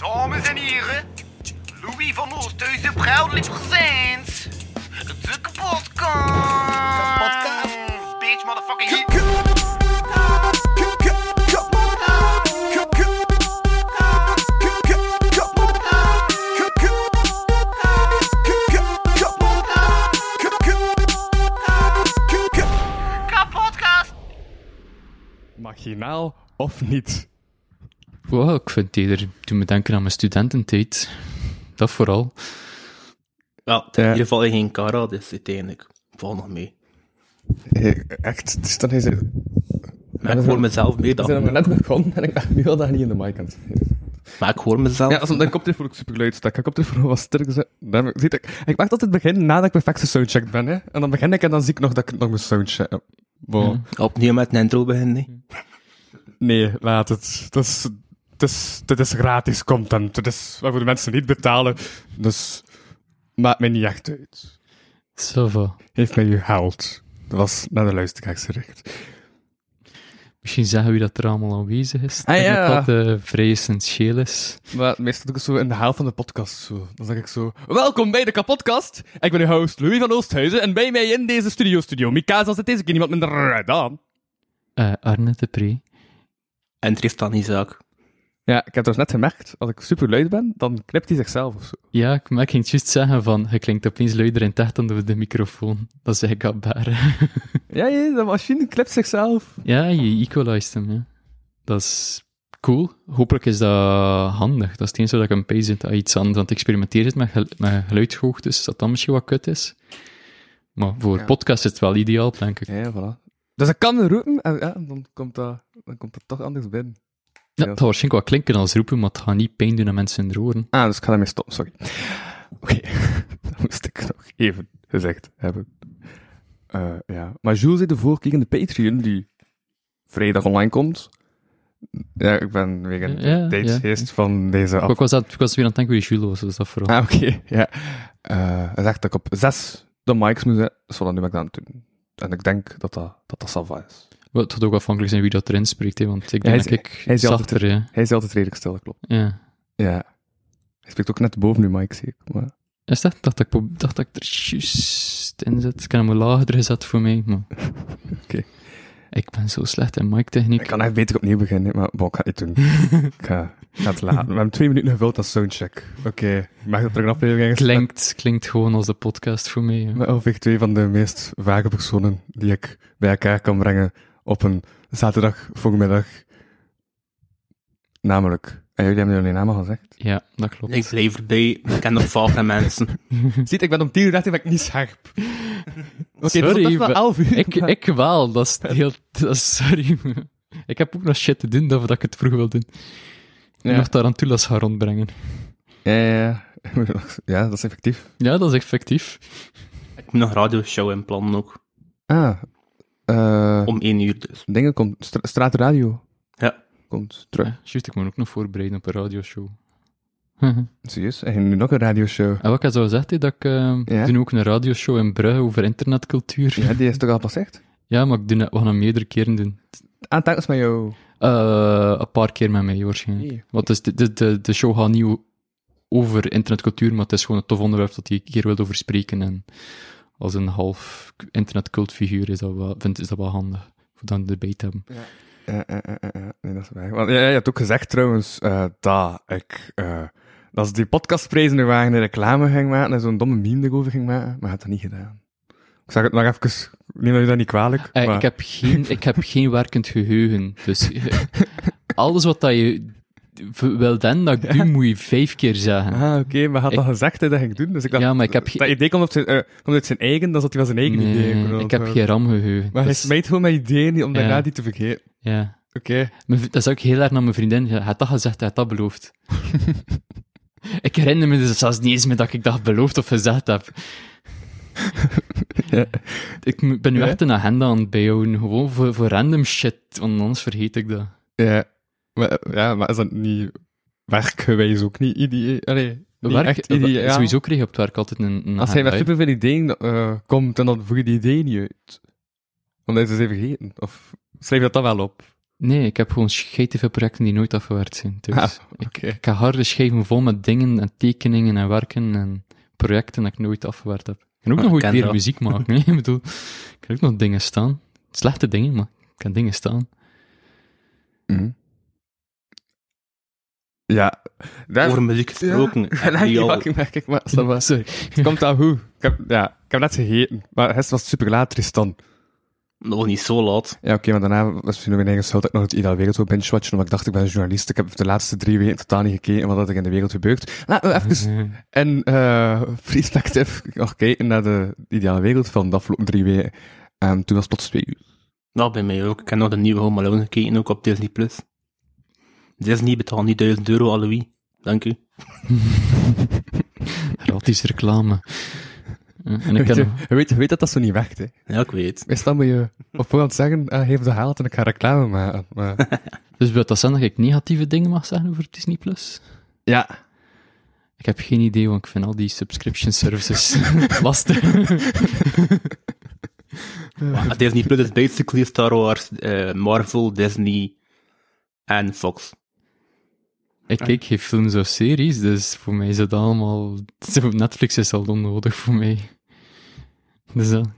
Dames en heren, Louis van Oosthuizen proudly presents de kapotkast. Kapotkast. Bitch, motherfucking hit. Maginaal of niet? Wow, ik vind het eerder, doet me denken aan mijn studententijd. Dat vooral. Ja, in ieder geval geen Kara, dus uiteindelijk val nog mee. Echt, het is dan. We Maar ik hoor mezelf zijn dan... er net begonnen en ik dacht nu al dat niet in de mic aan het. Maar ik hoor mezelf. Ja, als mijn koptelefoon ook super luid staat. Ik koptelefoon was sterk gezet. Dan ziet ik, ik wacht altijd begin nadat ik perfect gesoundcheckt ben. Hè. En dan begin ik en dan zie ik nog dat ik het nog moet soundchecken. Wow. Opnieuw met een intro beginnen. hè. Nee, laat het. Dat is, het is, dit is gratis content. Dit is waarvoor de mensen niet betalen. Dus maakt mij niet echt uit. Va. Geef mij uw geld. Dat was naar de luisteraars gericht. Misschien zeggen wie dat er allemaal aanwezig is. Ah, ja. Dat dat eh, vrij essentieel is. Maar meestal doe ik het zo in de helft van de podcast zo. Dan zeg ik zo... Welkom bij de kapotkast. Ik ben uw host Louis van Oosthuizen. En bij mij in deze studio-studio. Mika, als het deze keer niemand minder dan. Eh, Arne de Pre. En Tristan Isaac. Ja, ik heb dus net gemerkt, als ik super luid ben, dan knipt hij zichzelf of zo. Ja, ik, maar ik ging juist zeggen van, je klinkt opeens luider in het echt dan door de microfoon. Dat zeg ik al baren. Ja, ja, de machine knipt zichzelf. ja, je equalized hem, ja. Dat is cool. Hopelijk is dat handig. Dat is het enige dat ik een pees dat iets anders aan het experimenteren is met, met geluidshoogtes, dat dan misschien wat kut is. Maar voor Ja. podcast is het wel ideaal, denk ik. Ja, voilà. Dus ik kan roepen en ja, dan komt dat, dan komt dat toch anders binnen. Ja, het gaat waarschijnlijk wel klinken als roepen, maar het gaat niet pijn doen aan mensen in de oren. Ah, dus ik ga ermee stoppen, sorry. Oké, dat moest ik nog even gezegd hebben. Eh, ja. Maar Jules zei de vorige keer in de Patreon, die vrijdag online komt. Ja, ik ben weer de Ja, ja. tijdsgeest van deze af... Ik was, aan, ik was weer aan het denken wie Jules was, dus dat vooral. Ah, oké, ja. Eh, hij zegt dat ik op zes de mics moet zetten, voilà, nu ben ik dat aan het doen. En ik denk dat dat, dat, dat is. Wel, Het gaat ook afhankelijk zijn wie dat erin spreekt, hè, want ik Ja, denk hij dat is- ik hij is altijd- zachter, ja. Hij is altijd redelijk stil, dat klopt. ja. Ja. Hij spreekt ook net boven uw mic, zie ik. Maar... Is dat? Dacht ik, dacht dat ik er juist in zit. Ik heb hem lager gezet voor mij, maar... Oké. Ik ben zo slecht in mic-techniek. Ik kan echt beter opnieuw beginnen, maar bon, ik ga het doen. ik, ga, ik ga het laten. We hebben twee minuten gevuld als soundcheck. Oké, ik mag dat er een aflevering in Klinkt, klinkt gewoon als de podcast voor mij. ja. Met ongeveer twee van de meest vage personen die ik bij elkaar kan brengen op een zaterdag voormiddag. Namelijk, en jullie hebben jullie namen al gezegd. Ja, dat klopt. Ik blijf erbij. Ik ken nog vage mensen. Ziet, ik ben om tien uur dertig ben ik niet scherp. Oké, Sorry, dat is wel maar elf uur. ik, ik wel, dat is heel... Dat is, sorry. ik heb ook nog shit te doen, dat ik het vroeg wil doen. Ik Ja. mag daar aan Tulas gaan rondbrengen. Ja, ja, ja. Ja, dat is effectief. Ja, dat is effectief. Ik moet nog radioshow in plannen ook. Ah, eh Om één uur dus. dingen komt, Stra- Straatradio Ja. komt terug. Ja, juist, ik moet ook nog voorbereiden op een radioshow. Serieus? En nu nog een radioshow. En wat ik zo gezegd, hè, dat ik eh, Ja? doe ook een radioshow in Brugge over internetcultuur. Ja, Ja, die is toch al pas echt? maar ik doe het, we gaan hem meerdere keren doen. Aan telkens met jou. Eh, een paar keer met mij waarschijnlijk. Nee. Want de, de, de, de show gaat niet over internetcultuur, maar het is gewoon een tof onderwerp dat hij een keer wil over spreken. En als een half internetcultfiguur is dat wel, vind, is dat wel handig. Voor dan erbij te hebben. Ja, ja, ja, ja, ja. Nee, dat is waar. Want, ja, je hebt ook gezegd trouwens eh, dat ik... eh dat ze die podcastprijzen er waren, de reclame ging maken en zo'n domme meme erover ging maken, maar had dat niet gedaan. Ik zeg het nog even, neem dat je dat niet kwalijk, Eh, maar... ik, heb geen, ik heb geen werkend geheugen. Dus alles wat dat je wil den dat ik doe, moet je vijf keer zeggen. Ah, oké, maar hij had dat gezegd hè, dat ging ik doen, dus ik dacht... Ja, maar ik heb Dat idee komt, op zijn, eh, komt uit zijn eigen, dan zat hij wel zijn eigen idee. Ik heb geen ramgeheugen. Maar hij Dus, smijt gewoon met ideeën om daarna die te vergeten. ja. Oké. Mijn Dat is ook heel erg naar mijn vriendin. Hij had dat gezegd, hij had dat beloofd. ik herinner me dus zelfs niet eens meer dat ik dat beloofd of gezegd heb. Ja. Ik ben nu Ja? echt een agenda aan het bijhouden, gewoon voor, voor random shit, want anders vergeet ik dat. Ja. Maar, ja, maar is dat niet werkgewijs ook niet idee? Allee, niet Werk, echt idee, ja. Sowieso kreeg je op het werk altijd een, een Als hij met superveel ideeën eh, komt en dan voeg je die ideeën niet uit. Omdat hij ze zijn vergeten. Of schrijf je dat dan wel op? Nee, ik heb gewoon veel projecten die nooit afgewerkt zijn. Dus Ah, ik, ik ga harde schijven vol met dingen en tekeningen en werken en projecten dat ik nooit afgewerkt heb. Ik kan ook Ah, nog ooit weer muziek maken. hè. ik bedoel, ik kan ook nog dingen staan. Slechte dingen, maar ik kan dingen staan. Mhm. Ja. Daar, Over muziek gesproken. Ja, en die fucking merk ik, maar. Sorry. Het komt al goed. Ik heb, ja, ik heb net gegeten, maar gisteren was het super laat, Tristan. Dat was niet zo laat. Ja, oké, maar daarna was misschien nog mijn eigen schuld dat ik nog het ideale wereld wil binge-watchen, omdat ik dacht, ik ben journalist, ik heb de laatste drie weken totaal niet gekeken wat er in de wereld gebeurt. Laten we even en uh, perspectief nog kijken naar de ideale wereld van de afgelopen drie weken. En toen was het tot twee uur. Nou, bij mij ook. Ik heb nog de nieuwe Home Alone gekeken, ook op Disney+. Plus. Disney betaalt niet 1000 euro aan Louis. Dank u. Gratis reclame. En ik Weet je, ken, je, weet, je weet dat dat zo niet werkt, hè. Ja, ik weet. Meestal moet je op voorhand zeggen, uh, geef de geld en ik ga reclame maken. Maar... dus wil dat zeggen dat ik negatieve dingen mag zeggen over Disney+. Plus? ja. Ik heb geen idee, want ik vind al die subscription services lastig. Disney Plus is basically Star Wars, eh, Marvel, Disney en Fox. Ik kijk geen films of series, dus voor mij is het allemaal... Netflix is al onnodig voor mij. Dus dat...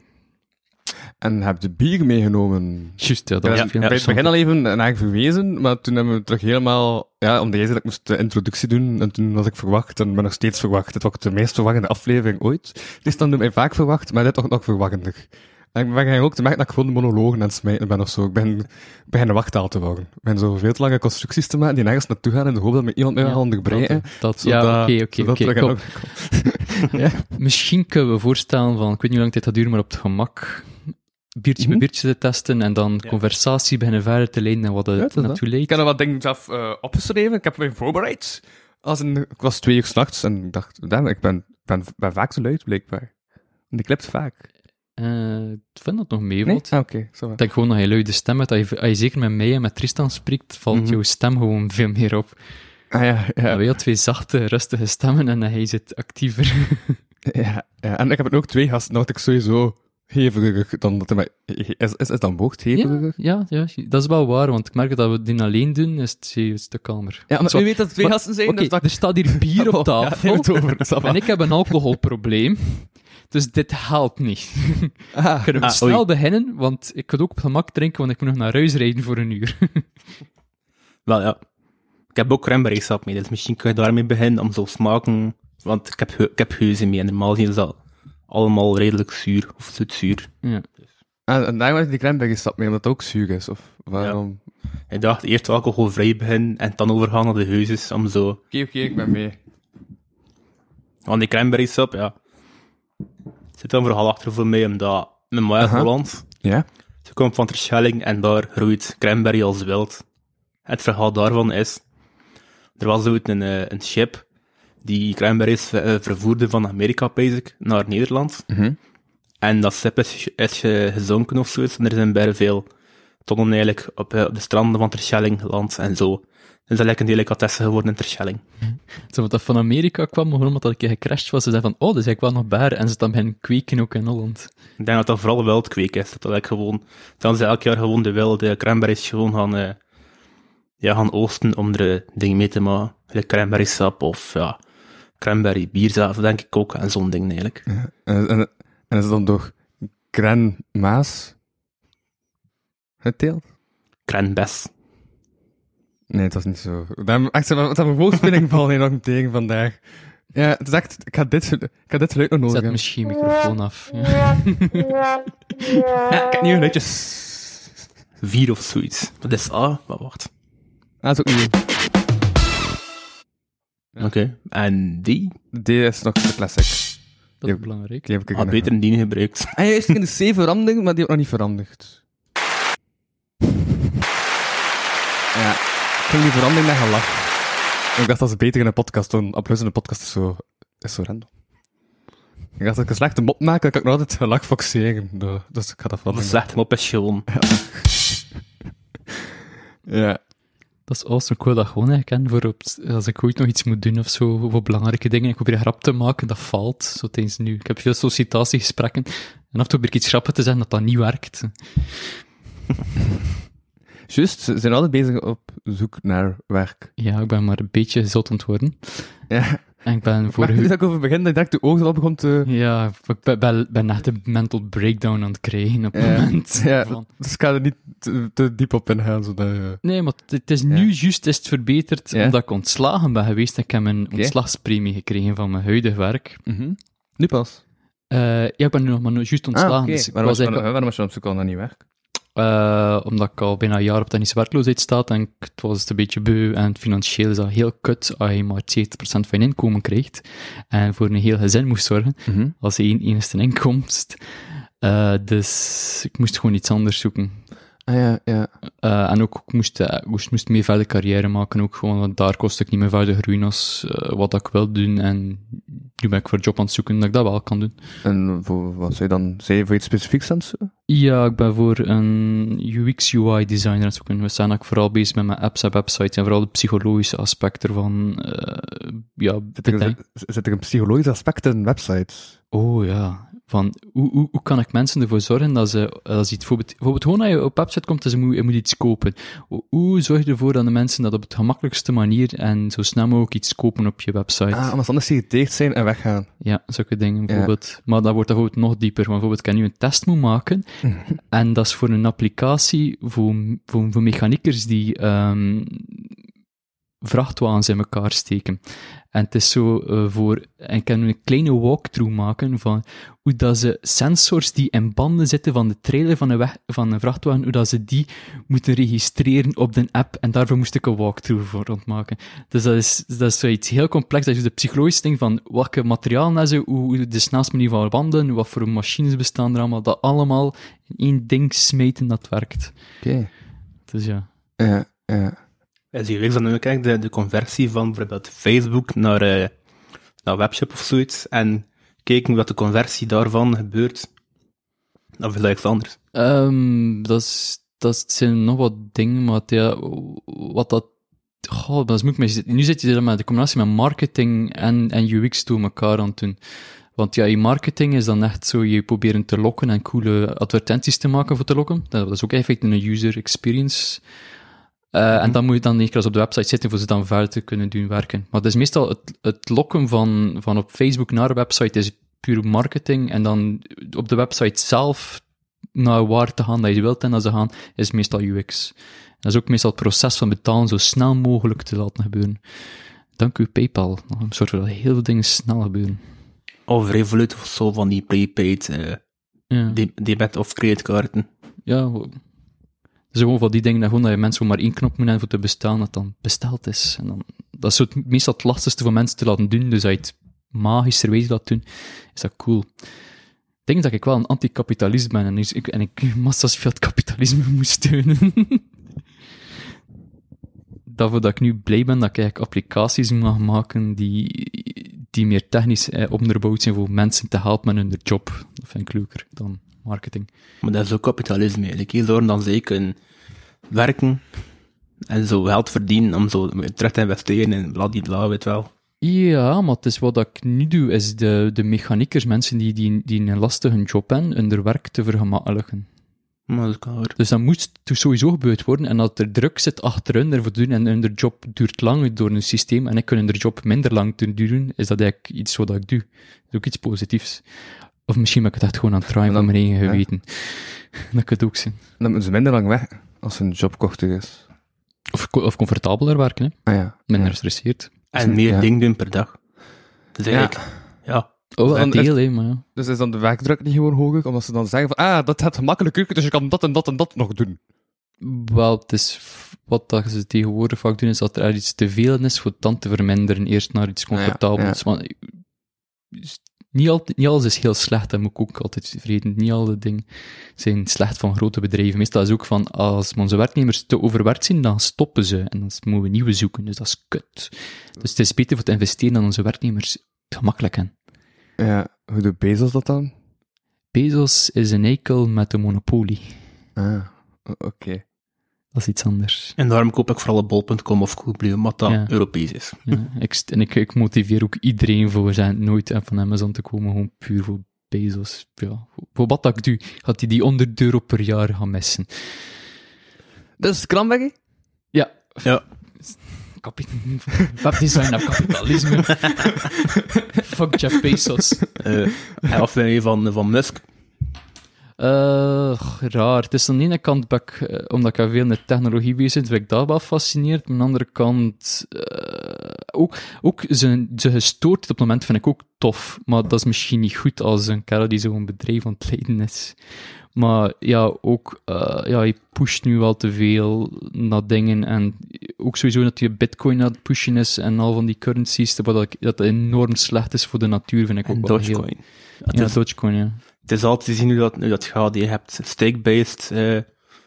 En heb je bier meegenomen? Juist, ja, dat was Ja, veel bij het begin al even naar verwezen, maar toen hebben we terug helemaal, ja, omdat jij zei dat ik moest de introductie doen, en toen was ik verwacht, en ben nog steeds verwacht. Het was de meest verwachtende aflevering ooit. Dus dan doe mij vaak verwacht, maar dit toch nog verwachtender. En ik ben ook te merken dat ik gewoon de monologen aan het smijten ben of zo. Ik ben, ik begin een wachttaal te worden. Ik ben zo veel te lange constructies te maken die nergens naartoe gaan in de hoop dat me iemand mij Ja, gaat onderbreken. dat- ja, oké, oké, oké. Misschien kunnen we voorstellen van, ik weet niet hoe lang dit gaat duren, maar op het gemak biertje Mhm. bij biertje te testen en dan Ja. conversatie beginnen verder te leiden en wat het naartoe Ik leidt. heb er wat dingen zelf eh, opgeschreven. Ik heb me voorbereid. Als een, ik was twee uur s'nachts en ik dacht, damn, ik ben, ben, ben vaak te luid, blijkbaar. En die klipt vaak. Eh, ik vind dat nog Nee? meevalt. Ah, oké. Ik denk gewoon dat je luide stem hebt. Als je, als je zeker met mij en met Tristan spreekt, valt Mhm. jouw stem gewoon veel meer op. Ah, ja, ja, Ja. Wij twee zachte, rustige stemmen en hij zit actiever. ja, ja. En ik heb ook twee gasten, dat ik sowieso heviger dan dat hij mij... Is, is, is dan bocht ja, ja, ja, dat is wel waar, want ik merk dat we dit alleen doen, is het een stuk kalmer. Ja, maar Zo- u weet dat het twee maar- gasten zijn, dus dat... er staat hier bier op ja, tafel. over, va. En ik heb een alcoholprobleem. Dus dit helpt niet. Ah, Kunnen we Ah, snel oei. beginnen, want ik kan ook op gemak drinken, want ik moet nog naar huis rijden voor een uur. Wel ja. Ik heb ook cranberry sap mee, dus misschien kun je daarmee beginnen om zo smaken. Want ik heb, ik heb geuzen mee en normaal gezien is dat allemaal redelijk zuur of zoetzuur. ja. ah, en daarom heb ik die cranberry stap mee, omdat het ook zuur is, of waarom? Ik dacht eerst alcoholvrij beginnen en dan overgaan naar de heuzes om zo... Oké, oké, ik ben mee. Want die cranberry sap, ja. Zit dan vooral achter voor mij, omdat mijn moeder Aha. Holland, Ja? ze komt van Terschelling en daar groeit cranberry als wild. Het verhaal daarvan is, er was ooit een, eh, een schip die cranberries eh, vervoerde van Amerika, basic, naar Nederland. Mhm. En dat schip is, is gezonken of zoiets, en er zijn bij veel tonnen eigenlijk op, eh, op de stranden van Terschelling geland en zo. Dus dat lijkt een delicatesse geworden in Terschelling. Zo, wat dat van Amerika kwam, maar gewoon omdat dat een keer gecrashed was, ze zeiden van, oh, dat is eigenlijk wel nog baren. En ze dan beginnen kweken ook in Holland. Ik denk dat dat vooral wildkweek is. Dat dat eigenlijk gewoon, dan ze elk jaar gewoon de wilde cranberries gewoon gaan, eh, ja, gaan oosten om er eh, dingen mee te maken. Like cranberry sap of, ja, cranberry biersap, denk ik ook, en zo'n ding eigenlijk. En, en, en is het dan door Gran Maas geteeld? Cranbes. Nee, het was niet zo. Daarom, echt, wat een woordspeling valt enorm tegen vandaag. Ja, het is echt, ik ga dit, ik ga dit geluid nog nodig Zet hebben. misschien microfoon af. Ja. Ja, ik heb nieuwe geluidjes. Vier of zoiets. Wat is A? Wat wacht. Ah, dat is ook nieuw. Ja. Oké. En die? D is nog de classic. Dat is belangrijk. Die heb ik Had beter een die gebruikt. Ah, ja, is in de C veranderd, maar die heb ik nog niet veranderd. Ja, ik vind die verandering naar gelach. Ik dacht dat is beter in een podcast doen. Applaus in een podcast is zo, is zo random. Ik dacht dat ik een slechte mop maak, dan kan ik nog altijd gelach foxeren. Dus ik ga dat Wat een veranderen. slechte mop is gewoon. Ja. Dat is awesome. Ik wil dat gewoon herkennen voor op, als ik ooit nog iets moet doen of zo, voor belangrijke dingen. Ik probeer een grap te maken, dat valt. Zo tijdens nu. Ik heb veel sollicitatiegesprekken. En af en toe probeer ik iets grappen te zeggen dat dat niet werkt. Juist, ze zijn altijd bezig op zoek naar werk. Ja, ik ben maar een beetje zot aan het worden. Ja. En ik ben Voor vorige... dat ik over begin, dat ik direct de ogen al begon te... Ja, ik ben, ben, echt een mental breakdown aan het krijgen op het Ja. moment. Ja, van- dus ik ga er niet te, te diep op ingaan, zodat je... Nee, maar het is nu juist is het verbeterd Ja. omdat ik ontslagen ben geweest. Ik heb een ontslagspremie gekregen van mijn huidige werk. Nu pas. Eh, ja, ik ben nu nog maar juist ontslagen. Ah, oké. dus ik waarom, was eigenlijk- waarom was je op zoek al naar nieuw werk? Eh, omdat ik al bijna een jaar op technische werkloosheid sta en ik- het was het een beetje beu en financieel is dat heel kut als je maar 70% van je inkomen krijgt en voor een heel gezin moest zorgen als één enigste inkomst. Eh, dus ik moest gewoon iets anders zoeken. Ah ja, ja. Eh, en ook, ik moest, eh, ik moest, moest meer verder carrière maken, ook gewoon, want daar kost ik niet meer verder groeien als eh, wat ik wil doen. En nu ben ik voor een job aan het zoeken dat ik dat wel kan doen. En voor, wat zei je dan? Zei je voor iets specifieks aan het zoeken? Ja, ik ben voor een UX UI designer aan het zoeken. We zijn ook vooral bezig met mijn apps en websites en vooral de psychologische aspect ervan. eh ja, er, zit er een psychologisch aspect in websites? Oh ja, van hoe, hoe, hoe kan ik mensen ervoor zorgen dat ze, als iets, bijvoorbeeld, bijvoorbeeld gewoon als je op website komt en ze moet, je moet iets kopen. Hoe, hoe zorg je ervoor dat de mensen dat op het gemakkelijkste manier en zo snel mogelijk iets kopen op je website? Ah, anders anders geïrriteerd zijn en weggaan. Ja, zulke dingen bijvoorbeeld. Maar dat wordt dat bijvoorbeeld nog dieper. Want bijvoorbeeld, ik kan nu een test moet maken. en dat is voor een applicatie voor, voor, voor mechaniekers die ehm vrachtwagens in elkaar steken. En het is zo eh, voor... En ik kan een kleine walkthrough maken van hoe dat ze sensors die in banden zitten van de trailer van een, weg, van een vrachtwagen, hoe dat ze die moeten registreren op de app. En daarvoor moest ik een walkthrough voor rondmaken. Dus dat is, dat is zoiets heel complex. Dat is de psychologische ding van welke materialen hebben ze, hoe de snelste manier van wandelen, wat voor machines bestaan er allemaal. Dat allemaal in één ding smeten dat werkt. Oké. Dus ja. Ja, ja. Als je wees dan ook kijkt, de, de conversie van bijvoorbeeld Facebook naar, eh naar webshop of zoiets, en kijken wat de conversie daarvan gebeurt, dan is dat iets anders. Ehm, dat, is, dat zijn nog wat dingen, maar ja, wat dat... Goh, dat is moeilijk. Nu zit je er met de combinatie met marketing en, en UX door elkaar aan het doen. Want ja, je marketing is dan echt zo, je proberen te lokken en coole advertenties te maken voor te lokken. Dat is ook eigenlijk een user experience. Eh, En dan moet je dan eens op de website zitten voor ze dan verder te kunnen doen werken. Maar dat is meestal het, het lokken van, van op Facebook naar een website is puur marketing. En dan op de website zelf naar waar te gaan dat je wilt en dat ze gaan, is meestal UX. En dat is ook meestal het proces van betalen zo snel mogelijk te laten gebeuren. Dank u PayPal. Een soort dat heel veel dingen snel gebeuren. Of Revolut of zo van die prepaid eh Ja. de- debit- of creditkaarten. Ja, dus gewoon van die dingen dat, gewoon dat je mensen maar één knop moet hebben voor te bestellen, dat dan besteld is. En dan, dat is het, meestal het lastigste voor mensen te laten doen, dus als je het magischerwijze laat doen, is dat cool. Ik denk dat ik wel een anticapitalist ben en ik, en ik massa's veel kapitalisme moet steunen. Dat ik nu blij ben dat ik applicaties mag maken die, die meer technisch eh, onderbouwd zijn voor mensen te helpen met hun job. Dat vind ik leuker dan marketing. Maar dat is ook kapitalisme eigenlijk. Zorgen dan zeker werken en zo geld verdienen om zo terug te investeren in bladibla, weet wel. Ja, maar het is wat ik nu doe, is de, de mechaniekers, mensen die, die, die een lastige job hebben, hun werk te vergemakkelijken. Maar dat kan hoor. Dus dat moet dus sowieso gebeurd worden. En als er druk zit achter hun ervoor doen en hun job duurt lang door een systeem en ik kan hun job minder lang te duren, is dat eigenlijk iets wat ik doe. Dat is ook iets positiefs. Of misschien ben ik het echt gewoon aan het draaien van mijn eigen ja. geweten. dat kan het ook zijn. Dan moeten ze minder lang weg als hun job korter is. Of, of comfortabeler werken, hè. Ah ja. minder Ja. gestresseerd. En meer Ja. dingen doen per dag. Dus eigenlijk, ja. Oh, Dan een deel, hè, maar ja. Dus is dan de werkdruk niet gewoon hoger? Omdat ze dan zeggen van, ah, dat gaat gemakkelijker, dus je kan dat en dat en dat nog doen. Wel, het is wat dat ze tegenwoordig vaak doen, is dat er iets te veel is voor het dan te verminderen, eerst naar iets Ja, comfortabels. Maar, is- niet, altijd, niet alles is heel slecht, dat moet ik ook altijd vreden. Niet alle dingen zijn slecht van grote bedrijven. Meestal is het ook van, als onze werknemers te overwerkt zijn, dan stoppen ze. En dan moeten we nieuwe zoeken, dus dat is kut. Dus het is beter voor te investeren dan onze werknemers gemakkelijk hebben. Ja, hoe doet Bezos dat dan? Bezos is een eikel met een monopolie. Ah, oké. Dat is iets anders. En daarom koop ik vooral bol.com of Coolblue, omdat dat Ja. Europees is. Ja, ik, en ik, ik motiveer ook iedereen voor zijn nooit van Amazon te komen, gewoon puur voor Bezos. Ja, voor wat dat ik doe, gaat hij die 100 euro per jaar gaan missen. Dus Cranberry? Ja. Ja. Webdesign naar kapitalisme. Fuck Jeff Bezos. eh afleiding van, van Musk. Eh, raar. Het is aan de ene kant, ik, eh, omdat ik veel met technologie bezig ben, vind ik dat wel fascineerd. Maar aan de andere kant, eh, ook, ook zijn, zijn gestoord op het moment vind ik ook tof. Maar dat is misschien niet goed als een kerel die zo'n bedrijf aan het leiden is. Maar ja, ook, eh, ja, hij pusht nu wel te veel naar dingen. En ook sowieso dat je bitcoin aan het pushen is en al van die currencies, wat ik, dat enorm slecht is voor de natuur, vind ik ook En wel heel... Dogecoin. Het, Ja, Dogecoin, ja. Het is altijd te zien hoe dat, hoe dat gaat. Je hebt stake-based... eh,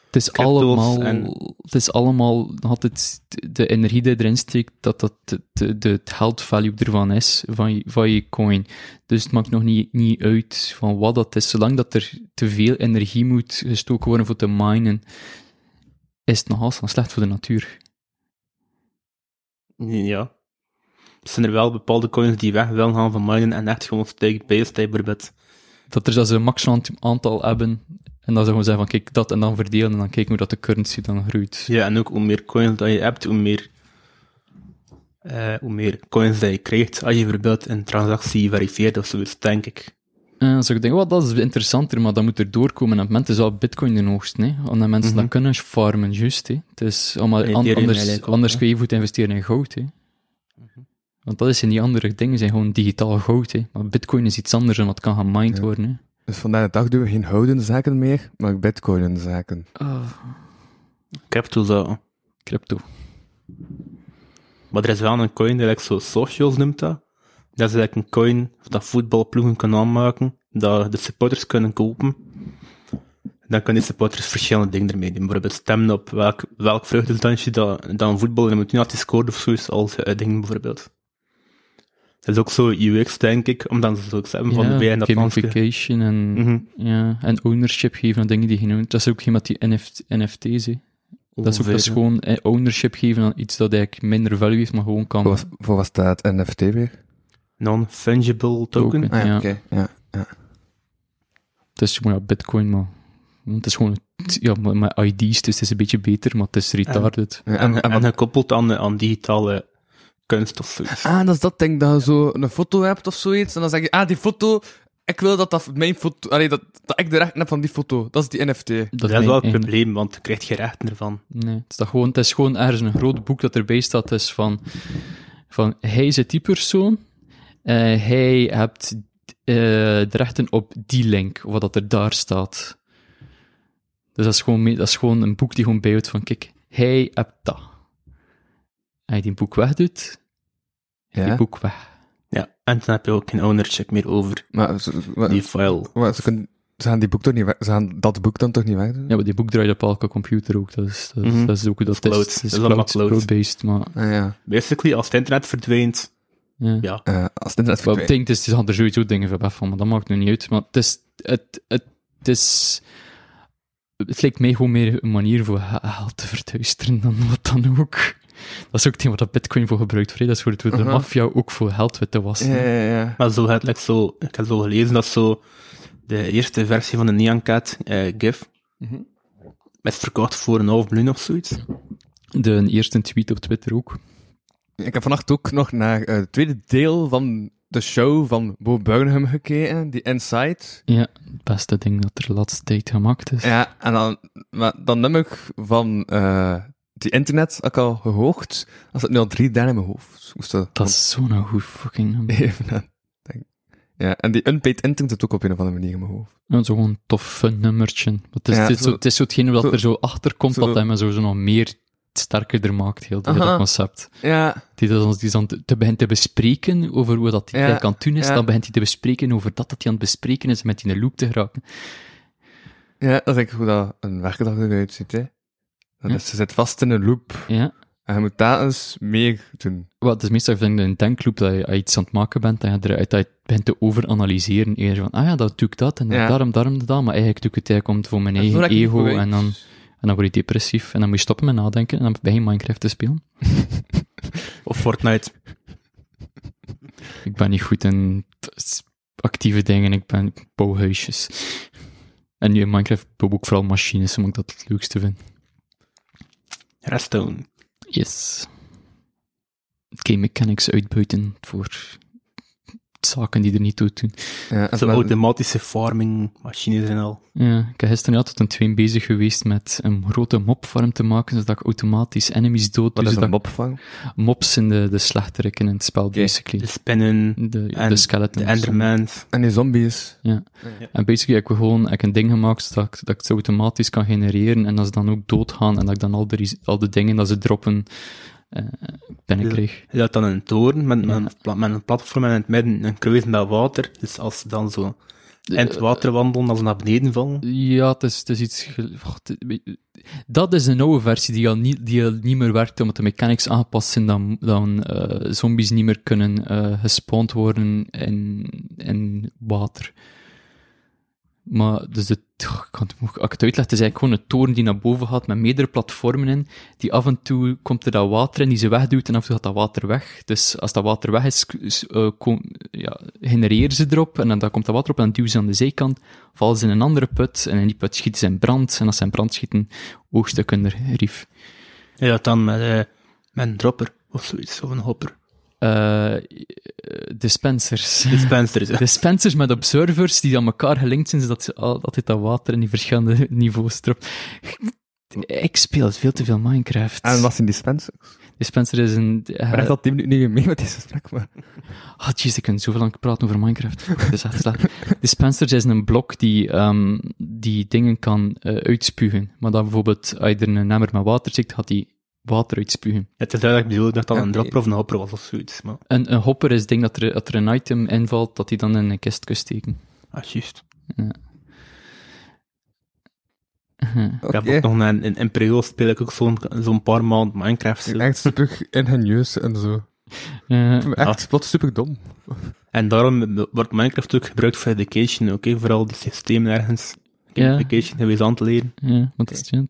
Het is crypto's allemaal, en- het is allemaal nog altijd de energie die erin steekt, dat dat de, de, het health value ervan is, van je, van je coin. Dus het maakt nog niet, niet uit van wat dat is. Zolang dat er te veel energie moet gestoken worden voor te minen, is het nogal slecht voor de natuur. Ja. Er zijn er wel bepaalde coins die weg willen gaan van minen en echt gewoon stake-based bijvoorbeeld. Dat er dat ze een maximaal aantal hebben, en dan ze gewoon zeggen van kijk, dat en dan verdelen, en dan kijken hoe dat de currency dan groeit. Ja, en ook hoe meer coins dat je hebt, hoe meer, eh, hoe meer coins dat je krijgt als je bijvoorbeeld een transactie verifieert of zoiets, denk ik. En dan zou ik denken, wat dat is interessanter, maar dat moet er doorkomen. En op het moment is wel bitcoin de hoogste, hè. Omdat mensen Mhm. dat kunnen farmen, juist, hè. Het is allemaal, an- anders, ook, anders kun je goed investeren in goud, hè. Want dat is in die andere dingen, zijn gewoon digitaal goud, hè. Maar bitcoin is iets anders en dat kan gemined Ja. worden, hè. Dus vandaag de dag doen we geen houden zaken meer, maar bitcoin zaken. Crypto zo. Crypto. Maar er is wel een coin, die like zo socials noemt dat. Dat is eigenlijk een coin dat voetbalploegen kunnen aanmaken, dat de supporters kunnen kopen. Dan kunnen die supporters verschillende dingen ermee doen. Bijvoorbeeld stemmen op welk, welk vruchtensdansje dat, dat een voetballer moet doen als hij scoort of zoiets, als uitdingen bijvoorbeeld. Dat is ook zo UX, denk ik, omdat ze zo iets hebben van de dat Franse- gamification en, Mhm. ja, en ownership geven aan dingen die je noemt. Dat is ook geen met die NFT, NFT's. Dat is ook dat is Ongeveer. gewoon eh, ownership geven aan iets dat eigenlijk minder value heeft, maar gewoon kan Voor, wat- voor wat staat NFT weer? Non-fungible token. Token. Ah, ja, Ja. oké. Ja, ja. Het is gewoon ja, bitcoin, maar het is gewoon ja, met met ID's, dus het is een beetje beter, maar het is retarded. En, en, en en, wat- gekoppeld aan, aan digitale kunst of zoiets. ah, dat is dat ding, dat je zo een foto hebt of zoiets, en dan zeg je, ah, die foto, ik wil dat dat mijn foto, allee, dat, dat ik de rechten heb van die foto. Dat is die NFT. Dat, Dat is wel het eigen- probleem, want je krijgt geen rechten ervan. Nee, het is, dat gewoon, het is gewoon ergens een groot boek dat erbij staat, is van, van hij is die persoon, eh, hij hebt eh, de rechten op die link, of wat dat er daar staat. Dus dat is gewoon, dat is gewoon een boek die gewoon bijhoudt van, kijk, hij hebt dat. Als je die boek wegdoet, is Ja. die boek weg. Ja, en dan heb je ook geen ownership meer over Maar ze, die file. wa- ze, kunnen, ze gaan die boek toch niet weg, ze gaan dat boek dan toch niet wegdoen? Ja, maar die boek draait op elke computer ook. Dat is, dat is, Mhm. dat is ook hoe dat Dat is is. cloud. Het is Dat is allemaal cloud, cloud. cloud-based, maar... Ah, ja. Basically, als het internet verdwijnt, Ja. ja. Eh, als het internet Maar ik verdwijnt. denk, dus, er er sowieso dingen van van, maar dat maakt nu niet uit. Maar het is... Het, het, het is... Het lijkt mij gewoon meer een manier voor geld te verduisteren dan wat dan ook. Dat is ook het ding wat dat bitcoin voor gebruikt wordt. Dat is voor het- de Mhm. maffia ook voor geld te wassen. Ja, ja, ja. Maar zo, het lijkt zo, ik heb zo gelezen dat zo de eerste versie van de Nyan Cat, eh, GIF, Mhm. is verkocht voor een half miljoen of zoiets. De eerste tweet op Twitter ook. Ik heb vannacht ook nog naar eh, het tweede deel van de show van Bo Burnham gekeken, die Inside. Ja, het beste ding dat er de laatste tijd gemaakt is. Ja, en dan, maar dan nummer van eh die internet had ik al gehoord. Dat zit nu al drie derde in mijn hoofd. Moest dat Dat is zo'n goed fucking nummer. even. Ja, en die unpaid internet zit ook op een of andere manier in mijn hoofd. Ja, zo gewoon tof fun nummertje. Het is, Ja, het is, zo- zo, het is zo hetgene dat zo- er zo achter komt, zo- wat hem zo, zo nog meer sterker maakt, heel dat concept. Ja, Die dan, die dan te, te begint te bespreken over hoe dat hij Ja, het doen is, dan begint hij te bespreken over dat dat hij aan het bespreken is, met die in de loop te geraken. ja, dat is eigenlijk hoe dat een werkdag eruit ziet, hè. Dat Ja. is, je zit vast in een loop. Ja. En je moet daar eens meer doen. Het is meestal vind ik, een denkloop dat je als je iets aan het maken bent, en je eruit dat je begint te overanalyseren. Eerst van, ah ja, dat doe ik dat, en dan Ja. daarom, daarom, dat, maar eigenlijk doe ik het eigenlijk om voor mijn eigen ego, en dan, en dan word je depressief, en dan moet je stoppen met nadenken, en dan begin je Minecraft te spelen. Of Fortnite. Ik ben niet goed in actieve dingen, ik ben ik bouw huisjes. En nu in Minecraft bouw ik vooral machines, omdat ik dat het leukste vind. Redstone. Yes. Game mechanics uitbuiten voor zaken die er niet toe doen. Ja, en Zo met- automatische farming machines en al. Ja, ik heb gisteren ja, tot een twee bezig geweest met een grote mobfarm te maken, zodat ik automatisch enemies dood Wat doe. is een mopvang? Mobs zijn de, de slechteriken in het spel, basically. De spinnen, De, en de skeletons. de endermans. En die zombies. En basically heb ik gewoon heb een ding gemaakt zodat ik, dat ik het automatisch kan genereren en dat ze dan ook doodgaan en dat ik dan al de, al de dingen dat ze droppen eh binnenkrijg. Je had dan een toren met, een met een platform en in het midden een kruis met water. Dus als ze dan zo in het water wandelen, als ze naar beneden vallen. Ja, het is, het is iets... Dat is een oude versie die al niet, die al niet meer werkt, omdat de mechanics aangepast zijn, dan, dan eh, zombies niet meer kunnen eh gespawned worden in, in water. Maar, dus de, goh, ik kan het, als ik het uitleg, het is eigenlijk gewoon een toren die naar boven gaat met meerdere platformen in, die af en toe komt er dat water in, die ze wegduwt, en af en toe gaat dat water weg. Dus als dat water weg is, kom- ja, genereren ze erop, en dan, komt dat water op, en duwen ze aan de zijkant, vallen ze in een andere put, en in die put schieten ze in brand, en als ze in brand schieten, oogst ik hun rief. Had dan met, eh, met een dropper of zoiets, of een hopper. Eh, dispensers. Dispensers, hè. Dispensers met observers die aan elkaar gelinkt zijn, zodat ze al- altijd dat water in die verschillende niveaus erop. Ik speel veel te veel Minecraft. En wat zijn dispensers? Dispenser is een... Ik ben echt al tien minuten niet meer mee met deze gesprek, maar... Ah, jeez, ik kan zoveel lang praten over Minecraft. Het is echt slecht. Dispensers is een blok die, ehm, die dingen kan eh, uitspugen. Maar dan bijvoorbeeld, als je er een emmer met water zit, gaat die water uitspugen. Het is duidelijk bedoeld dat dat Ja, een dropper of een hopper was of zoiets. Maar, En een hopper is het ding dat er, dat er een item invalt, dat die dan in een kist kan steken. ah, juist. Oké. Ik heb ook nog een, in, in periode speel ik ook zo'n zo'n paar maanden Minecraft. Echt super ingenieus en zo. Eh, Echt plots super dom. En daarom wordt Minecraft ook gebruikt voor education, oké, voor al die systemen ergens. Ja. Education geweest aan te leren. Ja, want ja.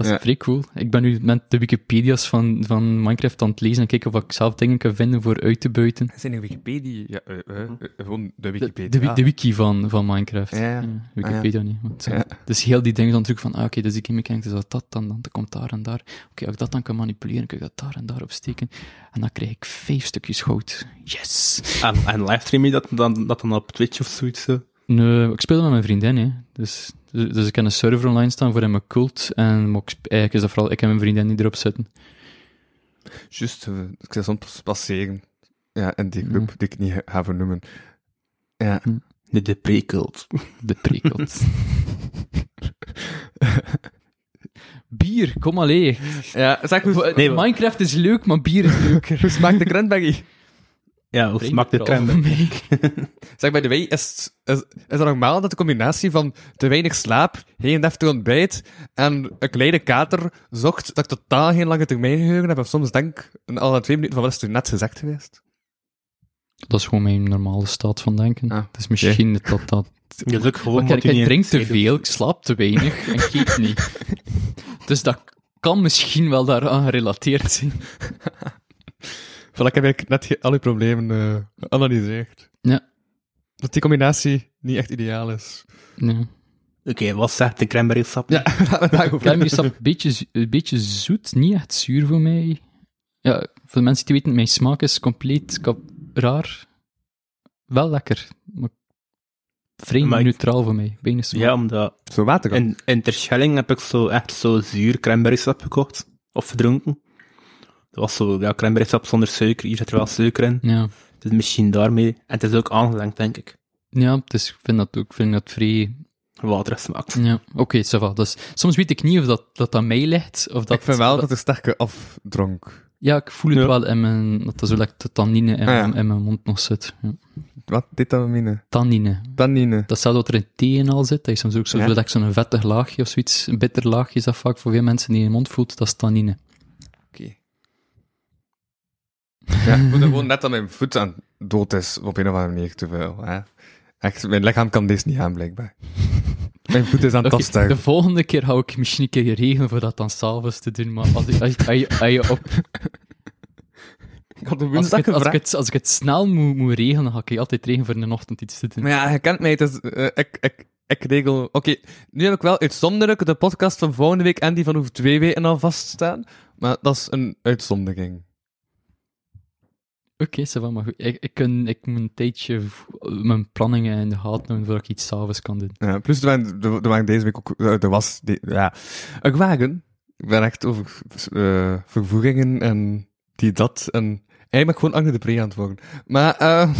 Dat is Ja. vrij cool. Ik ben nu met de Wikipedia's van, van Minecraft aan het lezen en kijken of ik zelf dingen kan vinden voor uit te buiten. Zijn er Wikipedia? Ja, eh, gewoon de Wikipedia. de, wi- de wiki van, van Minecraft. Ja, ja. Wikipedia niet. Want, Ja. Dus heel die dingen dan terug van, ah, oké, dus die game mechanics is dat, dat, dan, dan komt daar en daar. Oké, als ik dat dan kan manipuleren, kan ik dat daar en daar op steken. En dan krijg ik vijf stukjes goud. Yes! En, en livestream je dat dan, dat dan op Twitch of zoiets? Zo. Nee, ik speel met mijn vriendin, hè. Dus, dus, dus ik heb een server online staan voor in mijn cult. En maar ik eigenlijk is dat vooral ik en mijn vriendin die erop zitten. Juist, ik zou soms passeren. Ja, in die club, die ik niet ga- vernoemen. Ja. De, de pre-cult. De prekelt. bier, kom allee. Ja, zeg hoe, Nee, maar- Minecraft is leuk, maar bier is leuker. hoe smaakt de cranberry? Ja, hoe smaakt de trend? Zeg, bij de way, is, het- is, is het normaal dat de combinatie van te weinig slaap, geen deftig ontbijt en een kleine kater zocht dat ik totaal geen lange termijn geheugen heb? Of soms denk ik alle twee minuten van wat is er net gezegd geweest? Dat is gewoon mijn normale staat van denken. Ah, dus misschien dat dat... Je is ook gewoon Maar ik, ik drink te veel, of ik slaap te weinig en ik eet niet. Dus dat kan misschien wel daaraan gerelateerd zijn. Voilà, ik heb eigenlijk net al uw problemen eh, geanalyseerd. Ja. Dat die combinatie niet echt ideaal is. Ja. Oké, wat zegt de cranberry sap? Ja, Cranberry sap, een beetje, een beetje zoet, niet echt zuur voor mij. Ja, voor de mensen die weten, mijn smaak is compleet raar. Wel lekker, maar vreemd Maar ik- neutraal voor mij. Weinig smaak. Ja, omdat Zo water in, in Terschelling heb ik zo echt zo zuur cranberry sap gekocht. Of gedronken. Dat was zo, ja, sap zonder suiker. Hier zit er wel suiker in. Ja, Dus misschien daarmee. En het is ook aangelengd, denk ik. ja dus ik vind dat ook ik vind dat vrij... Waterig smaakt. Ja, oké, va. Dus, soms weet ik niet of dat, dat aan mij ligt, of dat... ik vind wel dat- dat er sterke afdronk. Ja, ik voel het Ja. wel in mijn... Dat er zo lekker de tannine in, Ah, ja. in mijn mond nog zit. Ja. Wat? Detamine? Tannine. Tannine. Dat staat wat er in thee en al zit. Dat is soms ook zo, Ja. zo dat ik zo'n vettig laagje of zoiets, een bitter laagje is dat vaak voor veel mensen die in je mond voelt, dat is tannine. Oké. Ja, ik voel gewoon net dat mijn voet aan dood is, op een of andere manier te veel. Hè? Echt, mijn lichaam kan deze niet aan, blijkbaar. Mijn voet is aan het de volgende keer hou ik misschien een keer regelen voor dat dan s'avonds te doen, maar als, ik, als, je- als, je, als, je op, Ik had de als, ik woensdag het, als, ik het, als ik het snel moet, moet regelen, dan ga ik altijd regelen voor in de ochtend iets te doen. Maar ja, je kent mij, eh, ik, ik, ik regel... Oké, nu heb ik wel uitzonderlijk de podcast van volgende week en die van over twee weken al vaststaan. Maar dat is een uitzondering. Oké, va, maar goed. Ik, ik, kan, ik moet een tijdje mijn planningen in de gaten houden voordat ik iets s'avonds kan doen. Ja, plus er waren, er, waren deze week ook... eh, Er was... die- ja, een wagen. Ik ben echt over eh, vervoegingen en die dat. En eigenlijk gewoon Agne de Pre aan het worden. Maar... eh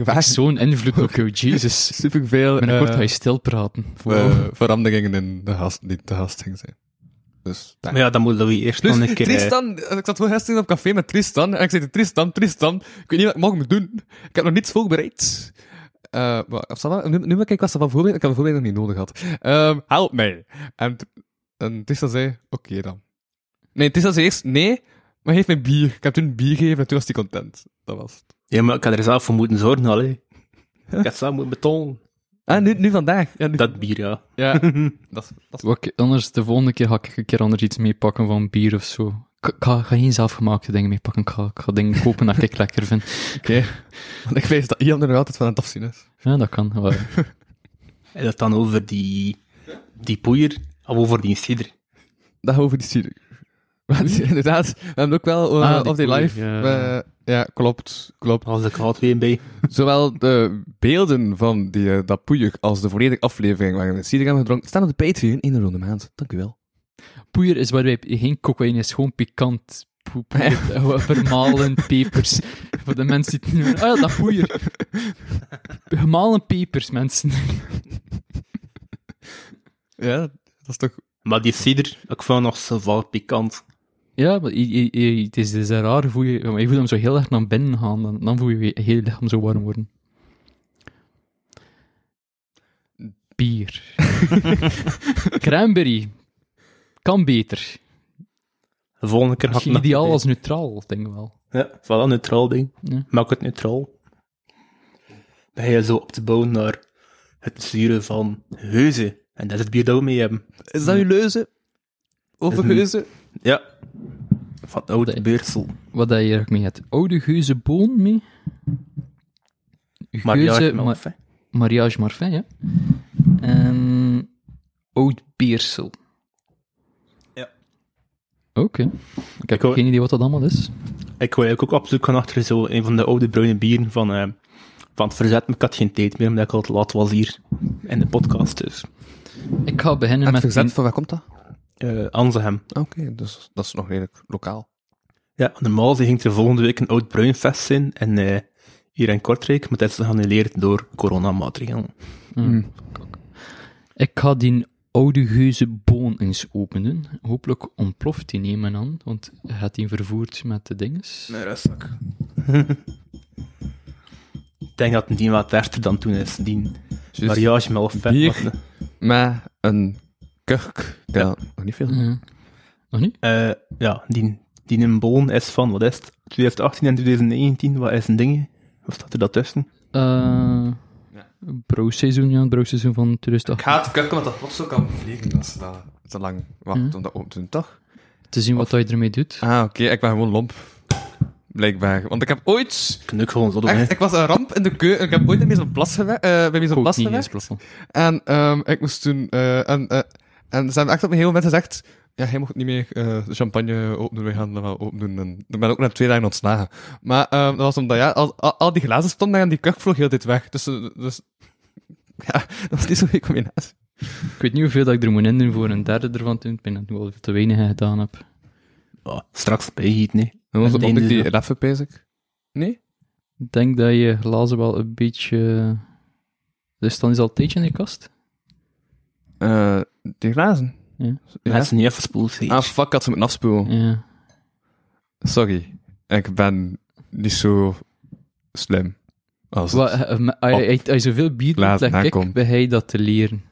wagen... Zo'n invloed op jou, Jesus. Superveel... Binnenkort eh, ga je stil praten. eh, veranderingen in de gast, die te gast ging zijn. Dus, daar. Maar ja, dan moet Louis eerst Dus nog een keer... eh, Tristan, ik zat wel gisteren op café met Tristan, en ik zei, Tristan, Tristan, ik weet niet wat ik moet doen. Ik heb nog niets voorbereid. Eh, maar, nu, nu ben ik wat ze van voorbereid, ik heb de voorbereiding nog niet nodig gehad. Ehm, help mij. En, en Tristan zei, oké dan. Nee, Tristan zei eerst, nee, maar geef mij bier. Ik heb toen bier gegeven en toen was hij content. Dat was het. Ja, maar ik had er zelf voor moeten zorgen, allee. Ik had zelf moeten betonen. Ah, nu, nu vandaag. Ja, nu, Dat bier, ja. ja. dat, is- dat is Wat ik- anders, de volgende keer ga ik een keer anders iets meepakken van bier of zo. Ik, ga, ga geen zelfgemaakte dingen meepakken. Ik ga, ik ga dingen kopen dat ik lekker vind. oké. Want ik weet dat Ian er nog altijd van aan het afzien is. Ja, dat kan. wel. En dat dan over die, die poeier, of over die cider. Dat over die cider. Want inderdaad, we hebben ook wel Ah, die op die live. ja. eh, ja, klopt, klopt. Als ik weer bij. Zowel de beelden van die, eh, dat poeier als de volledige aflevering waarin we cider hebben gedronken, staan op de Patreon in de ronde maand. Dank u wel. Poeier is waar wij geen cocaïne is, gewoon pikant. Po- poeier, eh, Vermalen pepers. Voor de mensen die het niet meer... Ah ja, dat poeier. Gemalen pepers, mensen. Ja, dat is toch... Maar die cider, ik vond nog zo pikant. Ja, maar je- je- je- het is, het is raar, voel je, maar je voelt hem zo heel erg naar binnen gaan, dan, dan voel je je hele lichaam zo warm worden. Bier. Cranberry. Kan beter. De volgende keer ga ik nog ideaal als neutraal, denk ik wel. Ja, wel een neutraal ding. Ja. Maak het neutraal. Ben je zo op te bouwen naar het zuren van heuzen. En dat is het bier dat we mee hebben. Is dat uw leuze? Over Is een- geuzen? Ja. Van oude beersel. Wat dat je eigenlijk mee hebt. Oude geuze boon mee. Mariage Geuze, ma Melf, hè. mariage Marfin, ja. En oud beersel. Ja. Oké. Ik heb Ik hoor- geen idee wat dat allemaal is. Ik wil eigenlijk ook op zoek gaan achter zo een van de oude bruine bieren van, eh, van het verzet. Maar ik had geen tijd meer, omdat ik al te laat was hier in de podcast. Dus Ik ga beginnen En met... het verzet, van waar komt dat? Eh Anzehem. Oké, dus dat is nog redelijk lokaal. Ja, normaal ging er volgende week een oud bruinfest zijn. En eh, hier in Kortrijk, maar dat is geannuleerd door coronamaatregelen. Hmm. Ik ga die oude geuze boon eens openen. Hopelijk ontploft die nemen aan, want hij gaat die vervoerd met de dinges. Mijn rustzak. ik denk dat die wat erger dan toen is. Die mariage met vet. Bier. Met een kurk. Ja, nog niet veel. Ja. Nog niet? Eh, ja, die, die een boon is van, wat is het? 2018 en 2019, wat is een ding? Of staat er dat tussen? Brouwseizoen, ja, het brouwseizoen van Ik 2008. ga het kurken, want dat plots ook kan vliegen als ze dat te lang wacht Mhm. om dat open te doen, toch? Te zien wat je ermee doet. Ah, oké, ik ben gewoon lomp. Blijkbaar. Want ik heb ooit... Ik ook gewoon zo doen. Echt, ik was een ramp in de keuken. Ik heb ooit in zo'n plas gewerkt. eh bij zo'n Ook plas niet gewerkt. eens plafond. En ehm, ik moest toen... eh, en, eh, en ze hebben echt op een heel moment gezegd... Ja, hij mocht niet meer eh, de champagne openen. We gaan dat wel open doen. En ik ben ook na twee dagen ontslagen. Maar ehm, dat was omdat, ja, al, al, al die glazen stonden daar en die kurk vloog heel dit weg. Dus, eh, dus... Ja, dat was niet zo'n goede combinatie. Ik weet niet hoeveel dat ik er moet in doen voor een derde ervan te doen. Ik ben dat ik wel veel te weinig gedaan heb. Oh, straks bijgieten, hè. En was Het ik die pees ik. Nee? Ik denk dat je glazen wel een beetje... Dus dan is al een tijdje in de kast. Eh, die glazen? Ja. Ja. Mensen niet even spoelen, zeg. Ah, fuck, had ze moeten afspoelen. Ja. Sorry. Ik ben niet zo slim. Als Wat, als je- als je zoveel bier doet, like ik, ben hij dat te leren.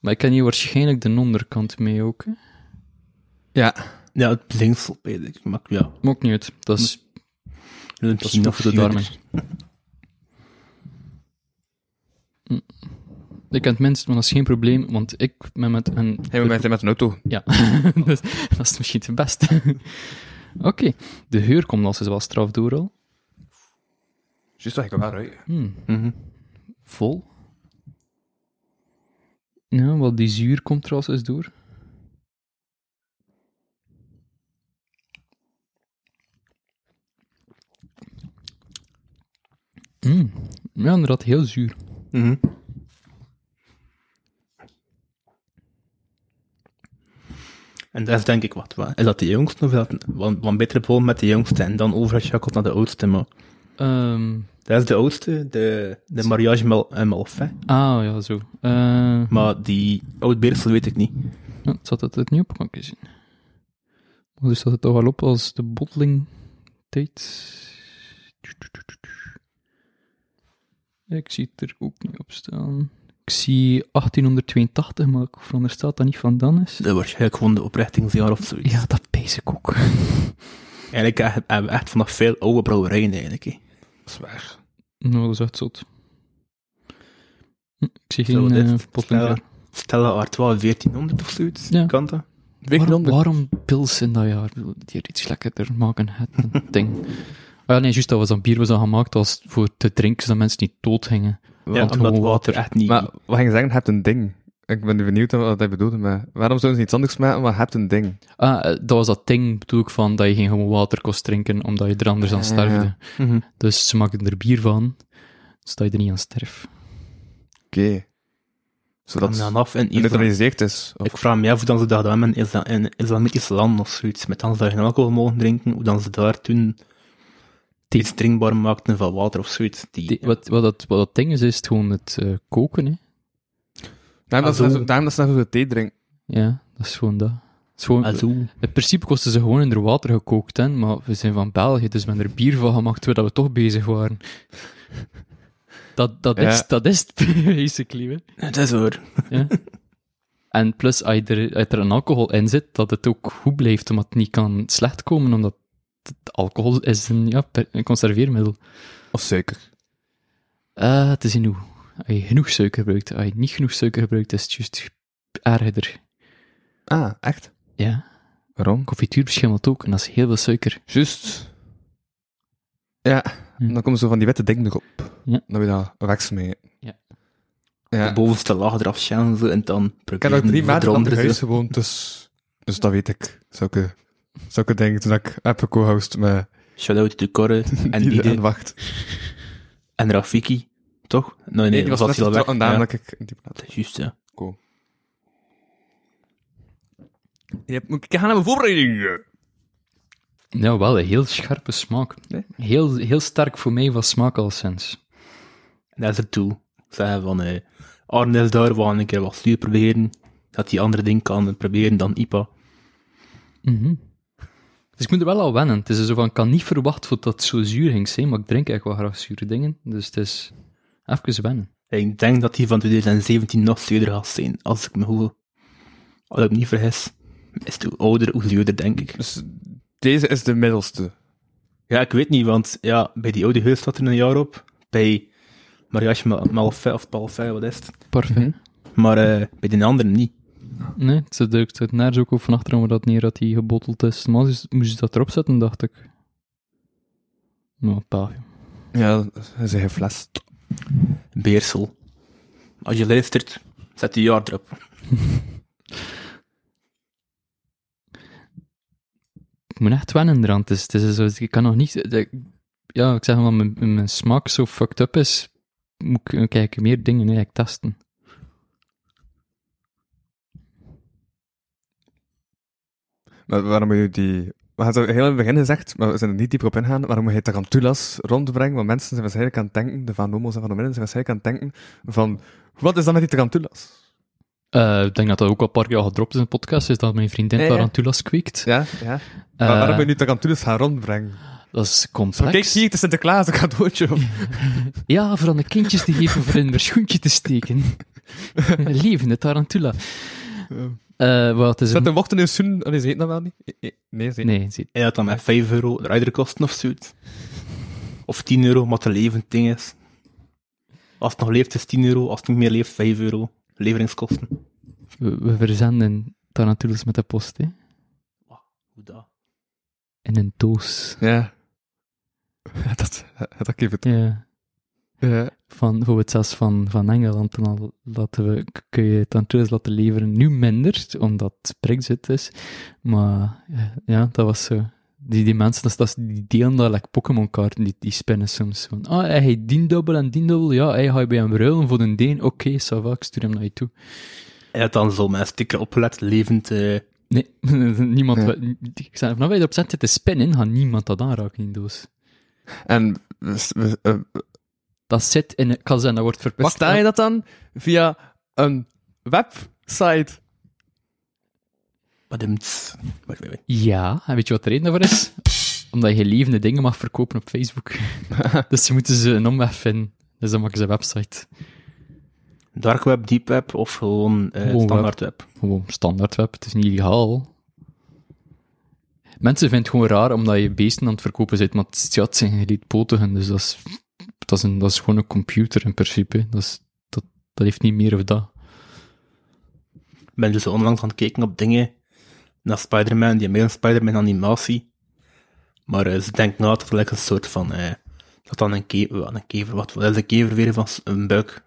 Maar ik ken hier waarschijnlijk de onderkant mee ook. Hè? Ja. Ja, het blinksel, weet ik. Maar ja, Maakt niet uit. Dat is, dat dat is voor de darmen. Hm. Ik ken het minst, maar dat is geen probleem, want ik ben met een... Hij met, met een auto. Ja, dus, dat is misschien het beste. Oké, de geur komt als wel straf door al. Juist, ik wel ruiken. Hmm, Mhm. Vol. Ja, wat die zuur komt er als eens door. Mm. Ja, inderdaad, heel zuur. Mhm. En dat is denk ik wat, wat. Is dat de jongste of is dat want, want beter met de jongste en dan overgeschakeld naar de oudste, maar Ehm, dat is de oudste, de, de mariage Mal, eh, Malfait. ah, ja, zo. Eh, Maar die oud Beersel weet ik niet. ja, het zat het niet op, kan zien. Maar dus staat het toch al op als de bottling tijd. Ik zie het er ook niet op staan. Ik zie 1882, maar ik veronderstel dat dat niet van dan is. Dat waarschijnlijk gewoon de oprichtingsjaar of zoiets. Ja, dat pees ik ook. Eigenlijk echt- hebben we echt vanaf veel oude brouwerijen eigenlijk. hè. Dat is waar. Nou, dat is echt zot. Hm, Ik zie Zo, geen uh, potlinger. Stella Artois 1400 of zoiets. Ja. Kan dat? Waarom, waarom pils in dat jaar? Die er iets lekkerder maken, het een ding. Ah ja, nee, juist, dat was dan bier was dan gemaakt als voor te drinken, zodat mensen niet dood Ja, Want omdat gewoon water echt niet... Maar wat ging je zeggen? Je hebt een ding. Ik ben nu benieuwd wat hij bedoelde. Maar waarom zouden ze iets anders maken, maar je hebt een ding? Ah, eh, dat was dat ding, bedoel ik, van dat je geen gewoon water kost drinken, omdat je er anders aan Ja, sterfde. Mhm. Dus ze maken er bier van, zodat je er niet aan sterft. Oké. Zodat En het dan af en geneutraliseerd is. Of, Ik vraag me af hoe dan ze dat gedaan hebben in Isla- in Islamitisch land of zoiets. Met dan ze daar geen alcohol mogen drinken, hoe dan ze daar toen Die- iets drinkbaar maakten van water of zoiets. Die, Die- wat, wat, dat, wat dat ding is, is het gewoon het eh, koken, hè. daarom, dat ze, daarom dat ze net zoveel thee drinken. Ja, dat is gewoon dat. Het is gewoon, principe kosten ze gewoon in er water gekookt, hè, maar we zijn van België, dus we hebben er bier van gemaakt terwijl we toch bezig waren. Dat, dat, Ja. is, dat is het, basically. Hè. Het is hoor. Ja. En plus, als je, er, als er een alcohol in zit, dat het ook goed blijft, omdat het niet kan slecht komen, omdat alcohol is een, ja, een conserveermiddel. Of suiker. Eh te zien hoe. Als je genoeg suiker gebruikt, als je niet genoeg suiker gebruikt, is het juist erger. Ah, echt? Ja. Waarom? Confituur beschimmelt ook, en dat is heel veel suiker. Juist. Ja, Hm. dan komen zo van die witte dingen erop. Ja. Dan wil je dat wegsmeten. Ja. Ja. De bovenste laag eraf chansen en dan Ik heb nog drie het eronder huis gewoond, dus, dus dat weet ik. Zulke, zulke dingen toen ik heb geco-host met Shout-out to Corre en Diede en Wacht. en Rafiki, toch? Nee, nee, Nee, die was dat net hij al weg. Ja, dat ik die plaat dat is juist, ja. Cool. Je hebt, moet ik gaan naar mijn voorbereiding. Ja, wel een heel scherpe smaak. Nee? Heel, heel sterk voor mij van smaak al sinds. En dat is het toe. Zeggen van, eh, Arne is daar, we gaan een keer wat stuur proberen. Dat hij andere dingen kan proberen dan IPA. Mhm. Dus ik moet er wel al wennen. Het is zo van, ik kan niet verwachten dat het zo zuur ging zijn, maar ik drink eigenlijk wel graag zure dingen. Dus het is even wennen. Ik denk dat die van 2017 nog zuurder gaat zijn, als ik me goed, als ik me niet vergis. Is het hoe ouder, hoe zuurder, denk ik. Dus deze is de middelste. Ja, ik weet niet, want ja, bij die oude heus staat er een jaar op. Bij Mariage Mal- Malfait of Palfait, wat is het? Parfait. Maar eh, bij die andere niet. Nee, het zit, het nergens ook van achteren waar dat neer dat die gebotteld is. Maar moest je dat erop zetten, dacht ik. Nou, pa. Ja, dat is een fles. Beersel. Als je luistert, zet die jaar erop. Ik moet echt wennen eraan. Het is, het is zo, ik kan nog niet... de- ja, ik zeg maar, mijn, mijn smaak zo fucked up is, moet ik kijken meer dingen eigenlijk testen. Maar waarom moet je die... We hadden heel in het begin gezegd, maar we zijn er niet dieper op ingaan, waarom moet je tarantulas rondbrengen? Want mensen zijn waarschijnlijk aan het denken, de Van Nomo's en Van Omidden zijn waarschijnlijk aan het denken van, wat is dan met die tarantulas? Eh, ik denk dat dat ook al een paar keer al gedropt is in de podcast, is dat mijn vriendin Ja, ja. tarantulas kweekt. Ja, ja. Eh, Maar waarom moet je nu tarantulas gaan rondbrengen? Dat is complex. kijk, het is Sinterklaas, een cadeautje. Of... Ja, voor aan de kindjes te geven voor in haar schoentje te steken. Levende tarantula. Eh wat is Zet een... een wacht in oh, nee, ze eten dat wel niet? Eh, eh, Nee, ze eten Nee, zie- En dat dan met 5 euro rijder kosten of zoiets. Of 10 euro, wat een levend ding is. Als het nog leeft is 10 euro, als het niet meer leeft 5 euro. Leveringskosten. we, we verzenden tarantulas met de post, hè. Hoe dat? In een doos. Ja. Ja, dat, dat geeft het. Ja. Ja. van bijvoorbeeld zelfs van, van Engeland, dan al laten we, kun je het aan toeristen laten leveren. Nu minder, omdat Brexit is. Maar ja, dat was zo. Die, die mensen, dat, is- dat, die delen dat like Pokémon-kaarten, die, die spinnen soms. Van, ah, hij heeft die dubbel en die dubbel. Ja, hij ga je bij hem ruilen voor een deen. Oké, ça va, ik stuur hem naar je toe. Hij had dan zo met een sticker opgelet, levend... eh, Nee, niemand... Ja. Ik zei, vanaf je erop te spinnen, gaat niemand dat aanraken in die doos. En we- we- eh, Dat zit in... Kan zeggen, dat wordt verpakt. bestel je dat dan via een website? badumts. Ja, en weet je wat de reden daarvoor is? Omdat je levende dingen mag verkopen op Facebook. dus ze moeten ze een omweg vinden. Dus dan maken ze een website. Dark web, deep web of gewoon eh, Gewoon standaard web? Gewoon standaard web, het is niet illegaal. Mensen vinden het gewoon raar omdat je beesten aan het verkopen bent, maar het, ja, het zijn geleedpotigen, dus dat is, dat, is een, dat is gewoon een computer in principe. Dat, is, dat, dat heeft niet meer of dat. Ik ben dus onlangs aan het kijken op dingen naar Spider-Man, die meer een Spider-Man animatie. Maar eh, ze denken nou dat het like een soort van, eh, dat dan een kever, wat, een kever, wat, wat is een kever weer van een buik?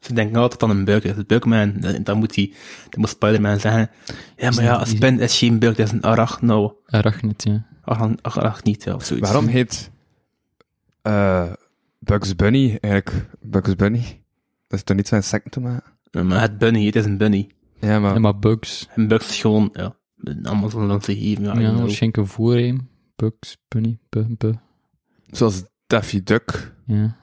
Ze denken nou dat het dan een buik is, een buikman, dan, dan moet die, dan moet Spider-Man zeggen, ja, maar ja, een spin is geen buik, dat is een arachno, Arachnid, ja. arach- arachniet, ja, of zoiets. Waarom heet eh, Bugs Bunny eigenlijk Bugs Bunny? Dat is toch niet zo'n insecten te maken? Ja, maar het bunny, het is een bunny. Ja, maar... En maar bugs. Een bug is gewoon, ja, een Amazon dan te geven, ja, Ja, know. waarschijnlijk een voorheem. Bugs, bunny, bu, bu. Zoals Daffy Duck Ja.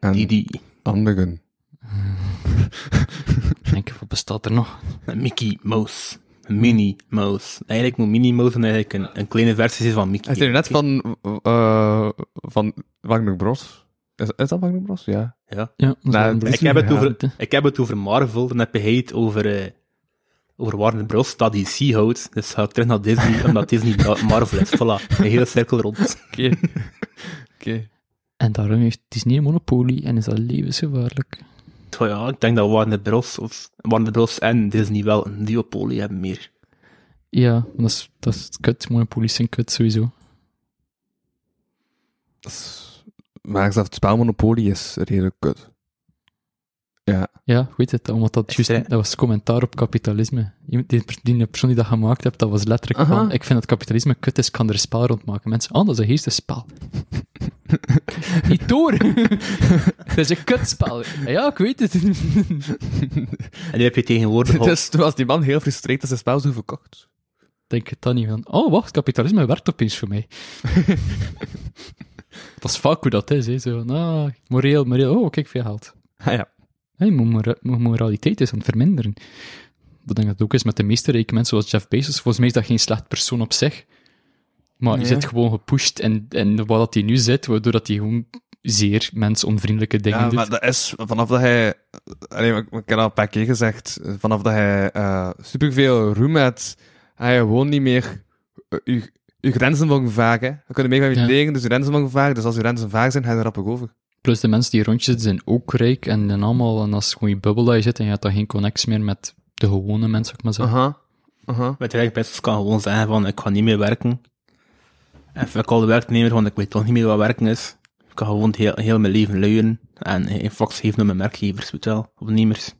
en die, die, anderen. Denk je, wat bestaat er nog? Mickey Mouse. Minnie Mouse. Eigenlijk moet Minnie Mouse en eigenlijk een, een kleine versie zijn van Mickey. Hij is er net van, eh van Wagner Bros. Is, is dat Wagner Bros? Ja. Ja. Nou, ik heb, het over, ik heb het over Marvel, dan heb je het over, eh, over Warner Bros. dat DC houdt. Dus ga ik terug naar Disney, omdat Disney Ma- Marvel is. Voilà, een hele cirkel rond. Oké. Oké. En daarom heeft Disney een monopolie en is dat levensgevaarlijk. Ja, ik denk dat Warner Bros. Of Warner Bros. en Disney wel een duopolie hebben meer. Ja, dat is, dat is kut. Monopolies zijn kut, sowieso. Dat is- Maar zelfs het spel Monopoly is redelijk kut. Ja. Ja, ik weet het, omdat dat Is juist, dat was commentaar op kapitalisme. Iemand- Die, die persoon die dat gemaakt heeft, dat was letterlijk Aha. van, ik vind dat kapitalisme kut is, kan er een spel rond maken. Mensen, oh, dat is een geestesspel. Niet door! dat is een kutspel. Ja, ik weet het. En nu heb je tegenwoordig al... Dus toen was die man heel frustreerd dat zijn spel zo verkocht. denk het dan niet van, oh, wacht, kapitalisme werkt opeens voor mij. dat is vaak hoe dat is, hè. Zo van, ah, moreel, moreel, oh, kijk, veel geld. Ah ja. Hey, mo- moraliteit is aan het verminderen. Ik denk dat het ook is met de meeste rijke mensen zoals Jeff Bezos. Volgens mij is dat geen slecht persoon op zich. Maar je zit gewoon gepusht en, en waar dat hij nu zit, waardoor dat hij gewoon zeer mensonvriendelijke dingen Ja, doet. maar dat is vanaf dat hij... Allee, ik, ik heb al een paar keer gezegd. Vanaf dat hij eh superveel roem had, hij gewoon niet meer uw, uw grenzen mogen vragen. We kunnen meer van je Ja. dus uw grenzen mogen vragen. Dus als uw grenzen vaag zijn, ga je er rappig over. Plus de mensen die rondjes zitten zijn ook rijk en, en allemaal, en als gewoon je bubbel dat je zit en je hebt dan geen connectie meer met de gewone mensen, ik maar zeggen. Aha. Aha. Met rijke mensen kan gewoon zeggen van, ik ga niet meer werken. En fuck al de werknemer, want ik weet toch niet meer wat werken is. Ik kan gewoon heel, heel mijn leven luien. En geen fax geven naar mijn werkgevers, weet je wel, ondernemers.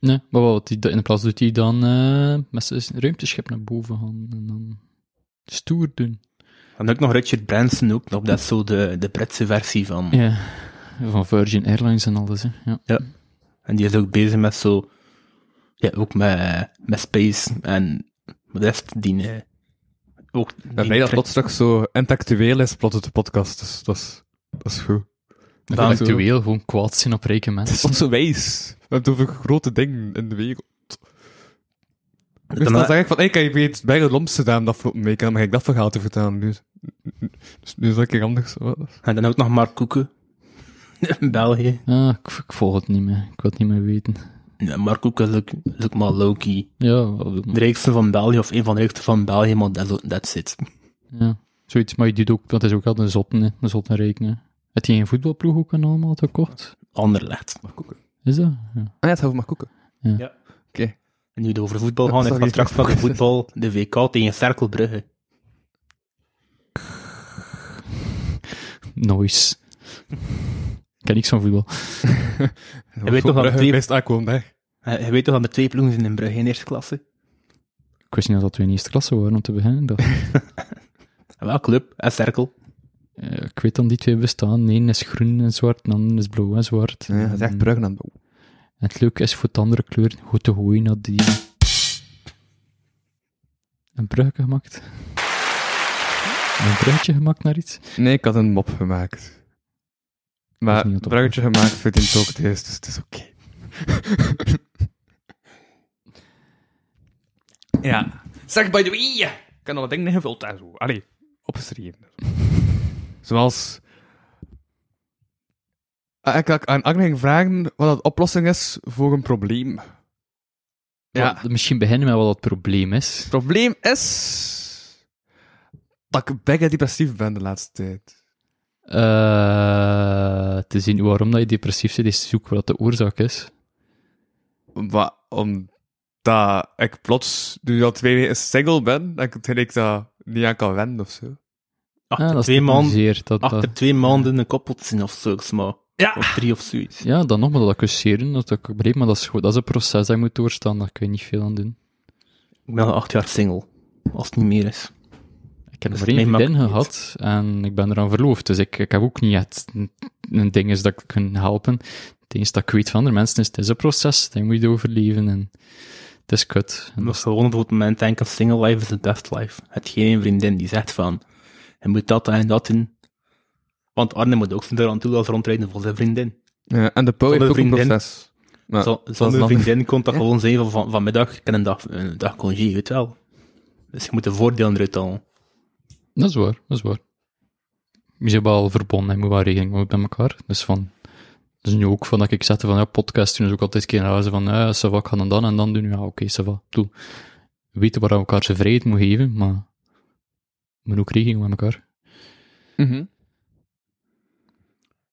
Nee, maar wat die, in plaats doet hij dan eh met zijn ruimteschip naar boven gaan en dan stoer doen. En ook nog Richard Branson ook nog, dat is zo de, de Britse versie van. Ja, van Virgin Airlines en alles, hè. Ja. En die is ook bezig met zo, ja, ook met, met space en de rest die, eh, ook. Ben blij dat plots toch zo intellectueel is, plots de podcast. Dus dat is, dat is goed. Dat actueel gewoon kwaad zijn op rijke Het is mensen. soms zo wijs. We hebben het over grote dingen in de wereld. Dus Dan- dan zeg ik van, hey, kijk, ik weet bij de Amsterdam dat afgelopen week, en dan ga ik dat verhaal te vertellen. Nu, dus nu is dat een keer anders. En dan ook nog Mark Koeken. In België. Ah, ik, ik volg het niet meer. Ik wil het niet meer weten. Ja, Mark Koeken is ook, is ook maar Loki. Ja, De rijkste van België, of een van de rijkste van België, maar dat that's it. ja. Zoiets, maar je doet ook, dat is ook wel een zotten, hè. Een zotten rekenen. Heb je geen voetbalploeg ook en allemaal tekort? Anderlecht. Is dat? Ja. Ah ja, het gaat over maar koeken. Ja. Oké. En nu het over voetbal gaan, ik ga straks van de voetbal, de WK tegen Cerkelbrugge. Noise. Ik ken niks van voetbal. Je weet toch dat twee- Best aankomen, hè. Je weet toch dat er twee ploegen zijn in Brugge in eerste klasse? Ik wist niet dat dat we in eerste klasse waren om te beginnen. Dat, En welke club? En Cirkel. eh, ik weet dan die twee bestaan. De ene is groen en zwart, de andere is blauw en zwart. Ja, dat is echt En- aan het bouwen. En het leuke is voor de andere kleur goed te gooien naar die. Een bruggetje gemaakt. Een bruggetje gemaakt naar iets. Nee, ik had een mop gemaakt. Maar wat bruggetje gemaakt verdient ook het eerst, dus het is oké. ja. Zeg, by the way, ik heb nog wat dingen ingevuld en zo. Allee, opgeschreven. Zoals... Ah, Ik had aan Agne vragen wat de oplossing is voor een probleem. Ja. Misschien beginnen met wat het probleem is. Het probleem is... dat ik bijna depressief ben de laatste tijd. Eh, te zien waarom dat je depressief bent, is zoeken wat de oorzaak is. Maar omdat ik plots, nu al twee weken single ben, dat ik, dat ik dat niet aan kan wennen of zo. Achter, Ja, dat is twee, maanden, zeer. Dat, achter dat, twee maanden een koppel te zijn of zo, maar. Ja. Of drie of zoiets. ja, dan nog maar dat accuseren, dat ik begreep, maar dat is, gewoon- dat is een proces dat je moet doorstaan, daar kun je niet veel aan doen. Ik ben al acht jaar single. Als het niet meer is. Ik heb Dus maakt vriendin gehad en ik ben eraan verloofd, dus ik, ik heb ook niet echt een, ding is dat ik kan helpen. Het enige dat ik weet van andere mensen is, het is een proces, dat moet je overleven en het is kut. En Dat is gewoon op het moment denken, single life is the best life. Het geen vriendin die zegt van, je moet dat en dat doen. Want Arne moet ook zijn eraan toe als rondrijden voor zijn vriendin. Ja, en de Pau heeft ook een proces. Maar, Zo, zonder vriendin kon dat gewoon zijn van, van, vanmiddag, ik heb een dag, een dag congé, weet je wel. Dus je moet de voordelen eruit halen. Dat is waar, dat is waar. Je bent wel verbonden en je moet wel rekening houden met elkaar. Dus van, dus nu ook van dat ik zette van, ja, podcast doen is ook altijd keer raar, zo van, ja, va, ik ga dan dan en dan doen, ja, oké. Ik bedoel, we weten waar we elkaar zijn vrijheid moet geven, maar we moeten ook rekening met elkaar. Mhm.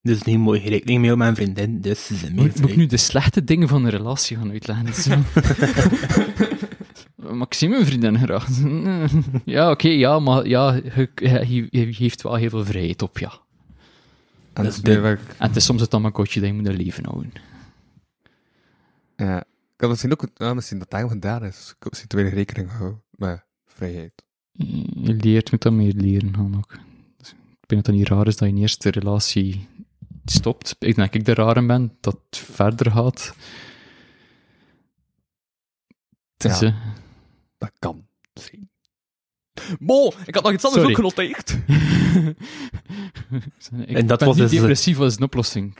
Dus nu moet je rekening mee met een vriendin, dus ze zijn meer Moet, ik nu de slechte dingen van een relatie gaan uitleggen? Maxime, een vriendin graag. ja, oké, ja, maar ja, je geeft wel heel veel vrijheid op, ja. En Dat dat is En het is soms het dan maar kotje dat je moet een leven houden. Ja. Ik had misschien ook, ja, misschien dat eigenlijk daar is. Ik had misschien te weinig rekening gehouden met vrijheid. Je leert met dat meer leren gaan ook. Dus ik denk dat het niet raar is dat je in eerste relatie stopt. Ik denk dat ik de rare ben, dat het verder gaat. Dus, Ja. Eh, Dat kan zijn. Mo, ik had nog iets anders Sorry. ook genoteerd. ik En dat ben was niet dus de- depressief als een oplossing.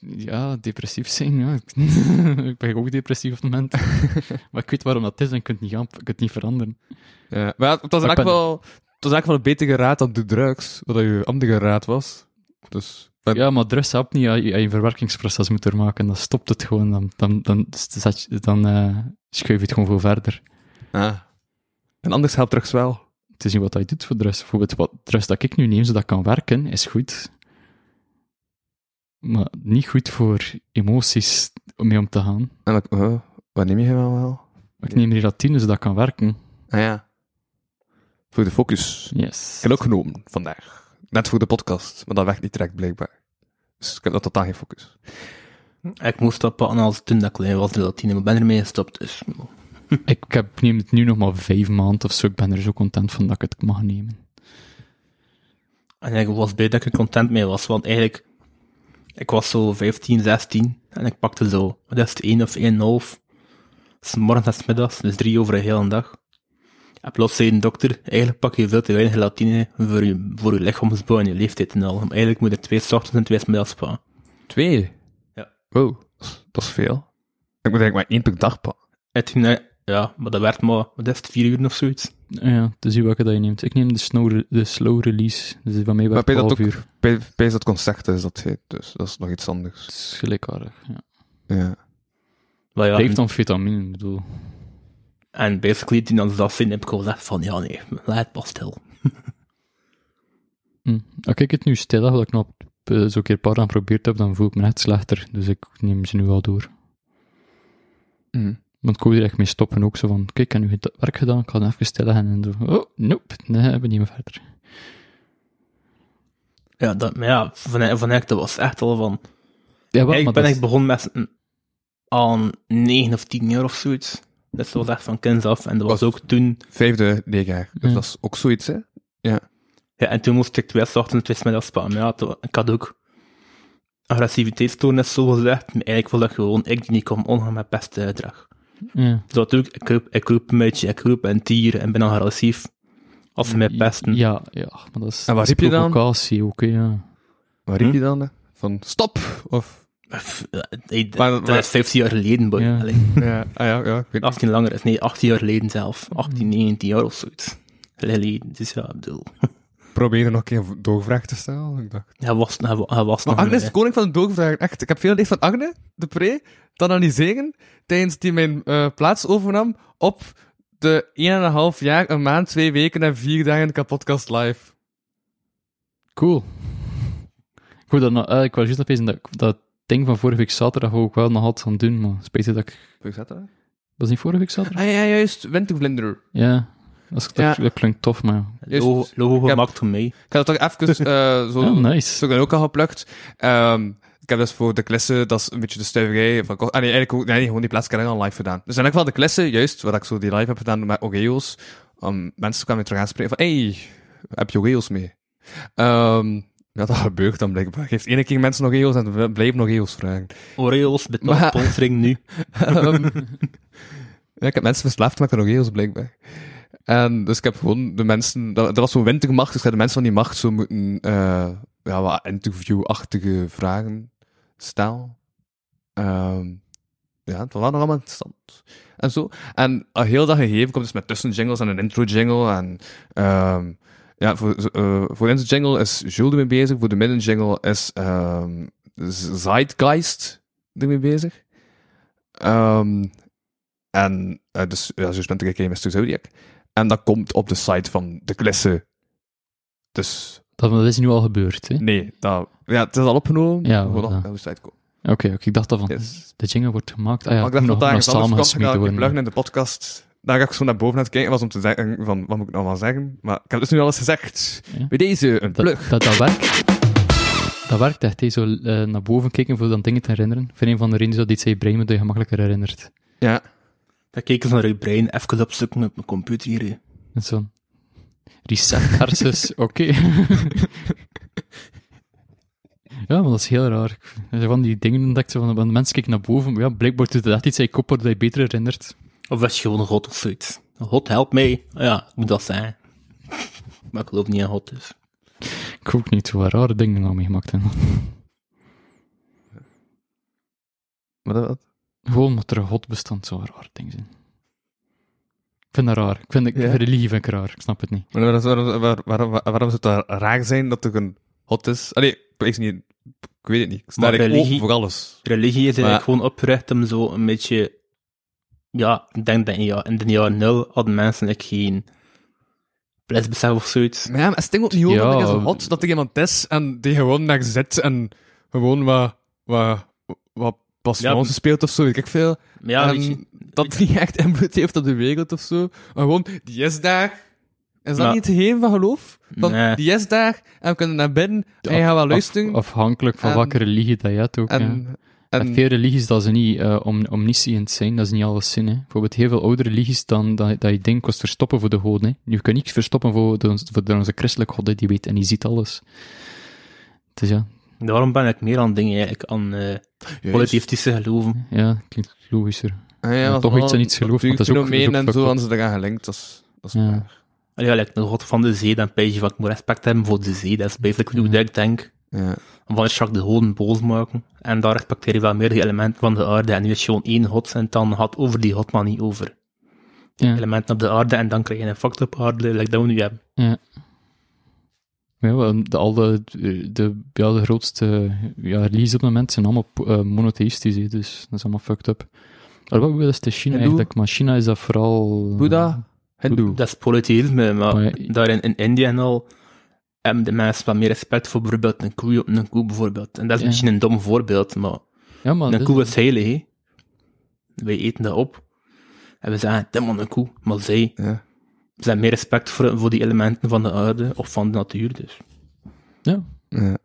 Ja, depressief zijn, ja. ik ben ook depressief op het moment. maar ik weet waarom dat is en ik kan het niet, gaan, ik kan het niet veranderen. Ja, maar ja, het was Maar eigenlijk ben- wel, het was eigenlijk wel een betere raad dan de drugs, wat je andere raad was. Dus, ben- Ja, maar drugs helpt niet als je, als je een verwerkingsproces moet doormaken. Dan stopt het gewoon. Dan, dan, dan, je- dan eh, schuif je het gewoon veel verder. Ah. En anders helpt drugs wel. Het is niet wat hij doet voor drugs. Bijvoorbeeld wat drugs dat ik nu neem, zodat ik kan werken, is goed. Maar niet goed voor emoties om mee om te gaan. En wat, oh, wat neem je wel wel? Ik neem relatine, zodat ik kan werken. Ah ja. Voor de focus. Yes. Ik heb ook genomen vandaag. Net voor de podcast, maar dat werkt niet direct blijkbaar. Dus ik heb dat totaal geen focus. Ik moest dat pakken als toen dat ik klein was, relatine, maar ik ben ermee gestopt, dus... Ik, ik heb, neem het nu nog maar vijf maanden of zo. Ik ben er zo content van dat ik het mag nemen. En ik was blij dat ik er content mee was, want eigenlijk, ik was zo 15, 16, en ik pakte zo, wat is het, 1 of 1,5, s morgens en s middags, dus drie over een hele dag. En plots zei een dokter, eigenlijk pak je veel te weinig gelatine voor je, voor je lichaamsbouw en je leeftijd en al. Maar eigenlijk moet je twee 's ochtends en twee 's middags pakken. Twee? Ja. Wow, dat is- dat is veel. Ik moet eigenlijk maar één per dag pakken. En toen, ja, maar dat werd maar, wat is het, vier uur of zoiets. Ja, het is welke dat je neemt. Ik neem de slow, de slow release. Dus van mij Maar werd bij dat 12 ook, uur. bij, bij dat concert is dat heet, dus dat is nog iets anders. Het is gelijkaardig. Ja. Ja. Maar ja, Het heeft en, dan vitamine, ik bedoel. en basically, toen als dat zin heb ik gezegd van, ja nee, laat het pas stil. Hm. Als ik het nu stil heb, dat ik nog eh, zo'n keer een paar aan geprobeerd heb, dan voel ik me net slechter. Dus ik neem ze nu al door. Mhm. Want ik wil er echt mee stoppen ook. Zo van, kijk, ik heb nu het werk gedaan, ik ga dan even stil liggen en zo. Oh, nope, nee, we niet meer verder. Ja, dat, maar ja, van, van echt, dat was echt al van... Ja, wel, ik ben echt begonnen met een- aan 9 of 10 jaar of zoiets. Dus dat was echt van kinds af. En dat was Was- ook toen... Vijfde leerjaar. Dus Ja. dat is ook zoiets, hè? Ja, en toen moest ik twee ochtends twee middags spelen. Maar ja, toen- ik had ook agressiviteitsstoornis, zo gezegd. Maar eigenlijk was dat gewoon ik die niet kon omgaan met pestgedrag. Ja. Zo ook, ik roep, ik roep een beetje, ik roep een tier en ben dan agressief. Als ze mij pesten. Ja, ja, maar dat is, En wat dat is riep je dan? provocatie ook, hè, ja. Waar riep Hm? je dan? hè? Van stop? Of... Eh, hey, Maar- dat maar- is 15 jaar geleden, boy. Ja. Ja, ah, ja, ja, ik weet 18 langer is, nee, 18 jaar geleden zelf. 18, 19 jaar of zoiets. Geleden, dus ja, ik bedoel. Probeer nog een keer een doorvraag te stellen. Ik dacht... Hij was, hij, wa- hij was Maar nog Agnes is de koning van de doorvraag. Echt, ik heb veel leerd van Agne de Pre te analyseren tijdens die mijn eh, plaats overnam op de 1,5 jaar, een maand, twee weken en vier dagen kapodcast live. Cool. Goed, dan, eh, ik was juist opeens dat dat ding van vorige week zaterdag ook wel nog had gaan doen, maar spijt dat ik... Hoe zat dat? Was niet vorige week zaterdag? Ah ja, juist, Wintervlinder. Ja. Dat, Ja. dat klinkt tof, maar... Logo, heb- gemaakt voor mij. Ik had het toch even eh, zo... Oh, nice. Zo ook al geplukt. Ehm, ik heb dus voor de klasse, dat is een beetje de stuiverij van... Ah nee, eigenlijk ook, nee, gewoon die plaats heb ik al live gedaan. Dus heb ik wel de klasse, juist, waar ik zo die live heb gedaan met Oreo's. Um, mensen kwamen terug aanspreken van, hey, heb je Oreo's mee? Ehm, ja, dat gebeurt dan blijkbaar. Geeft ene keer mensen Oreo's en we blijven Oreo's vragen. Oreos, betaal Maar- sponsoring nu. Ehm, ja, ik heb mensen verslaafd met de Oreo's, blijkbaar. En dus ik heb gewoon de mensen... Dat, was zo'n wintermacht, dus ik heb de mensen van die macht zo moeten... eh ja, wat interview-achtige vragen stellen. Ehm, ja, het was nog allemaal interessant. En zo. En al heel dat gegeven komt dus met tussenjingles en een intro-jingle. En ehm, ja, voor, eh voor de intro-jingle is Jules ermee bezig. Voor de midden-jingle is ehm Zeitgeist ermee bezig. En eh, dus, ja, zoals bent ik Mr. Zodiac. En dat komt op de site van de klasse. Dus, Dat, dat is nu al gebeurd, hè? nee, dat, ja, het is al opgenomen. Ja, ja. op de site komen. Oké, oké, ik dacht dat van... Yes. De jingle wordt gemaakt. Ah ja, maar ik dacht nog, dat daar nog anders kwam, ik pluggen in de podcast. Daar ga ik zo naar boven aan het kijken was om te zeggen van, wat moet ik nou wel zeggen? Maar ik heb dus nu alles gezegd. Ja. Bij deze, een plug. Dat, dat, dat werkt. Dat werkt echt, hè. zo eh, naar boven kijken voor dan dingen te herinneren. Voor een van de redenen dat aan je brein dat je gemakkelijker herinnert. Ja. Dan keken ze naar je brein, even opzoeken op mijn computer hier. zo'n reset hersens, oké. ja, maar dat is heel raar. Er zijn van die dingen ontdekt, zo van, van de mensen kijken naar boven, maar ja, blijkbaar doet het echt iets aan je kop waardoor je beter herinnert. Of is je gewoon een god of zoiets? God, help mij. Ja, moet dat zijn. Maar ik geloof niet in God, dus. Ik ook niet, wat rare dingen nou meegemaakt hebben. Maar dat, dat- Gewoon omdat er een god bestond, zo rare dingen zijn. Ik vind dat raar. Ik vind, ik, Ja? religie vind ik raar, ik snap het niet. maar waarom, waarom, waarom, waarom, waarom zou het daar raar zijn dat er een hot is? Allee, ik, weet niet, ik weet het niet. Ik sta religie- voor alles. Religie is eigenlijk Maar- gewoon opgericht om zo een beetje... Ja, ik denk dat in, ja, in de jaren nul hadden mensen like, geen plasbesef of zoiets. Maar ja, maar het ding ook niet over Ja, dat zo we- hot dat er iemand is en die gewoon daar zit en gewoon wat, wat, wat passions Ja. speelt of zo, weet ik veel. Maar ja, je, dat niet echt invloed heeft op de wereld of zo. Maar gewoon, die is daar. Is dat niet het gegeven van geloof? Van, Nee. Die is daar en we kunnen naar binnen en je gaat wel luisteren. Af- afhankelijk van En- welke religie dat je hebt ook. ja. en, En en, veel religies dat ze niet uh, om, omniscient zijn, dat is niet alles zin. Hè. Bijvoorbeeld heel veel oude religies dan dat, dat je denkt kost verstoppen voor de goden. Hè. Je kunt niets verstoppen voor, de, voor de, onze christelijke god, die weet en die ziet alles. Dus ja, daarom ben ik meer aan dingen eigenlijk, aan eh polytheïstische geloven. ja klinkt logischer. Ah, ja, maar toch iets aan iets geloof, want dat is ook- dat is ook fenomeen en zo, en ze eraan gelinkt, dat is, dat is Ja. waar. Allee, Ja, like de god van de zee, dan pijs je van, ik moet respect hebben voor de zee. Dat is basically hoe Ja. ik denk. Ja. Van Jacques de goden boos maken. En daar respecteer je wel meer die elementen van de aarde. En nu is gewoon één god en dan gaat over die god, maar niet over Ja, elementen op de aarde. En dan krijg je een fucked up aarde, like dat we nu hebben. ja. Ja, wel, de, al de, de, ja, de grootste ja, religies op het moment zijn allemaal uh, monotheïstisch, hè, dus dat is allemaal fucked up. Alhoewel, dat is de China eigenlijk, maar China is dat vooral... Boeddha, Hindoe. Dat is polytheïsme, maar Maar ja, daar in, in India en al hebben de mensen wat meer respect voor bijvoorbeeld een koe, een koe bijvoorbeeld. En dat is Ja. misschien een dom voorbeeld, maar Ja, maar een koe is heilig, hè. Wij eten dat op. En we zeggen, dit maar een koe. Maar zij, Ja. Ze hebben meer respect voor, voor die elementen van de aarde of van de natuur, dus. Ja, Ja.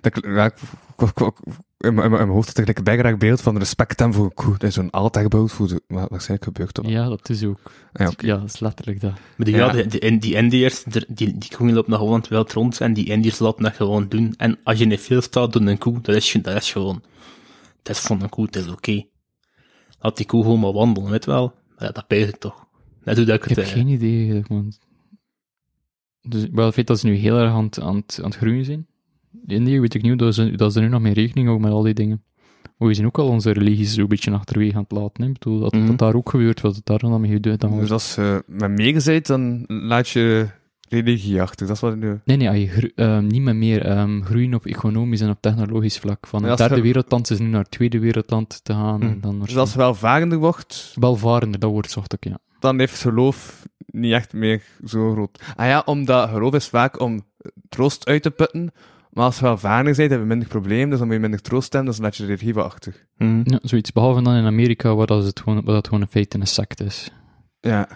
Dat, ik- ja, ik- ik- ik- ik- in mijn in mijn hoofd had ik gelijk een bijgeraakt beeld van respect hebben voor een koe. Dat is zo'n altijd voor de, maar waarschijnlijk gebeurt dat. Ja, dat is ook. Ja. Ja, dat is letterlijk dat. Maar die, Ja. ja. die, die, die Indiërs, die, die, die koeien lopen nog gewoon het wild rond en die Indiërs laten dat gewoon doen. En als je in de veel staat, doet een koe, dat is, dat is gewoon, het is van een koe, het is oké. Laat die koe gewoon maar wandelen, weet je wel. Ja, dat pees ik toch. Dat ik Ik het, heb eh, geen idee. eigenlijk, want- Dus, wel, het feit dat ze nu heel erg aan, het- aan, het- aan het groeien zijn. In Indië weet ik niet dat ze, dat ze nu nog mee rekening houden met al die dingen. Maar we zijn ook al onze religies zo'n beetje achterwege aan het laten. Hè. Ik bedoel, dat, Mhm. dat daar ook gebeurt, wat het daar dan mee gebeurt. Dan Dus als je met meegezet, dan laat je religie achter. Dat is wat ik nu... Nee, nee, als je gro- ehm, niet meer, meer ehm, groeien op economisch en op technologisch vlak. Van het als derde je- wereldland is nu naar het tweede wereldland te gaan. En dan Dus als je welvarender wordt, Welvarender, dat wordt zocht ook, ja. Dan heeft geloof niet echt meer zo groot. Ah ja, omdat geloof is vaak om troost uit te putten. Maar als je welvarender bent, heb je minder probleem, dus dan moet je minder troost hebben, dus dan laat je de religie wat achter. mhm. ja. Zoiets, behalve dan in Amerika, waar dat, het gewoon, waar dat gewoon in feite een sect is. Ja.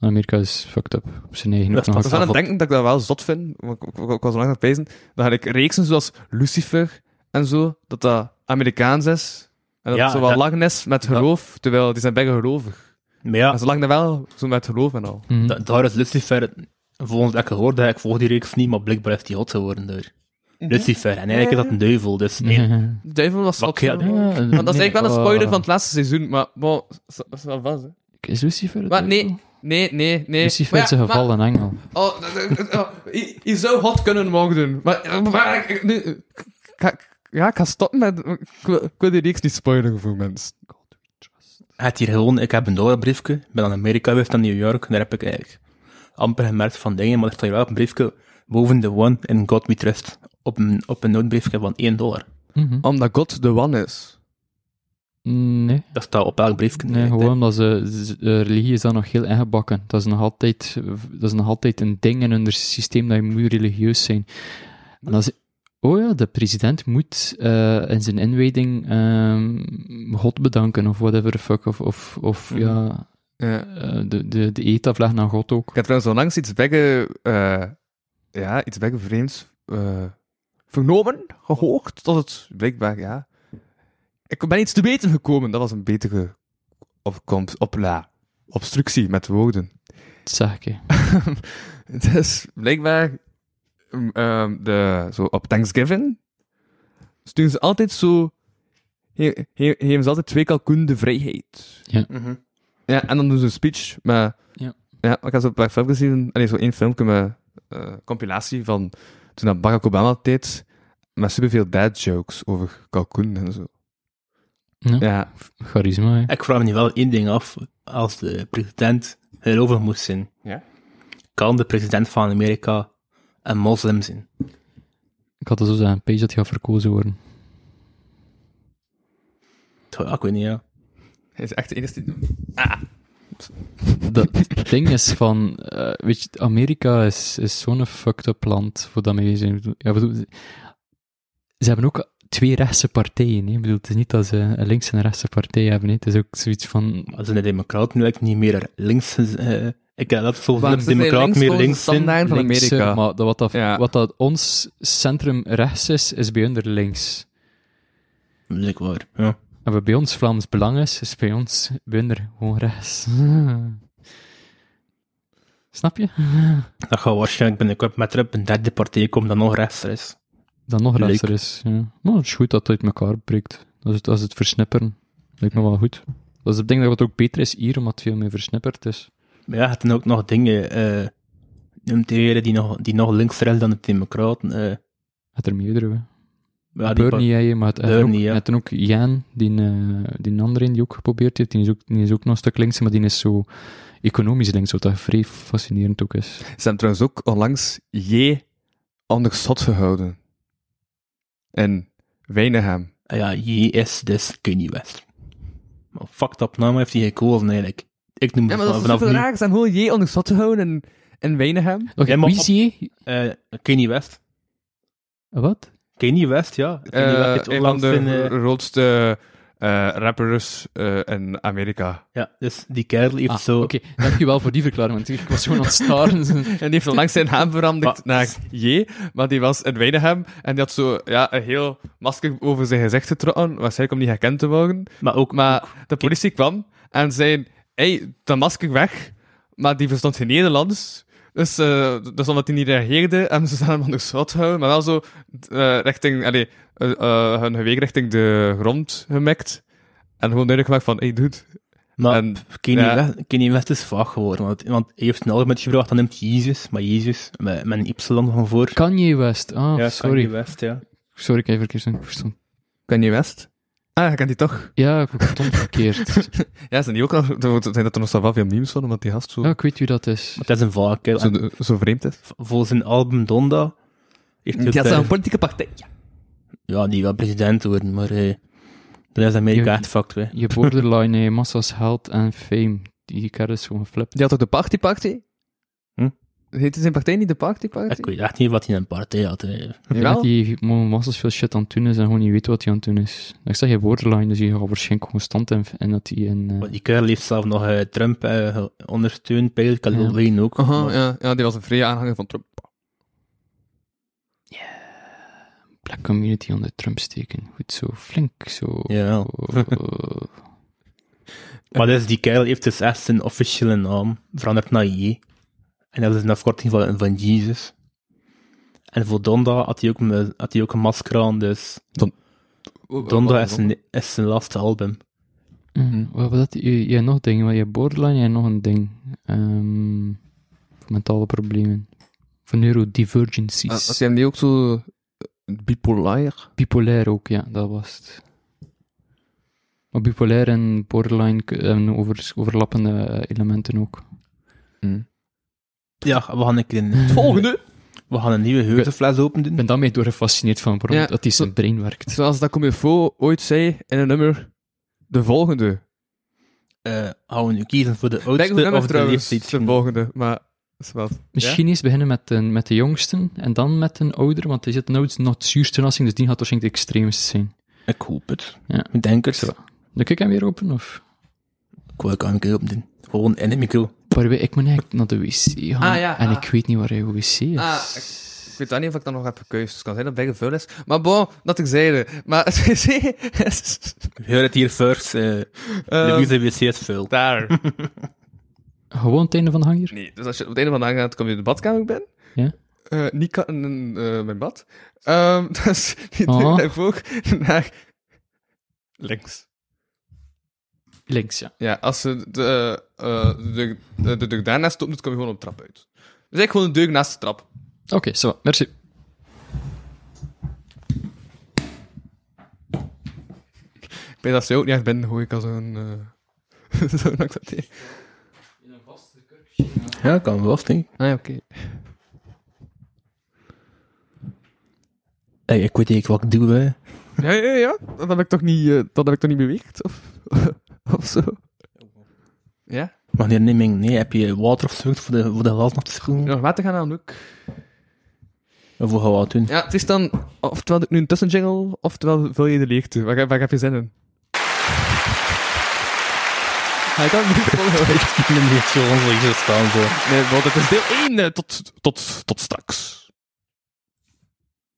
Amerika is fucked up. Op zijn eigen Dat is Ik aan het denken dat ik dat wel zot vind. want Ik, ik, ik was lang aan het pezen. Dan ga ik reeksen zoals Lucifer en zo, dat dat Amerikaans is. En dat Ja, het zo wel dat- lachen is met geloof, terwijl die zijn bijna gelovig. Maar ja, Maar ze lachen er wel zo met geloof en al. Mhm. da- daar is Lucifer, volgens wat ik gehoord heb, ik volg die reeks niet, maar blijkbaar is die hot geworden door Lucifer. En eigenlijk is dat een duivel, dus nee. Duivel was zot. ja, Ja, Want dat is eigenlijk wel een spoiler oh. van het laatste seizoen, maar bon, dat is wel vast, hè. Is Lucifer het Maar nee, nee, nee, nee. Lucifer is een gevallen engel. Oh, dat- dat- dat- je, zou hot kunnen mogen. Maar, maar ja, ik ga stoppen met... Ik wil, ik wil die reeks niet spoilen voor mensen. Het hier gewoon, ik heb een dollarbriefje, ik ben aan Amerika geweest, naar New York, daar heb ik eigenlijk amper gemerkt van dingen, maar er staat hier wel een briefje boven de one in God We Trust, op een, op een noodbriefje van 1 dollar. Mhm. Omdat God de one is. Nee, Dat staat op elk briefje. nee gewoon omdat ze, ze- de religie is dan nog heel ingebakken. Dat is nog altijd, dat is nog altijd een ding in hun systeem dat je moet religieus zijn. En oh ja, de president moet eh, in zijn inwijding ehm, God bedanken of whatever the fuck. Of, of, of Mhm. ja, Ja. eh, de, de, de eet afleggen aan God ook. Ik heb trouwens onlangs iets begge, eh ja, iets vreemds eh, vernomen, gehoord, dat het blijkbaar, ja. Ik ben iets te weten gekomen, dat was een betere opkomst, op, la, obstructie met woorden. Zeg ik. Het is blijkbaar um, um, de, zo op Thanksgiving sturen ze altijd zo. He, he, geven ze altijd twee kalkoen de vrijheid. Mhm. Ja, en dan doen ze een speech met. Ja. Ja, ik heb zo een paar filmpjes gezien. Allee, zo één filmpje met eh compilatie van toen dat Barack Obama deed. Met superveel dad jokes over kalkoen en zo. Ja. Ja, Charisma, hè. Ik vraag me nu wel één ding af, als de president gelovig moest zijn, Ja. kan de president van Amerika een moslim zijn? Ik had al zo zeggen, Page dat gaat verkozen worden. Ja, ik weet niet, ja. hij is echt de enige die. Dat het ding is van, eh, weet je, Amerika is, is zo'n fucked up land voor dat mee zijn. Ja, bedoel, ze hebben ook twee rechtse partijen. Hè. Ik bedoel, het is niet dat ze een links en een rechtse partij hebben. Hè. Het is ook zoiets van, Als de democraten lijkt niet meer links, eh, ik heb dat Maar dat ze de democraten links meer volgens links zijn. van Amerika. maar dat, wat, dat, Ja. wat dat ons centrum rechts is, is bij hun er links. Ja. En wat bij ons Vlaams Belang is, is bij ons bij hun er gewoon rechts. Snap je? Dat gaat waarschijnlijk binnenkort met er een derde partij komen dat nog rechts is. Dan nog Leuk. rechter is. Ja. Maar het is goed dat het uit elkaar breekt. Dat is het, dat is het versnipperen. Lijkt me wel goed. Dat is het ding dat het ook beter is hier, omdat het veel meer versnipperd is. Maar ja, het zijn ook nog dingen, eh noemt weer, die nog, die nog linkser is dan de democraten. eh Het er meerdere. ja, Bernie, ja, maar het, Bernie, ook, ja. het ook Jan, die, eh die andere die ook geprobeerd heeft, die is ook, die is ook nog een stuk links, maar die is zo economisch links, wat dat vrij fascinerend ook is. Ze hebben trouwens ook onlangs J. anders zot gehouden. En Weinigem. Ah ja, J is dus Kanye West. Maar fucked up naam heeft hij gekozen eigenlijk. Ik noem Ja, het maar dat is vanaf nu raar. Ze zijn gewoon J. zot gehouden en, en Weinigem. Oké, Ja, maar wie zie je? eh Kanye West. Wat? Kanye West, ja. Kanye West Eh een van de eh, grootste eh, rappers eh, in Amerika. Ja, dus die kerel heeft Ah, zo... Oké, dankjewel voor die verklaring, want ik was gewoon aan het staren. En die heeft onlangs zijn naam veranderd Maar- naar J, maar die was in Weinigem en die had zo ja, een heel masker over zijn gezicht getrokken, waarschijnlijk om niet herkend te worden. Maar ook... Maar de politie kwam en zei, hey, dat masker weg, maar die verstond geen Nederlands. Dus, eh, dus omdat hij niet reageerde, hebben ze hem aan de schot gehouden, maar wel zo eh, richting, allee, eh, eh, hun geweer richting de grond gemikt. En gewoon duidelijk gemaakt van, hey dude. Maar en, Kenny, ja. West, Kenny West is vaag geworden, want, want hij heeft een album uitgebracht, dan neemt Jezus, maar Jezus, met, met een Y van voor. Kanye West. Ah, ja, sorry. Kanye West, ja. Sorry, ik heb even verkeerd je West? Ah, je kent die toch? Ja, ik stond verkeerd. Ja, zijn die ook nog, zijn dat er nog wel veel memes van, omdat die gast zo, Ja, ik weet wie dat is. Het is een kerel. zo, de- zo vreemd is. Volgens zijn album Donda heeft Die had eh, een politieke partij. ja, die wil president worden, maar eh dat is Amerika Je- echt fucked, hè. Je borderline, eh, massa's geld en fame. Die kerel is gewoon geflipt. Die had ook de Party Party? Hm? Heette zijn partij niet de Party Party? Ik weet echt niet wat hij in een partij had, hè. Ja, die massas veel shit aan het doen is en gewoon niet weet wat hij aan het doen is. Ik zeg je borderline, dus je gaat waarschijnlijk constant in, en dat hij in... eh, die kerel heeft zelf nog eh, Trump eh, ondersteund, Ja. Wayne ook. Aha, Maar- ja, ja, die was een vrije aanhanger van Trump. black community onder Trump steken. Goed zo, flink zo. Ja. Maar dus die kerel heeft dus echt zijn officiële naam veranderd naar J. En dat is een afkorting van, van Jesus. En voor Donda had hij ook, een- had hij ook een masker aan, dus Donda is zijn, is zijn laatste album. Mhm. Wat was dat? Je, je nog dingen, maar je hebt borderline, je hebt nog een ding. Ehm voor mentale problemen. Voor neurodivergencies. Als Ah, jij hem die ook zo eh, bipolair? Bipolair ook, ja, dat was het. Maar bipolair en borderline hebben over, overlappende eh, elementen ook. Ja, we gaan een keer een, Volgende! we gaan een nieuwe heurtefles open Ik doen. ben daarmee door gefascineerd van waarom Ja, dat hij zijn brein werkt. Zoals dat Comilfo ooit zei in een nummer, de volgende. Eh gaan we nu kiezen voor de Ik denk oudste nummer of de trouwens, de volgende, maar is wat. Misschien eens beginnen met de, met de jongsten en dan met een oudere, want hij zit nou nog het zuurste nassing, dus die gaat waarschijnlijk de extreemste zijn. Ik hoop het. Ja. Ik denk het. Zo. Doe ik hem weer open, of? Ik wil ook een keer open doen. Gewoon in de micro. Maar ik moet eigenlijk naar de wc gaan, Ah, ja, en ah. ik weet niet waar hij wc is. Ah, ik weet dan niet of ik dat nog heb gekeuzd. Dus het kan zijn dat het vuil is. Maar bon, dat ik zeide. Maar het wc is... Horen het hier first. eh eh, de wc is vuil. daar. Gewoon het einde van de hanger? Nee, dus als je op het einde van de dag gaat, kom je in de badkamer binnen. Ja. Eh, niet ka- in eh, mijn bad. Ehm dus die Oh. ook naar links. Links, ja. Ja, als ze de, eh, de, de, de deur daarnaast kom je gewoon op de trap uit. Dus eigenlijk gewoon de deur naast de trap. Oké, zo, merci. Ik weet dat ze ook niet echt binnen gooi ik als een... eh zo'n accepteer. Ja, kan wel, denk ik. Ah ja, oké. Hey, ik weet niet wat ik doe, hè. Ja, ja, ja. Dat heb ik toch niet, eh, dat heb ik toch niet beweegd? Of, of zo. Ja? Wanneer neem ik nee, heb je water of zoiets voor de, voor de glas nog te spoelen? Nog water gaan aan ook. Of hoe gaan doen? Ja, het is dan, oftewel nu een tussenjingle, oftewel vul je de leegte. Waar, waar heb je zin in? Hij kan het niet volgen. Ik niet zo ongeveer zo staan, zo. Nee, want het is deel 1 tot, tot, tot straks.